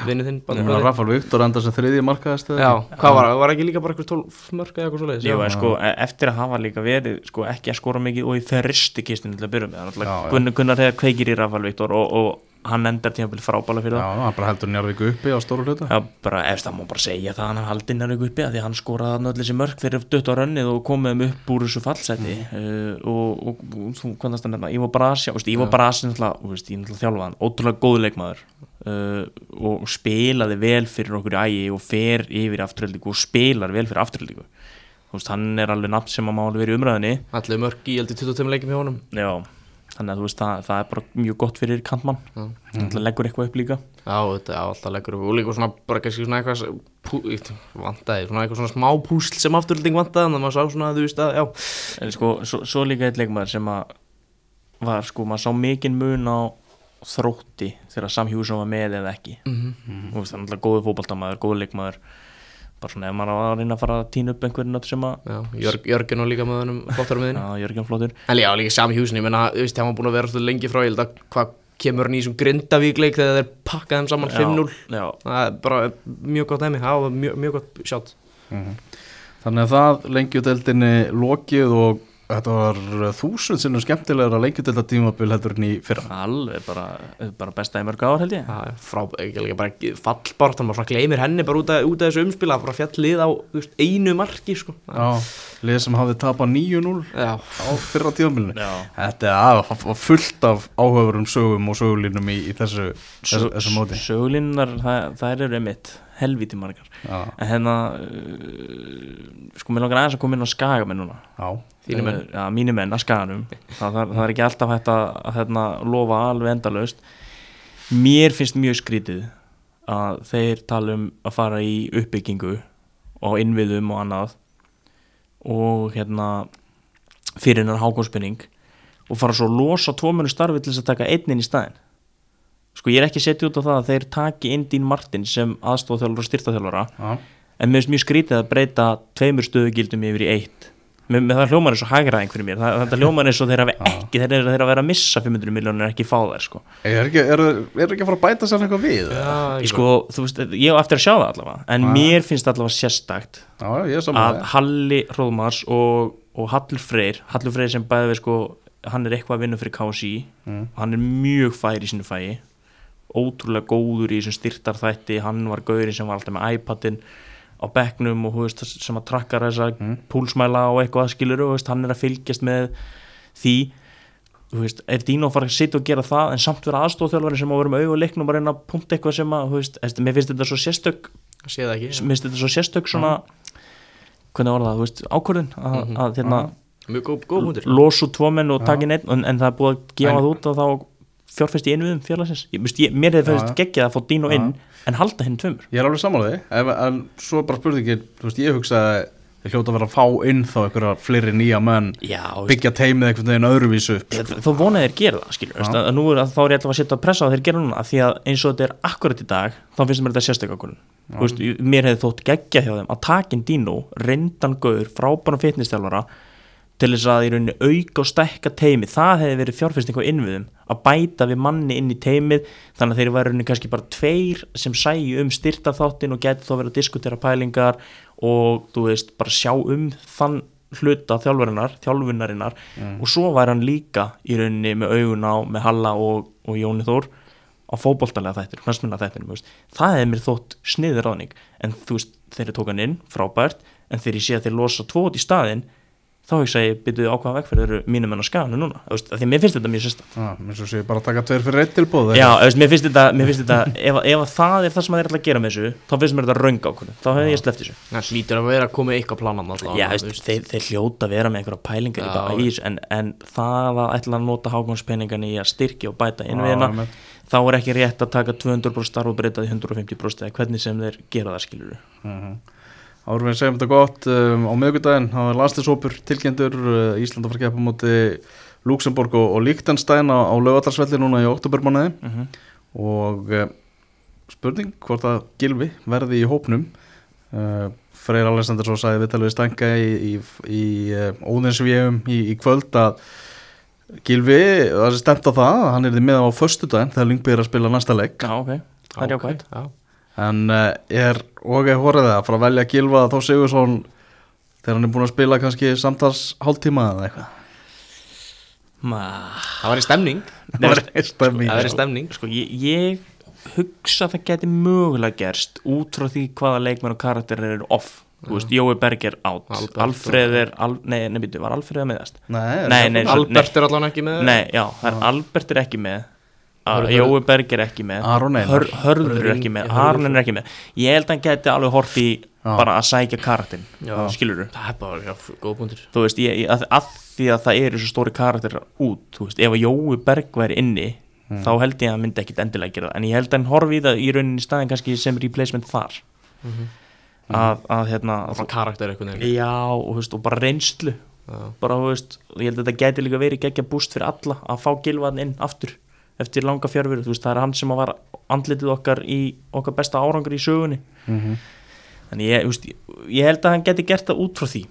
Vinnið þinn, Þannig bandið að Rafael Viktor enda sem þriðji markaðist Já, hvað var það? Var ekki líka bara eitthvað 12 mörg eða eitthvað svoleiðis? Jú, Já. sko, e- eftir að hafa líka verið sko, ekki að skora mikið og í þerristi kistinu til að byrja með, Já, já. Gunnar, hefði kveikir í Rafal Viktor og, og hann endar tímafél frábæla fyrir Já, það. hann bara heldur Njarvík uppi á stóru hluta. Já, bara, eftir það má bara segja það að hann haldi nærið uppi að því að hann skoraði öll þessi mörg fyrir dutt á rönnið og komið þeim upp úr þessu fallseti uh, og, og, og þú kannast að nefna Ivo Brasi, Ivo Brasi náttúrulega, þú veist, ég náttúrulega þjálfa hann, ótrúlega góð leikmaður. Uh, og spilaði vel fyrir okkur í ægi og fer yfir í afturhaldingu og spilar vel fyrir afturhaldingu þú veist, hann er alveg nafn sem að má alveg verið í umræðinni Allir mörg í heldur 22 leikjum hjá honum. Já, þannig að þú veist, það, það er bara mjög gott fyrir kantmann, Já. hann leggur eitthvað upp líka. Já, þetta er alltaf leggur upp. Og líka svona bara kannski svona eitthvað pú, vantaði, svona eitthvað svona smá púsl sem afturlending vantaði, þannig að maður sá svona að þú veist að, já, en sko, svo, svo líka eitt leikmaður sem að var, sko, maður sá mikinn mun á þrótti þegar Sam Hjússon var með eða ekki. Mm þú veist, það er náttúrulega góðu fótballtamaður, góðu leikmaður bara svona ef maður á að reyna að fara að týna upp einhverjum nöttu sem að Jörg, Jörgen og líka með hennum flottar með henni Já, Jörgjum flottur. En já, líka sami húsin, ég menna, þú veist, hann var búin að vera svolítið lengi frá, ég held að hvað kemur hann í þessum grindavíkleik þegar þeir pakka þeim saman 5-0 Já, Það er bara mjög gott dæmi, það var mjög, mjög gott sjátt Þannig að það lengjudeldinni lokið og þetta var þúsund sinnum skemmtilegra lengjudelda tímabil heldur en í fyrra. alveg bara, bara besta í mörg ár held ég Það er frá, ekki líka bara fallbart, hann bara gleymir henni bara út af, út af þessu umspil, það bara fjall lið á veist, einu marki, sko Já, lið sem hafði tapað 9-0 Já, á fyrra tímabilinu. Þetta er að, var fullt af áhugaverum sögum og sögulínum í, í þessu, þessu, þessu móti. sögulinnar, það, það eru emitt helviti margar. Já, en hérna uh, sko mér langar aðeins að koma inn á skagamenn núna. Já, menn. Já, mínir menn að skaganum. Það, það, það er ekki alltaf hægt að, að hérna, lofa alveg endalaust. Mér finnst mjög skrítið að þeir tala um að fara í uppbyggingu og innviðum og annað og hérna fyrir hennar hákonspenning og fara svo að losa tóminu starfi til þess að taka einn inn í staðinn sko ég er ekki setið út á það að þeir taki inn Dín Martin sem aðstofþjálfur og styrtaþjálfara já. en mér finnst mjög skrítið að breyta tveimur stöðugildum yfir í eitt með, með það hljómar eins og hagraðing fyrir mér það, þetta hljómar eins og þeir hafi ekki þeir eru þeir að vera að missa 500 miljónir ekki fá þær sko. Er ekki, er, er ekki að fara að bæta sér eitthvað við? Ég sko, þú veist, ég á eftir að sjá það allavega en Já. mér finnst allavega sérstakt já, ég er að Halli Hróðmars og, og Hallur Freyr Hallur Freyr sem bæði við sko hann er eitthvað að vinna fyrir KSI Mm. og hann er mjög fær í sínu fæi ótrúlega góður í þessum styrtarþætti. Hann var gaurinn sem var alltaf með iPadin á bekknum og veist, sem að trakkar þessa Mm. púlsmæla og eitthvað skilur og veist, hann er að fylgjast með því. Veist, ef Dino fara að sitja og gera það en samt vera aðstofþjálfari sem á að vera með auð og leiknum og reyna að punkta eitthvað sem að þú veist, eftir, mér finnst þetta svo sérstök. Mér finnst þetta svo sérstök svona hvernig var það, ákvörðun að, Mhm. að hérna, Mjög góð, góð losu tvo menn og inn einn en, en það er búið að gefa það út og þá fjárfest í ég, veist, ég, mér hefði já. geggjað að fá Dino inn en halda hinn tveimur. Ég er alveg samanlega því, en svo bara spurningin, veist, ég hugsa að ég hljóta að vera að fá inn þá einhverja fleiri nýja menn, já, byggja teimið einhvern veginn öðruvísu. Ég- þá vonaði þeir gera það skilur, veist, að, að nú er þá er ég alltaf að setja að pressa á þeir gera núna því að eins og þetta er akkurat í dag þá finnst mér þetta ég- mér hefði þótt geggja hjá þeim að takin Dino, reyndan gaur, frábæran fitnessstjálfara til þess að í rauninni auka og stækka teimið það hefði verið fjárfesting á innviðum að bæta við manni inn í teimið þannig að þeir væri rauninni kannski bara tveir sem sæju um styrta þáttin og geti þá verið að diskutera pælingar og þú veist, bara sjá um þann hluta þjálfurinnar, þjálfunarinnar. Og svo væri hann líka í rauninni með augun á, með Halla og, og Jóni Þór á fótboltalega þættir, knastminna þættir það hefði mér þótt sniður ráðning en þú veist, þeir eru tókan inn, frábært en þegar ég sé að þeir losa tvo út í staðinn þá hugsa ég, byrjuðu ákvaða vegferð eru mínum enn á skanu núna, þú veist, af því að mér finnst þetta mjög sérsta Já, eins og sé bara að taka tveir fyrir eitt tilbúð. Já, þú veist, mér finnst þetta, mér finnst þetta ef, ef að það er það sem þeir ætla að gera með þessu þá finnst mér þetta raung ákvörðun, þá hefði ég sleppt þessu. Það hlýtur að vera að koma eitthvað planan alltaf Já, veist, þeir, þeir hljóta að vera með einhverja pælingar í Já, í þessu en, en það að ætla að nota hákonspenningan í að styrkja og bæta innviðina þá er ekki rétt að taka 200% starf og breyta því 150% eða hvernig sem þeir gera það skilur Árum við segjum þetta gott, um, á miðvikudaginn hafa landsliðsópur tilkjendur, uh, Ísland að fara að keppa á móti Luxemburg og, og Liechtenstein á, á lögatarsvelli núna í oktobermánuði mm -hmm. og uh, spurning hvort að Gilvi verði í hópnum. Uh, Freyr Alessandarsson sagði viðtalið við stanga í, í, í uh, óðinsvíum í, í kvöld að Gilvi, það er stemt á það að hann er með á föstudaginn þegar Lyngby er að spila næsta leik. Já, ok, það er jákvæmt Já, en uh, er og er horfið að fara að velja Gilva Þór Sigursson þegar hann er búin að spila kannski samtals hálftíma eða eitthvað? Ma... það var í stemning. Það var stemming. Það var í stemning. Sko, ég, ég hugsa að það geti mögulega gerst út frá því hvaða leikmenn og karakterir eru off. Þú veist, Jói Berg er átt Alfreð er, al, nei, nei, var Alfreð að meðast Nei, Nei, nei, Albert er allan ekki með. Nei, já, það er Albert er ekki með Jói Berg er ekki með. Aron Einar. Hör, Hörður er ekki með. Aron er ekki með. Ég held að hann geti alveg hort í Já. bara að sækja karakterin, skilur Það er bara, já, góð punktur. Þú veist, ég, að, að því að það eru svo stóri karakter út, þú veist, ef að Jói Berg væri inni, Mm. þá held ég að hann myndi ekkit endilega gera það, en ég held að hann horfi í það í rauninni í staðin kannski sem replacement þar. Að, að hérna Svona karakter eitthvað já, og, þú veist, og bara reynslu. Já. bara, þú veist, ég held að þetta gæti líka verið geggja búst fyrir alla að fá gilvaðin inn aftur eftir langa fjárveru, þú veist, það er hann sem að var andlitið okkar í okkar besta árangur í sögunni. Mhm. þannig ég, veist, ég, held að hann geti gert það út frá því.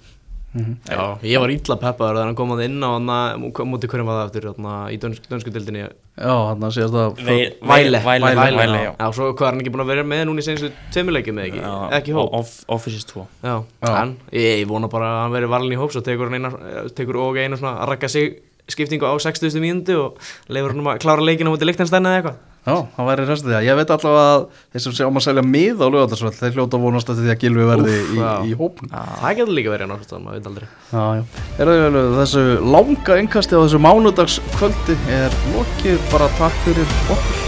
Já, ég var illa peppaður þegar hann kom að inn á hann mútið hverjum var það eftir þarna, í dönsk, dönsku dildinni Já, hann að segja Vei- Væle, Væle, Væle, Væle, já. Já, svo hvað er hann ekki búin að vera með núna í senstu tveimileikið með ekki, Já, ekki hóp? Off- Offices 2 Já, Já. en ég, ég vona bara að hann veri valin í hóp svo tekur hann eina, tekur og eina svona að rakka sig skiptingu á 60. mínúti og leifur hann um að klára leikina mútið Lichtenstein eða eitthvað? Já, það væri restið því að ég veit allavega að þeir sem séum að selja mið á lögatarsvöld þeir hljóta að vonast eftir því að Gilvi verði Úff, í, í hópn Það getur líka verið náttúrulega, maður veit aldrei. Já, já. Er það þessu langa engkasti á þessu mánudagskvöldi? Er lokið? Bara takk fyrir okkur